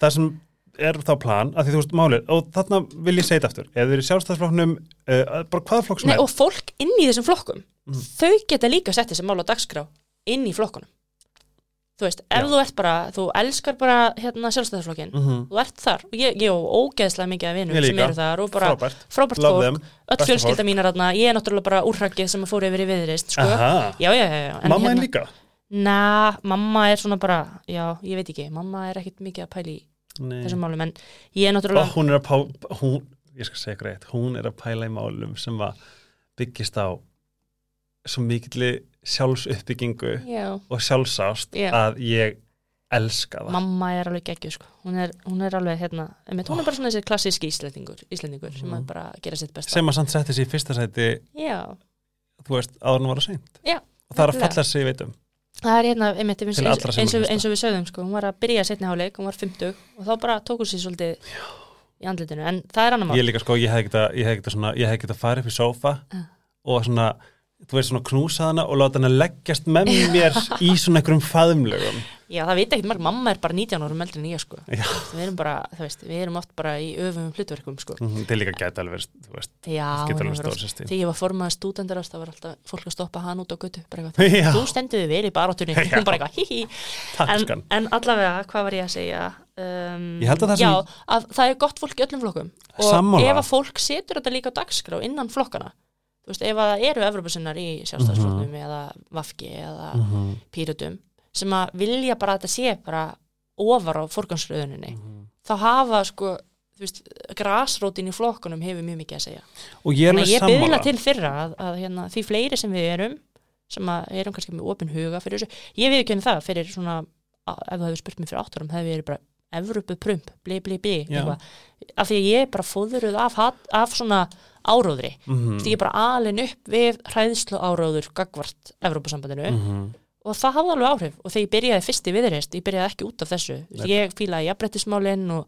það sem er þá plan, að því þú veist málið, og þarna vil ég segja þetta aftur, ef þið eru sjálfstæðsflokknum, uh, bara hvaða flokk sem Nei, er, og fólk inn í þessum flokkum, Mhm. þau geta líka sett þessi mál á dagskrá inn í flokkunum. Þú veist, ef Já. þú ert bara, þú elskar bara hérna sjálfstæðisflokkin, mm þú ert þar. Og ég, ég á ógeðslega mikið af vinum sem eru þar og bara frábært, frábært love fólk, them, öll fjölskylda mínar þarna, ég er náttúrulega bara úrrakkið sem fór yfir í viðreist, sko. Já, já, já, já. en mamma hérna- líka? Na, mamma er svona bara, já, ég veit ekki, mamma er ekkit mikið að pæla í Nei. þessum málum, en ég er Og náttúrulega, hún er að pá, hún, ég skal segja greitt, hún er að pæla í málum sem að byggist á svo mikilli sjálfsuppbyggingu já, og sjálfsást Já. að ég elska það. mamma er alveg geggjuð, sko, hún er, hún er alveg, hérna, einmitt, hún er bara svona þessi klassíski íslendingur, íslendingur sem Mhm. er bara að gera sitt besta. sem að samt setti sér í fyrsta sæti, Já, þú veist, áður en var að seint. Já, Og það er að falla sig, ég veit um. Það er hérna, einmitt, eins, eins, og, eins og við sögðum, sko, hún var að byrja setni háleik, hún var 50 og þá bara tóku sér svolítið í andlitinu, en það er annar mál. Ég líka sko, ég hef ekkert að, fara upp í sófa Ah. og svona, þú veist, svona knúsa hana og láta hana leggjast með mér í svona einhverjum faðumlögum. Já, það veit ekkert marg, mamma er bara 19 árum eldri en ég, sko. Við erum bara, þú veist, við erum oft bara í öfum hlutverkum, sko. Mhm, Til líka gæti alveg, þú veist, Já, þegar ég var formað stúdendarast það var alltaf fólk að stoppa hann út á götu bara eitthvað, Já, þú stendur við vel í barátunni en, en allavega, hvað var ég að segja? Um, Ég held að það sem- já, að það er gott fólk í öllum flokkum. Og Sammála. ef að fólk setur þetta líka á dagskrá innan flokkana þú veist, ef að það eru Evrópusinnar í sjálfstæðsflóknum eða Vafki eða Mhm. Pírutum sem að vilja bara að þetta sé bara ofar á forgansröðuninni þá hafa sko þú veist, grasrótin í flokkunum hefur mjög mikið að segja. Og ég er að ég sammála. til þeirra að, að hérna, því fleiri sem við erum sem erum kannski með opin huga fyrir þessu, ég við ekki það fyrir svona, að, ef þú hefur spurt mér fyrir áttarum hefur ég verið bara Evrópu prump, bli bli bli af því að ég er bara fóðuruð af, af svona áróðri mm. ég er bara alin upp við hræðslu áróður gagvart Evrópusambandinu Mhm. og það hafði alveg áhrif og þegar ég byrjaði fyrst í viðreist, ég byrjaði ekki út af þessu veist, ég fílaði jafnbrettismálin og,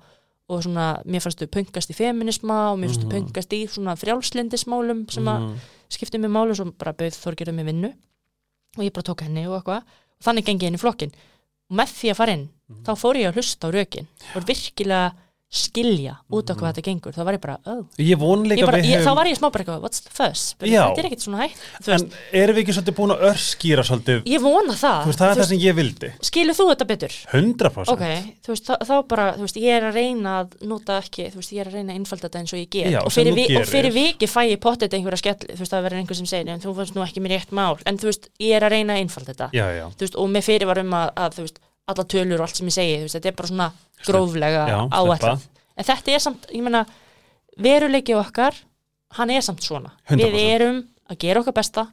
og svona, mér fannst þau pöngast í feminisma og mér fannst þau Mhm. pöngast í svona frjálslindismálum sem að Mhm. skipti mig máli og bara bauð Þorgerður mig vinnu og ég bara tók henni og eitthvað og þannig gengi ég inn í flokkin og með því að fara inn, Mhm. þá fór ég að hlusta á rökin og virkilega skilja út af hvað þetta gengur, þá var ég bara, oh. ég Mhm. ég bara, ég, þá höfum- var ég smá bara eitthvað, what's the fuss? Þetta er ekkert svona hægt veist, en erum við ekki svolítið búin að örskýra svolítið? Ég vona það, þú veist, það er það sem ég vildi. skilur þú þetta betur? 100% ok, þú veist, þá, þá bara þú veist, ég er að reyna að nota ekki þú veist, ég er að reyna að innfalda þetta eins og ég get. Já, og, fyrir vi, fyrir viki fæ ég pottet einhverja skell þú veist, það verður einhver sem segir, en þú fannst nú ekki mér rétt mál. En þú veist, ég er að reyna að alla tölur og allt sem ég segi, veist, þetta er bara svona gróflega sleppa. en þetta er samt, ég meina veruleiki okkar, hann er samt svona. 100%. við erum að gera okkar besta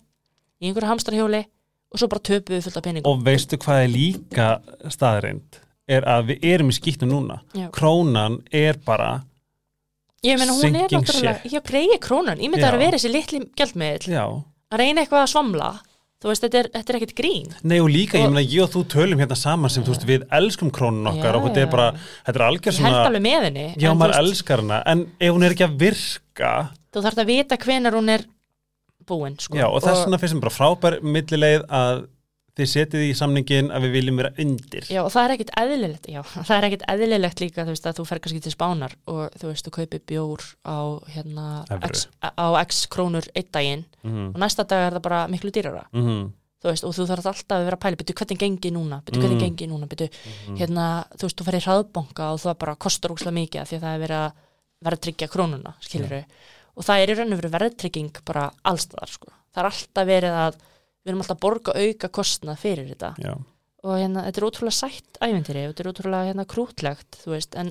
í einhverju hamstrahjóli og svo bara töpum við fullt af peningum. Og veistu hvað er líka staðreind er að við erum í skýttum núna. Já. krónan er bara ég meina hún er náttúrulega, ég preygi krónan. Ég myndi að vera þessi litli gjaldmiðl já, að reyna eitthvað að svamla þú veist, þetta er, þetta er ekkert grín nei og líka ég Og- meina ég og þú tölum hérna saman sem þú veist við elskum krónun okkar Já, og þetta er bara, þetta er algjör ég held svona alveg með henni já maður veist, elskar hana en ef hún er ekki að virka þú þarf að vita hvenar hún er búin sko. já og þess vegna finnst mér bara frábær millileið að þið setið í samningin að við viljum vera undir. Já, og það er ekkit eðlilegt, já, það er ekkit eðlilegt líka, þú veist, að þú fer kannski til Spánar og þú veist, þú kaupir bjór á, hérna, x, á x krónur einn daginn mm og næsta dag er það bara miklu dýrara, -hmm. þú veist, og þú þarf alltaf að vera að pæla, betur hvernig gengi núna, betur hvernig Mm. gengi núna, betur, hérna, þú veist, þú fer í hraðbanka og það bara kostar úkslega mikið því að það er verið að vera að tryggja krónuna, skilur og það er í raun og verið verðtrygging bara allstaðar, sko, það er alltaf verið að við erum alltaf að borga auka kostnað fyrir þetta. Já, og hérna, þetta er ótrúlega sætt æventýri, þetta er ótrúlega hérna krútlegt þú veist, en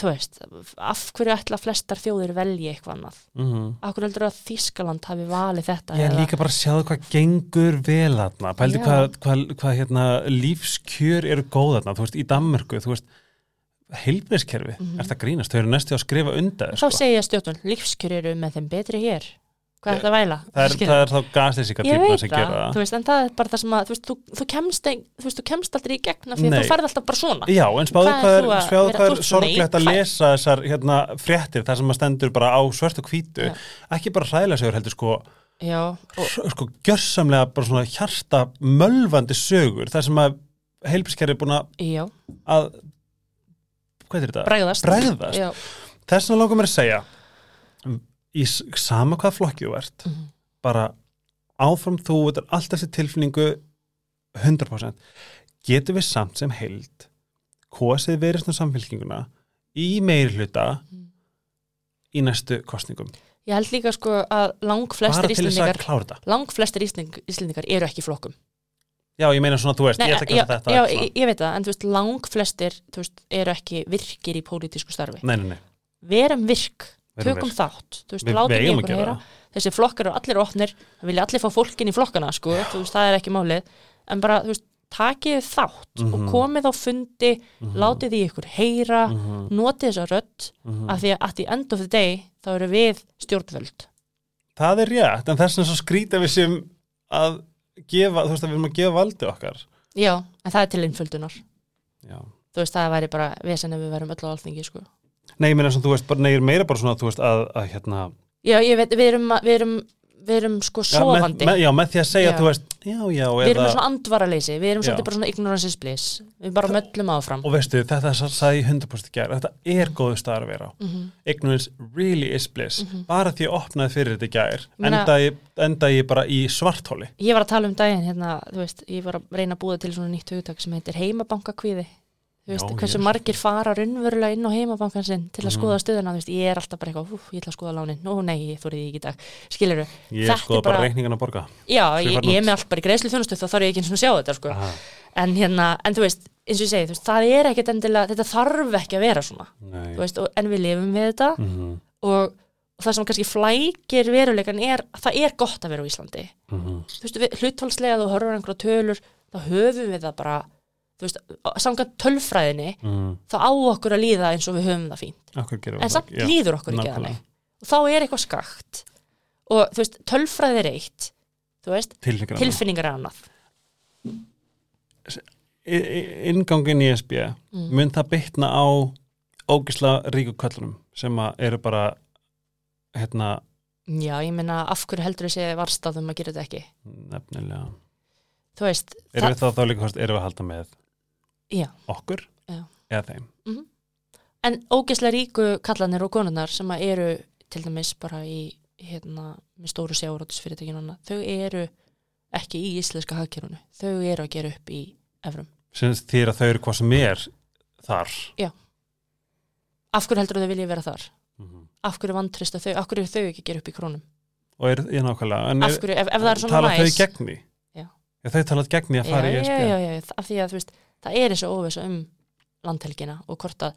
þú veist, af hverju ætla flestar þjóðir velji eitthvað annað? mm Af hverju heldur að Þískaland hafi valið þetta? Ég er líka bara að sjáðu hvað gengur vel þarna, pældi hvað, hvað, hvað hérna, lífskjör eru góð þarna, þú veist, í Danmörku, þú veist, heilbriðskerfi, mm Mhm. er það grínast, þau eru næstu að skrifa undan, Þá segja stjórnum, lífskjör eru með þeim betri hér Hvað er þetta að væla? það er, það er þá gaslýsingar tíma sem það, gera þú það. veist, en það er bara það sem að þú veist, þú, þú, kemst, ein, þú, veist, þú kemst aldrei í gegna því að þú færð alltaf bara svona. Já, en spáðu Hvað er er, þú að þú er sorglegt að lesa þessar hérna, fréttir, þar sem að stendur bara á svört og hvítu, Já. ekki bara hræðilega sögur heldur sko, Já, og, sko gjörsamlega bara svona hjarta mölvandi sögur, þar sem að heilbriðskerfi er búin að, að hvað er þetta? Já, Þess vegna langar mér að segja í sama hvað flokki þú ert Mhm. bara áfram þú þetta er alltaf þessi tilfinningu 100% getur við samt sem heild kosið verið svona samfélkinguna í meiri hluta Mhm. í næstu kostningum Ég held líka sko að lang flestir Íslendingar lang flestir Íslending, Íslendingar eru ekki flokkum. Já ég meina svona þú veist, Nei, ég ætla ekki að þetta já, ég, ég veit það, en þú veist, lang flestir þú veist, eru ekki virkir í pólitísku starfi. Nei, nei, nei, verum virk, tökum virk. þátt þú veist, við látum í að okkur gera heyra þessi flokkar eru allir opnir, það vilja allir fá fólkin í flokkana sko, þú veist, það er ekki málið en bara, þú veist, takið þátt Mhm. og komið á fundi, Mhm. látið í ykkur heyra Mhm, notið þessa rödd mhm. af því að at the end of the day þá eru við stjórnvöld það er rétt, en þess vegna svo skrýta við sem að gefa, þú veist að við erum að gefa valdi okkar já, en það er til innföldunar já þú veist, það væri bara vesen ef við verum öll á alþingi sko. Nei, ég meina sem þú veist, bara, nei, ég er meira bara svona, þú veist, að, að hérna, já, ég veit, við erum, við erum, við erum sko já, sofandi með, með, já, með því að segja, Já. þú veist, já, já, við erum eða, með svona andvaraleysi, við erum Já. svolítið bara svona ignorance bliss, við bara möllum áfram og veistu, þetta sa- sagði ég 100% gær, þetta er góðu staðar að vera á. Mhm. Ignorance really is bliss, bara því að opnaði fyrir þetta í gær, Meina- enda, ég, enda ég bara í svarthóli. ég var að tala um daginn hérna, þú veist, ég var að reyna að búða til svona nýtt hugtak sem heitir heimabankakvíði þú veist, hversu ég- margir fara raunverulega inn á heimabankan sinn til að Mhm. skoða stöðuna, þú veist, ég er alltaf bara eitthvað, úf, ég ætla að skoða lánin, nú nei, ég þórið því ekki í dag. Skilur Ég Þetta skoða er bara bara- reikningan að borga. Já, ég ég, ég er með allt bara í greiðslu þjónustu þá þarf ég ekki eins og sjá þetta, sko. Aha, en hérna, en þú veist, eins og ég segi, þú veist, það er ekkert endilega, þetta þarf ekki að vera svona. Nei. Þú veist, og, en við lifum við þetta Mhm, og, og það sem kannski flækir veruleikan er að það er gott að vera á Íslandi. Mhm, þú veist, við, hlutfalslega þú horfur einhverja tölur þá höfum við það bara þú veist, samkvæmt tölfræðinni mhm. þá á okkur að líða eins og við höfum það fínt. En samt það? Líður okkur ekki þannig. og þá er eitthvað skakt. Og þú veist, tölfræði er eitt þú veist, Tilfinningar tilfinningar er annað. Ingangin í SB Mm. mun það bytna á ógisla ríku köllunum sem eru bara hérna já, ég meina, af hverju heldur þessi varstaðum að gera þetta ekki? nefnilega. Þú veist, Erum við þá þá líka hvort erum við að halda með Já. okkur Já. eða þeim. En ógeðslega ríku kallanir og konurnar sem eru til dæmis bara í hérna, með stóru sjárótusfyrirtækinu þau eru ekki í íslenska hagkerfunu þau eru að gera upp í evrum. Sem þýr að þau eru hvað sem er þar. Af hverju heldur þau vilja vera þar? Mhm. af hverju vantrista þau, af hverju þau ekki að gera upp í krónum? Og er, ég nákvæmlega en ef, ef það er svona tala þau næs? gegn því? Já. Já, þau talað gegn því að fara já, í já, SB já, já, af því að þú veist það er þessu óvisa um landhelgina og hvort að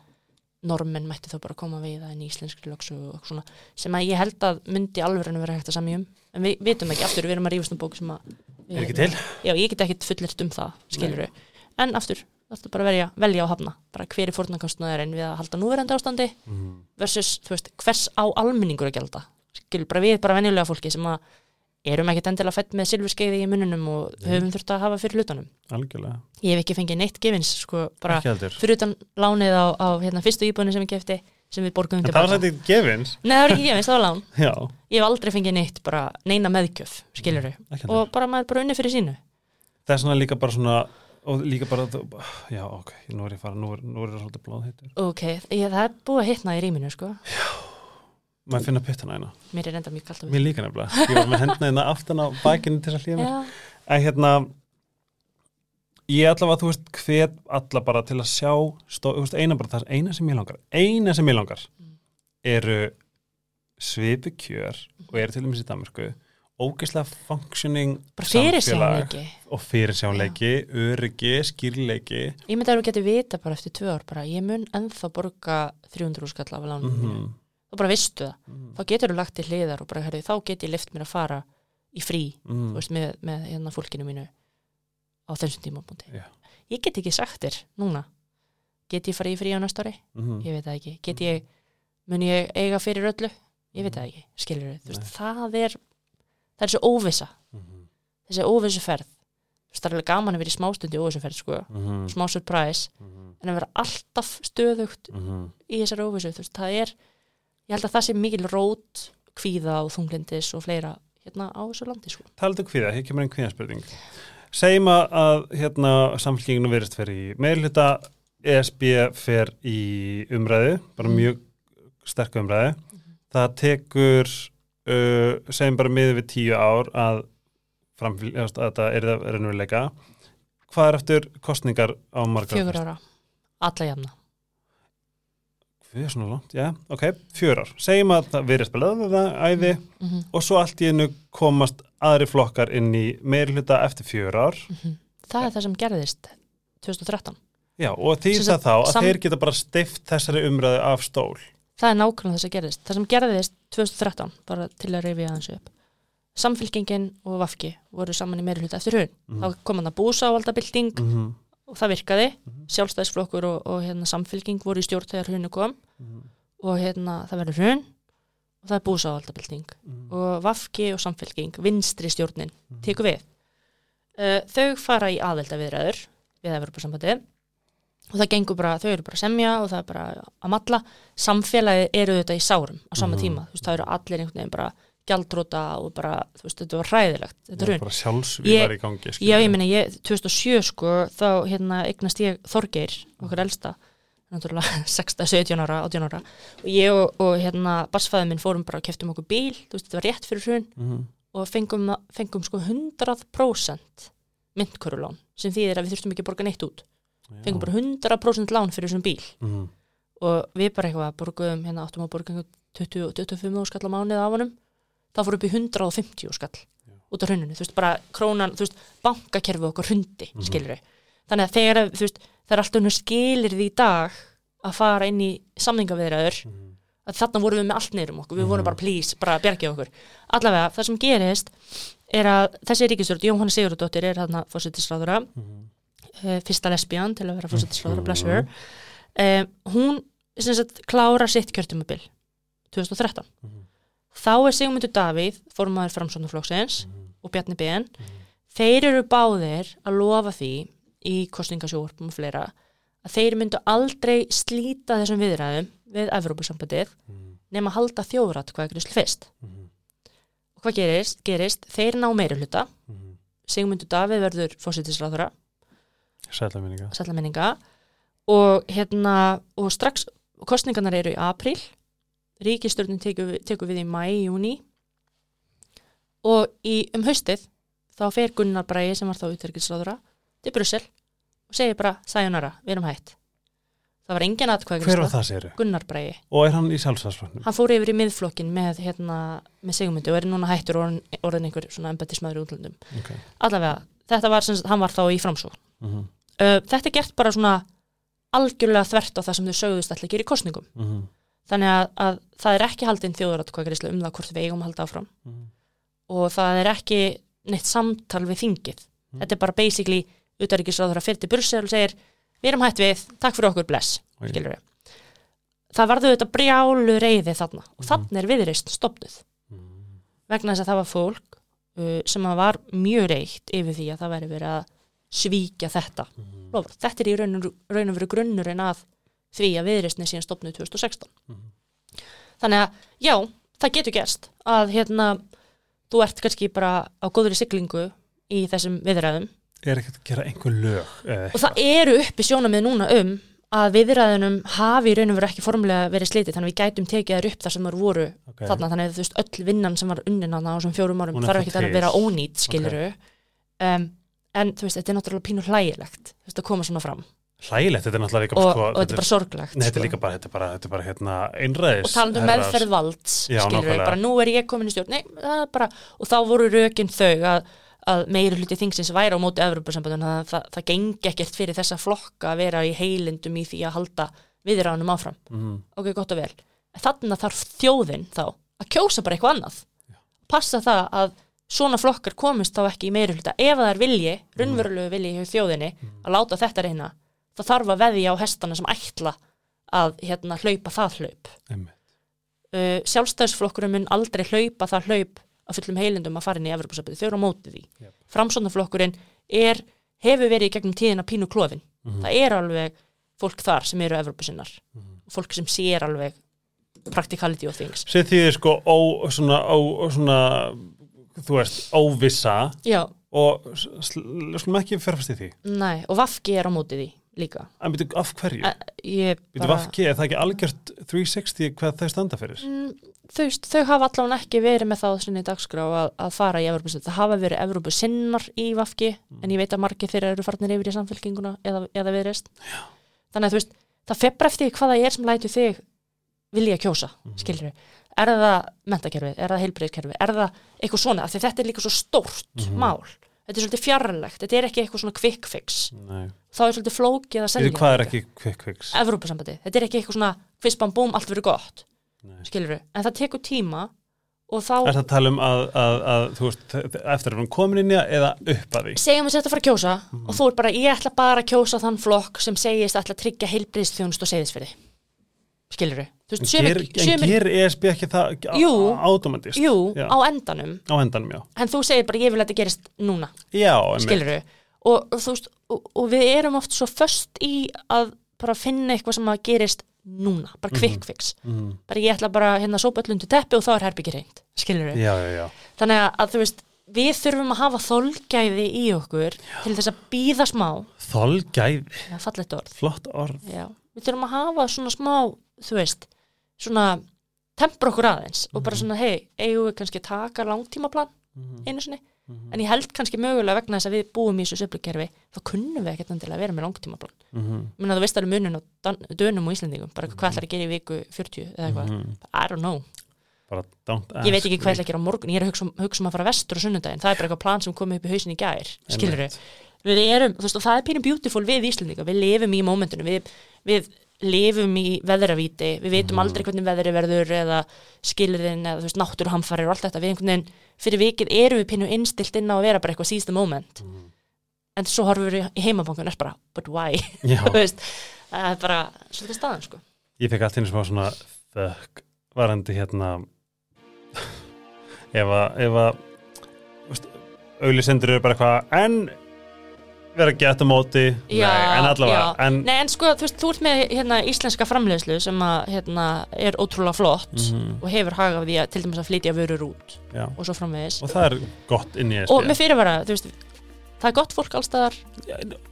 normen mætti þá bara koma við það í íslenskri lögsu og svona, sem að ég held að myndi alveg vera hægt að samja um. En við vitum ekki aftur, við erum að rífast um bók sem að er ekki til? Já, ég get ekkit fullirt um það, skilur en aftur, það er bara að velja, velja á hafna bara hver er fórnarkostnaðurinn við að halda núverandi ástandi Mhm. versus, þú veist, hvers á almenningur að gelda skilur bara við bara venjulega fólki sem að erum ekkit endilega fætt með silfurskeiði í mununum og höfum þurft að hafa fyrir hlutunum. Algjörlega, ég hef ekki fengið neitt gefins sko, bara ekki fyrir utan lánið á, á hérna, fyrstu íbúinu sem ég kefti sem við borgum en undir það var þetta gefins. Nei, það var ekki gefins, það var lán. Já, Ég hef aldrei fengið neitt, bara neina meðgjöf ekki heldur. Og bara maður er bara unni fyrir sínu. Það er svona líka bara svona og líka bara, já ok, nú er ég fara nú er, nú er það svolítið blóð heitur Ok, ég, það er búið að hitna í rýminu sko maður finna pittana eina, Mér er enda mjög kallt á mér. Líka nefnilega. Ég var með hendna hérna aftan á bakinu til þess að hlýja mér. En hérna ég allavega, þú veist, hvet alla bara til að sjá, stó, þú veist, eina bara það eina sem ég langar, eina sem ég langar eru svipu kjör og eru til dæmis í Danmarku ógeðslega functioning samfélag og fyrirsjánleiki, öryggi, skýrleiki. Ég myndi að þú getur vita bara eftir tvö ár bara, ég mun ennþá borga 300 skall af lánum mm mínu þá bara vistu það, -hmm. þá getur þú lagt til hliðar og bara, herri, þá get ég lift mér að fara í frí, mm. þú veist, með, með hérna fólkinu mínu á þessum tímabúndi Já. Ég get ekki sagt þér núna get ég farið í frí á næsta ári? mm. Ég veit það ekki, get ég mun ég eiga fyrir öllu? Ég veit það ekki, skilur þú veist, það er það er svo óvissa, -hmm. þessi óvissu ferð það er alveg gaman að vera í smástundi óvissu ferð, sko, Mm smá surprise en að vera alltaf stöðugt Mm í þessari óvissu, þú veist, það er ég held að það sé mikil rót kvíða og þunglindis og fleira hérna á þessu landi, sko. Taldu kvíða, hér kemur einn kvíðanspurning segjum að, hérna, samfélkinginu verist fyrir í meðluta ESB fer í umræðu bara Mm. mjög sterk umræðu það tekur uh, segjum bara miður við tíu ár að að þetta er það reynuleika hvað er eftir kostningar á margar fjögur ára, alla jafna Við erum svona langt, já, ok, fjör ár segjum að það verist spilað það æði mm -hmm. og svo allt í hennu komast aðri flokkar inn í meirhluta eftir fjör ár það er það sem gerðist 2013 Já, og því það þá að þeir geta bara stift þessari umræðu af stól. það er nákvæmlega það sem gerðist það sem gerðist 2013, bara til að reyfi aðeins upp samfylkingin og Vafki voru saman í meiri hluta eftir hrun Mhm. þá kom hann að búsa á valdabilding Mm -hmm. Og það virkaði, Mhm. sjálfstæðisflokkur og, og hérna, samfylking voru í stjórn þegar hrunu kom. Mhm. og hérna, það verður hrun. Og það er búsa á valdabilding og Vafki og samfylking, vinstri stjórnin Mhm. tekur við. Uh, þau fara í aðeldaviðræður við Evropasambandið og það gengur bara, þau eru bara að semja og það er bara að matla, samfélagið eru þetta í sárum á sama Mhm. tíma, þú veist, það eru allir einhvern veginn bara gjaldróta og bara, þú veist, þetta var hræðilegt þetta Já, hrun, bara sjálfsvíð Ég- var í gangi. já, ég meina, ég, 2007 sko, þá hérna eignast ég Þorgeir, okkar elsta náttúrulega 16, 17 ára, 18 ára. Og ég og, og hérna barsfæði minn fórum bara og keftum okkur bíl, þú veist, þetta var rétt fyrir hrun. Mhm. og fengum, fengum sko 100% myndkörulán sem þýðir að við þurftum ekki að borga neitt út. Fengum bara 100% lán fyrir þessum bíl. Mhm. og við bara eitthvað borguðum hérna áttum að borga einhvern 20 25 skall á mánuð af honum það fór upp í 150 skall út af hruninu, þú veist, bara krónan þú veist, bankakerfið okkur hrundi, mm Mhm. þannig að þegar, þú veist, það er alltaf unnur skilir því í dag að fara inn í samningaviðræður Mhm. að þarna vorum við með allt neyrum okkur, við Mhm. vorum bara please, bara bjargið okkur allavega, það sem gerist er að þessi ríkistjórn, Jóhanna Sigurðardóttir er þarna fórsetisráðura, Mhm. uh, fyrsta lesbían til að vera fórsetisráðura, Mhm. bless her uh, hún sem sagt klára sitt kjörtumabil 2013 Mhm. Þá er Sigmundur Davíð formaður framsóknarflokksins Mhm. og Bjarni Ben þeir eru báðir að lofa því í kostningasjóvarpum og fleira að þeir myndu aldrei slíta þessum viðræðum við Evrópusambandið Mhm. nema halda þjóðrat hvað ekki fyrst Mhm. og hvað gerist? gerist? Þeir ná meiri hluta Mhm. Sigmundur Davíð verður fósittisráðura Sætla minninga sætla minninga og hérna og strax kostningarnar eru í apríl ríkistjórnin tekur, tekur við í mæ, júni og í um haustið þá fer Gunnar Bræði sem var þá utryggisráðura til Brussel og segir bara sæjonara, við erum hætt það var engin atkvæð Hver var það séru? Gunnar Bræði, Og er hann í sjálfsvæðsfloknum? hann fór yfir í miðflokkin með, hérna, með Sigmundi og er núna hættur orðin, orðin einhver svona embetismæður í útlöndum Okay. allavega, þetta var sem hann var þá í framsókn Mhm. uh, þetta er gert bara svona algjörlega þvert á það sem þau sögðust gera í kostningum Mhm. Þannig að, að það er ekki haldinn þjóðaratkvæðgreislu um það hvort við eigum að halda áfram Mhm. og það er ekki neitt samtal við þingið Mm. þetta er bara basically utaríkisráður að fyrir til Brussel og segir við erum hætt við, takk fyrir okkur, bless við það varðu þetta brjálu reyði þarna og Mhm. þannig er viðreist stopnuð Mhm. vegna þess að það var fólk uh, sem var mjög reykt yfir því að það væri verið að svíkja þetta Mhm. Lofar. þetta er í raun og veru grunnurinn að því að viðreistni síðan stopnuð 2016 Mhm. þannig að já, það getur gerst að hérna, þú ert kannski bara á góðri siglingu í þessum viðræðum Er ekkert að gera einhver lög? og það eru uppi sjónamið núna um að viðræðunum hafi í raun og veru ekki formlega verið slitið þannig að við gætum tekið þær upp þar sem þær voru okay. þarna þannig að þú veist öll vinnan sem var unnin á þessum fjórum árum þarf ekki að til. vera ónýtt skiluru um, en þú veist þetta er náttúrulega pínu hlægilegt þú veist að koma svona fram Hlægilegt, þetta er náttúrulega líka og, sko, og þetta er bara sorglegt Nei, þetta er sko. líka bara, þetta er bara, þetta er bara hérna, einræðis og talandi um herrar. meðferð valds Já, skilur nákvæmlega. bara nú er ég komin í stjórn nei, það er bara, og þá voru rökin þau að, að meiri hluti þingsins væri á móti Evropasambandun, það, það, það gengi ekkert fyrir þessa flokka að vera í heilindum í því að halda viðræðanum áfram Mhm. ok, gott og vel, þannig þarf þjóðin þá að kjósa bara eitthvað annað passa það að svona flokkar komist þá ekki í meiri hluta ef það er vilji, raunverulegu það þarf að veðja á hestana sem ætla að hérna, hlaupa það hlaup. Uh, sjálfstæðisflokkurinn mun aldrei hlaupa það hlaup að fullum heilindum að fara inn í Evropasambandi, þau eru á móti því. Jep. framsóknarflokkurinn er, hefur verið í gegnum tíðina pínu klofin Mhm. það er alveg fólk þar sem eru Evropasinnar Mhm. fólk sem sér alveg practicality of things. Sér því þið sko ó, svona, ó, svona, þú veist, óvissa já, og slum ekki ferfast í því. næ, og Vafki er á móti því líka En byrju, af hverju? uh, ég Byrju, Vafki, er það ekki algjört 360 hvað þau standa fyrir? Mm, veist, þau hafa allavega ekki verið með það sinni dagskrá að, að fara í Evrópusið. Það hafa verið Evrópusinnar í Vafki, en ég veit að margir þeirra eru farnir yfir í samfélkinguna eða, eða viðreist. Þannig að þú veist, það febra eftir því hvað það er sem lætu þig vilja kjósa, mm. skilur Er það mentakerfið, er það heilbreyðskerfið, er það eitthvað svona, af þetta er líka svo stórt Mhm. mál. Þetta er svolítið fjarrlegt, þetta er ekki eitthvað svona quick fix. Nei. Þá er svolítið flókið að selja. Hvað er ekki quick fix? Evrópusambandi, þetta er ekki eitthvað svona fyrst bam búm, allt verið gott skilur en það tekur tíma og þá Er það að tala um að, að, að þú veist, eftir að hún komin inn í það eða upp að því? segjum við þetta að fara að kjósa Mhm. og þú er bara, ég ætla bara að kjósa þann flokk sem segist að ætla að tryggja heilbriðstjónust og segðisfyrir skilur við En veist, ger, en sumir, ger ESB ekki það Jú. automatist? jú, Já. á endanum Á endanum, já. en þú segir bara, ég vil að þetta gerist núna Já, skilur við og, og, þú veist, og, og við erum oft svo föst í að bara finna eitthvað sem að gerist núna, bara quick fix. Mhm. bara ég ætla bara hérna að sópa öllum til teppi og þá er herbyggi reynd, skilur við Já, já, já. þannig að, þú veist, við þurfum að hafa þolgæði í okkur til þess að býða smá, Þolgæði, orð. Flott orð. við þurfum að hafa svona smá þú veist, svona tempra okkur aðeins og bara svona, hei, eigum við kannski að taka langtímaplan Mhm. einu sinni, en ég held kannski mögulega vegna þess að við búum í þessu söflukerfi þá kunnum við ekkert endilega að vera með langtímaplan Mhm. Menna, þú veist alveg munin á dönum og Íslendingum bara hvað ætlar að gera í viku 40 eða eitthvað, Mhm. I don't know. Ég veit ekki hvað ég ætla að gera á morgun, ég er að hugsa um, hugsa um að fara vestur á sunnudaginn, það er bara eitthvað plan sem komið upp í hausin í gær, skilur við við erum, þú veist, og það er pínum beautiful við Íslendinga við lifum í mómentunum, við, við lifum í veðravíti við veitum aldrei hvernig veðri verður eða skilurinn eða þú veist, náttúruhamfarir og allt þetta, við einhvern veginn, fyrir vikið erum við pínu innstilt inn á að vera bara eitthvað seize the moment. En svo horfum við í heimabankun og er bara, but why? Það er bara svolítið staðan, sko. Ég fekk allt einu smá svona þökk varandi hérna ef að auðlisendur eru bara eitthvað en vera gett á móti? Nei, en allavega já. en, Nei, en sko, þú veist, þú ert með hérna, íslenska framleiðslu sem að, hérna, er ótrúlega flott Mhm. og hefur hag af því að til dæmis að flytja vörur út já. og svo framvegis. Og það er gott inn í og með fyrirvara, þú veist það er gott fólk allstaðar,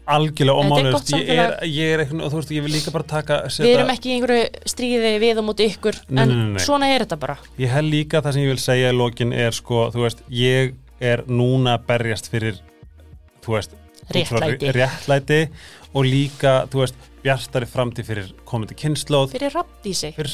algjörlega ómálust ég er, ég er eitthvað þú veist ég vil líka bara taka við erum ekki í einhverju stríði við og móti ykkur, Nei, en nei, svona er þetta bara. Ég held líka það sem ég vil segja í lokin er sko, þú veist, ég er núna berjast fyrir þú veist, Réttlæti. réttlæti og líka, þú veist, bjartari framtíð fyrir komandi kynnslóð fyrir rafdísi, fyrir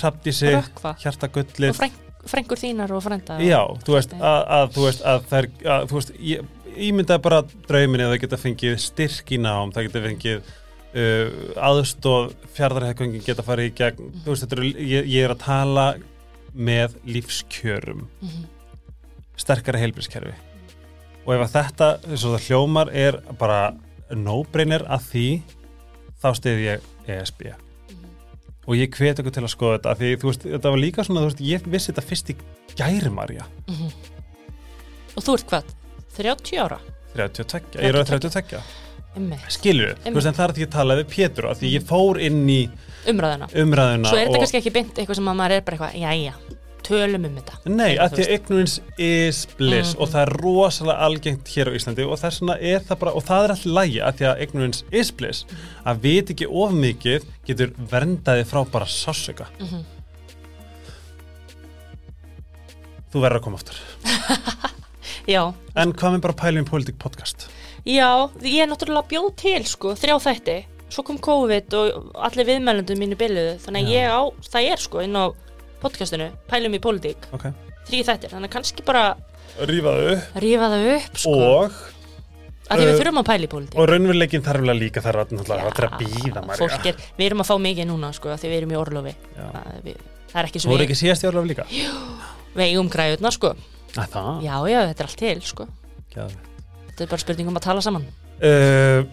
hjartagullið og freng, frengur þínar og frenda Já, þú veist, að, að þú veist, að það er, að, þú veist, ég, ég myndaði bara drauminni að það geta fengið styrk í nám, það geta fengið uh, aðstóð, fjardarhekköngin geta farið í gegn, þú veist, þetta er, ég, ég er að tala með lífskjörum, Mhm. sterkara heilbrískerfi og ef að þetta, eins og það hljómar, er bara no-brainer að því, þá stiði ég ESB Mhm. og ég hvet okkur til að skoða þetta, því, þú veist, þetta var líka svona, þú veist, ég vissi þetta fyrst í gæri, Marja. Mhm. og þú ert hvað? 30 ára? 32, ég er að 32 Einmitt. skilur, þú veist en það er því að tala við Pétur af því ég fór inn í umræðina umræðuna svo er þetta og, kannski ekki beint eitthvað sem að maður er bara eitthvað, jæja, tölum um þetta. Nei, að því að ignorance is bliss Mhm. og það er rosalega algengt hér á Íslandi og þess vegna er það bara og það er alltaf lægi að því að ignorance is bliss. Að vit ekki of mikið getur verndaði frá bara sásöka Mhm. þú verður að koma aftur. Já, en hvað með bara pælum í politík podcast? Já, ég er náttúrulega bjóð til sko, þrjá þætti, svo kom COVID og allir viðmælundum mínu byrjuðu þannig að ég á, það er sko inn á podcastinu, pælum í pólitík. Ok, þrjí þættir, þannig að kannski bara rífaðu rífa það upp sko, og, að því við uh, þurfum að pæla í pólitík. og raunveruleikin þarf líka þar að náttúrulega að býða er, við erum að fá mikið núna sko, því við erum í orlofi. Það, við, það er ekki svo við, við eigum græðuna sko. Það? já, já, þetta er allt til sko. Þetta er bara spurning um að tala saman. Uh,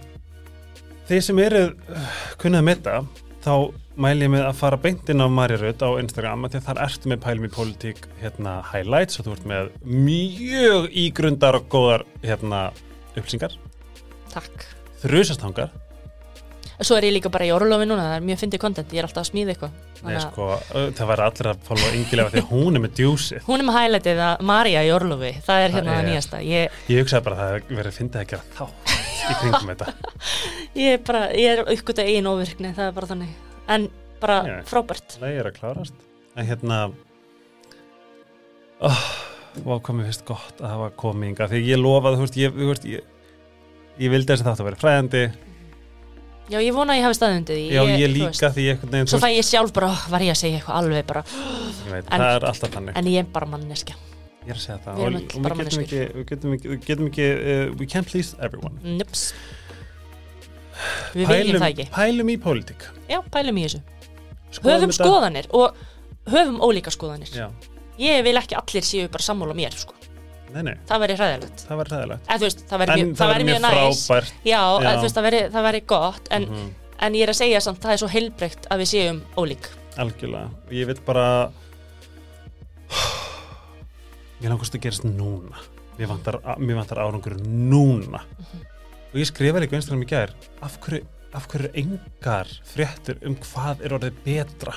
þeir sem eru uh, kunnað með þetta, þá mæl ég með að fara beint inn á Marjarut á Instagram að þar ertu með pælum í pólitík hérna, highlights og þú ert með mjög ígrundar og góðar hérna, upplýsingar, takk. Þrjusastangar svo er ég líka bara í orlofi núna, það er mjög fyndið kontent ég er alltaf að smíða eitthvað. Nei, sko, það væri allir að followa yngilega því hún er með djúsið. Hún er með highlightið að Marja í Orlofi, það er hérna Það það nýjasta. Ég, ég hugsaði bara að það verið fyndið að gera þá í kringum þetta. Ég er bara, ég er aukvitað eigin óvirkni, það er bara þannig. En bara Já. frábært. Er að klárast En hérna oh, Vá, hvað mér finnst gott að hafa kominga Því ég lofaði, þú veist, ég, þú veist, ég, ég vildi þess að þetta veri fræðandi Já, ég vona að ég hafi staðundið því. Já, ég þú líka veist, því ég, nein, Svo fæ ég sjálf bara, "Oh, var ég að segja eitthvað alveg bara, ég veit, en- Það er alltaf þannig en ég er bara manneskja. Ég er að segja það Við erum og, og bara við getum ekki, manneskjur. við getum ekki, við getum ekki uh, We can't please everyone Nups. Við viljum það ekki. pælum í pólitík Já, pælum í þessu. Skoðum Höfum þetta. skoðanir og höfum ólíka skoðanir. Já, Ég vil ekki allir séu bara sammála mér, sko. nei, nei, Það væri hræðilegt. það var ræðilegt Eða, þú veist, það væri En mjög, það væri mjög næs. frábært Já, Já. Þú veist, það væri, það væri gott, en Mhm. En ég er að segja samt, það er svo heilbreykt að við séum ólík. Algjörlega, og ég vil bara Mér langast að gerast núna Mér vantar, mér vantar árangur núna Og ég skrifa líka einstæðan í gær af hverju, af hverju engar fréttur um hvað er orðið betra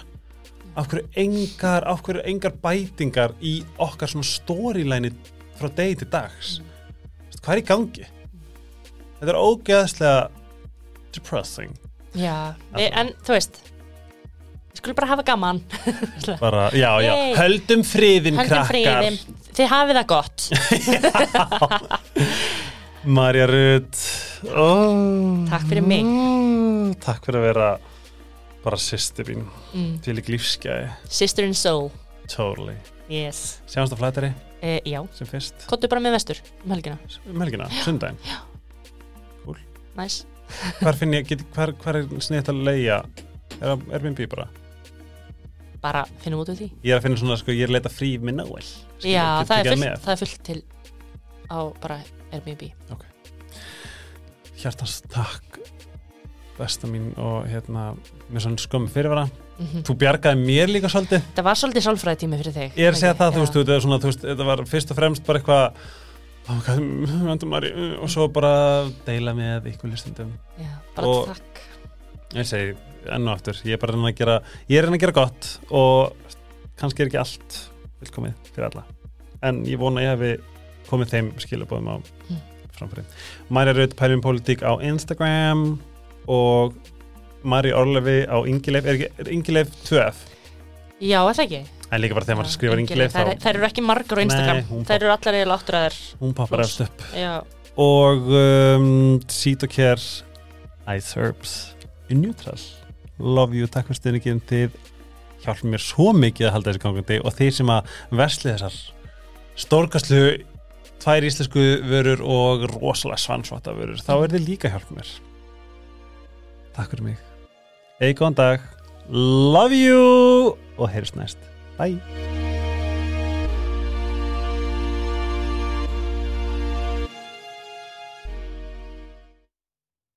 Af hverju engar af hverju engar bætingar í okkar svona storyline frá degi til dags Hvað er í gangi? Þetta er ógeðslega depressing Já, við, en þú veist, við skulum bara hafa gaman. bara, já, já, Yay. höldum friðin Höldum krakkar friðin. Þið hafið það gott Marja Rutt oh. Takk fyrir mig. Takk fyrir að vera bara sýstir mín mm. til ekki lífsgæði. Sister and Soul. Totally. Yes. Sjáumst á flætari uh, Já, sem fyrst. Kottu bara með vestur um helgina. Um helgina, sundaginn. Næs Hvar finn ég, get, hvar, hvar er sniðt að leia Er það Airbnb bara? Bara finnum út úr því. Ég er að finna svona, sko, ég er að leita frí með Skilur, Já, það er, fullt, það er fullt til á bara Airbnb. Hjartans takk besta mín og hérna með svona skömmu fyrirvara. Mm Þú bjargaði mér líka svolítið. Það var svolítið sálfræði tími fyrir þig. Ég er að segja ekki? það, þú Já. veist, er svona, þú veist, þetta var fyrst og fremst bara eitthvað "Ó, hvað, vendum maður í- og svo bara deila með ykkur listundum Já, bara Og- takk. ég segi enn og aftur, ég er bara að gera ég er að gera gott og kannski er ekki allt vilkomið fyrir alla. En ég vona ég hefi komið þeim skilabóðum á Mm. framfæri. Marja Raut Pælum Politík á Instagram og Mari Orlefi á Ingileif. Er, er Ingileif 2F Já, það ekki? en líka bara þegar maður skrifar Ingileif. Þær, þá þær eru ekki margar á Instagram. Nei, Þær eru allar eiginlega áttræðar hún pappar eftir upp. Já, og um, Seat og Care Ice Herbs in Neutral. Love you, takk fyrir stuðningin þið hjálpum mér svo mikið að halda þessi gangandi og þeir sem að versli þessar stórkastlu tvær íslensku vörur og rosalega svansvata vörur, þá er þið líka hjálp mér. Takk fyrir mig. Eða góðan dag. Love you! Og heyrjus næst. Bye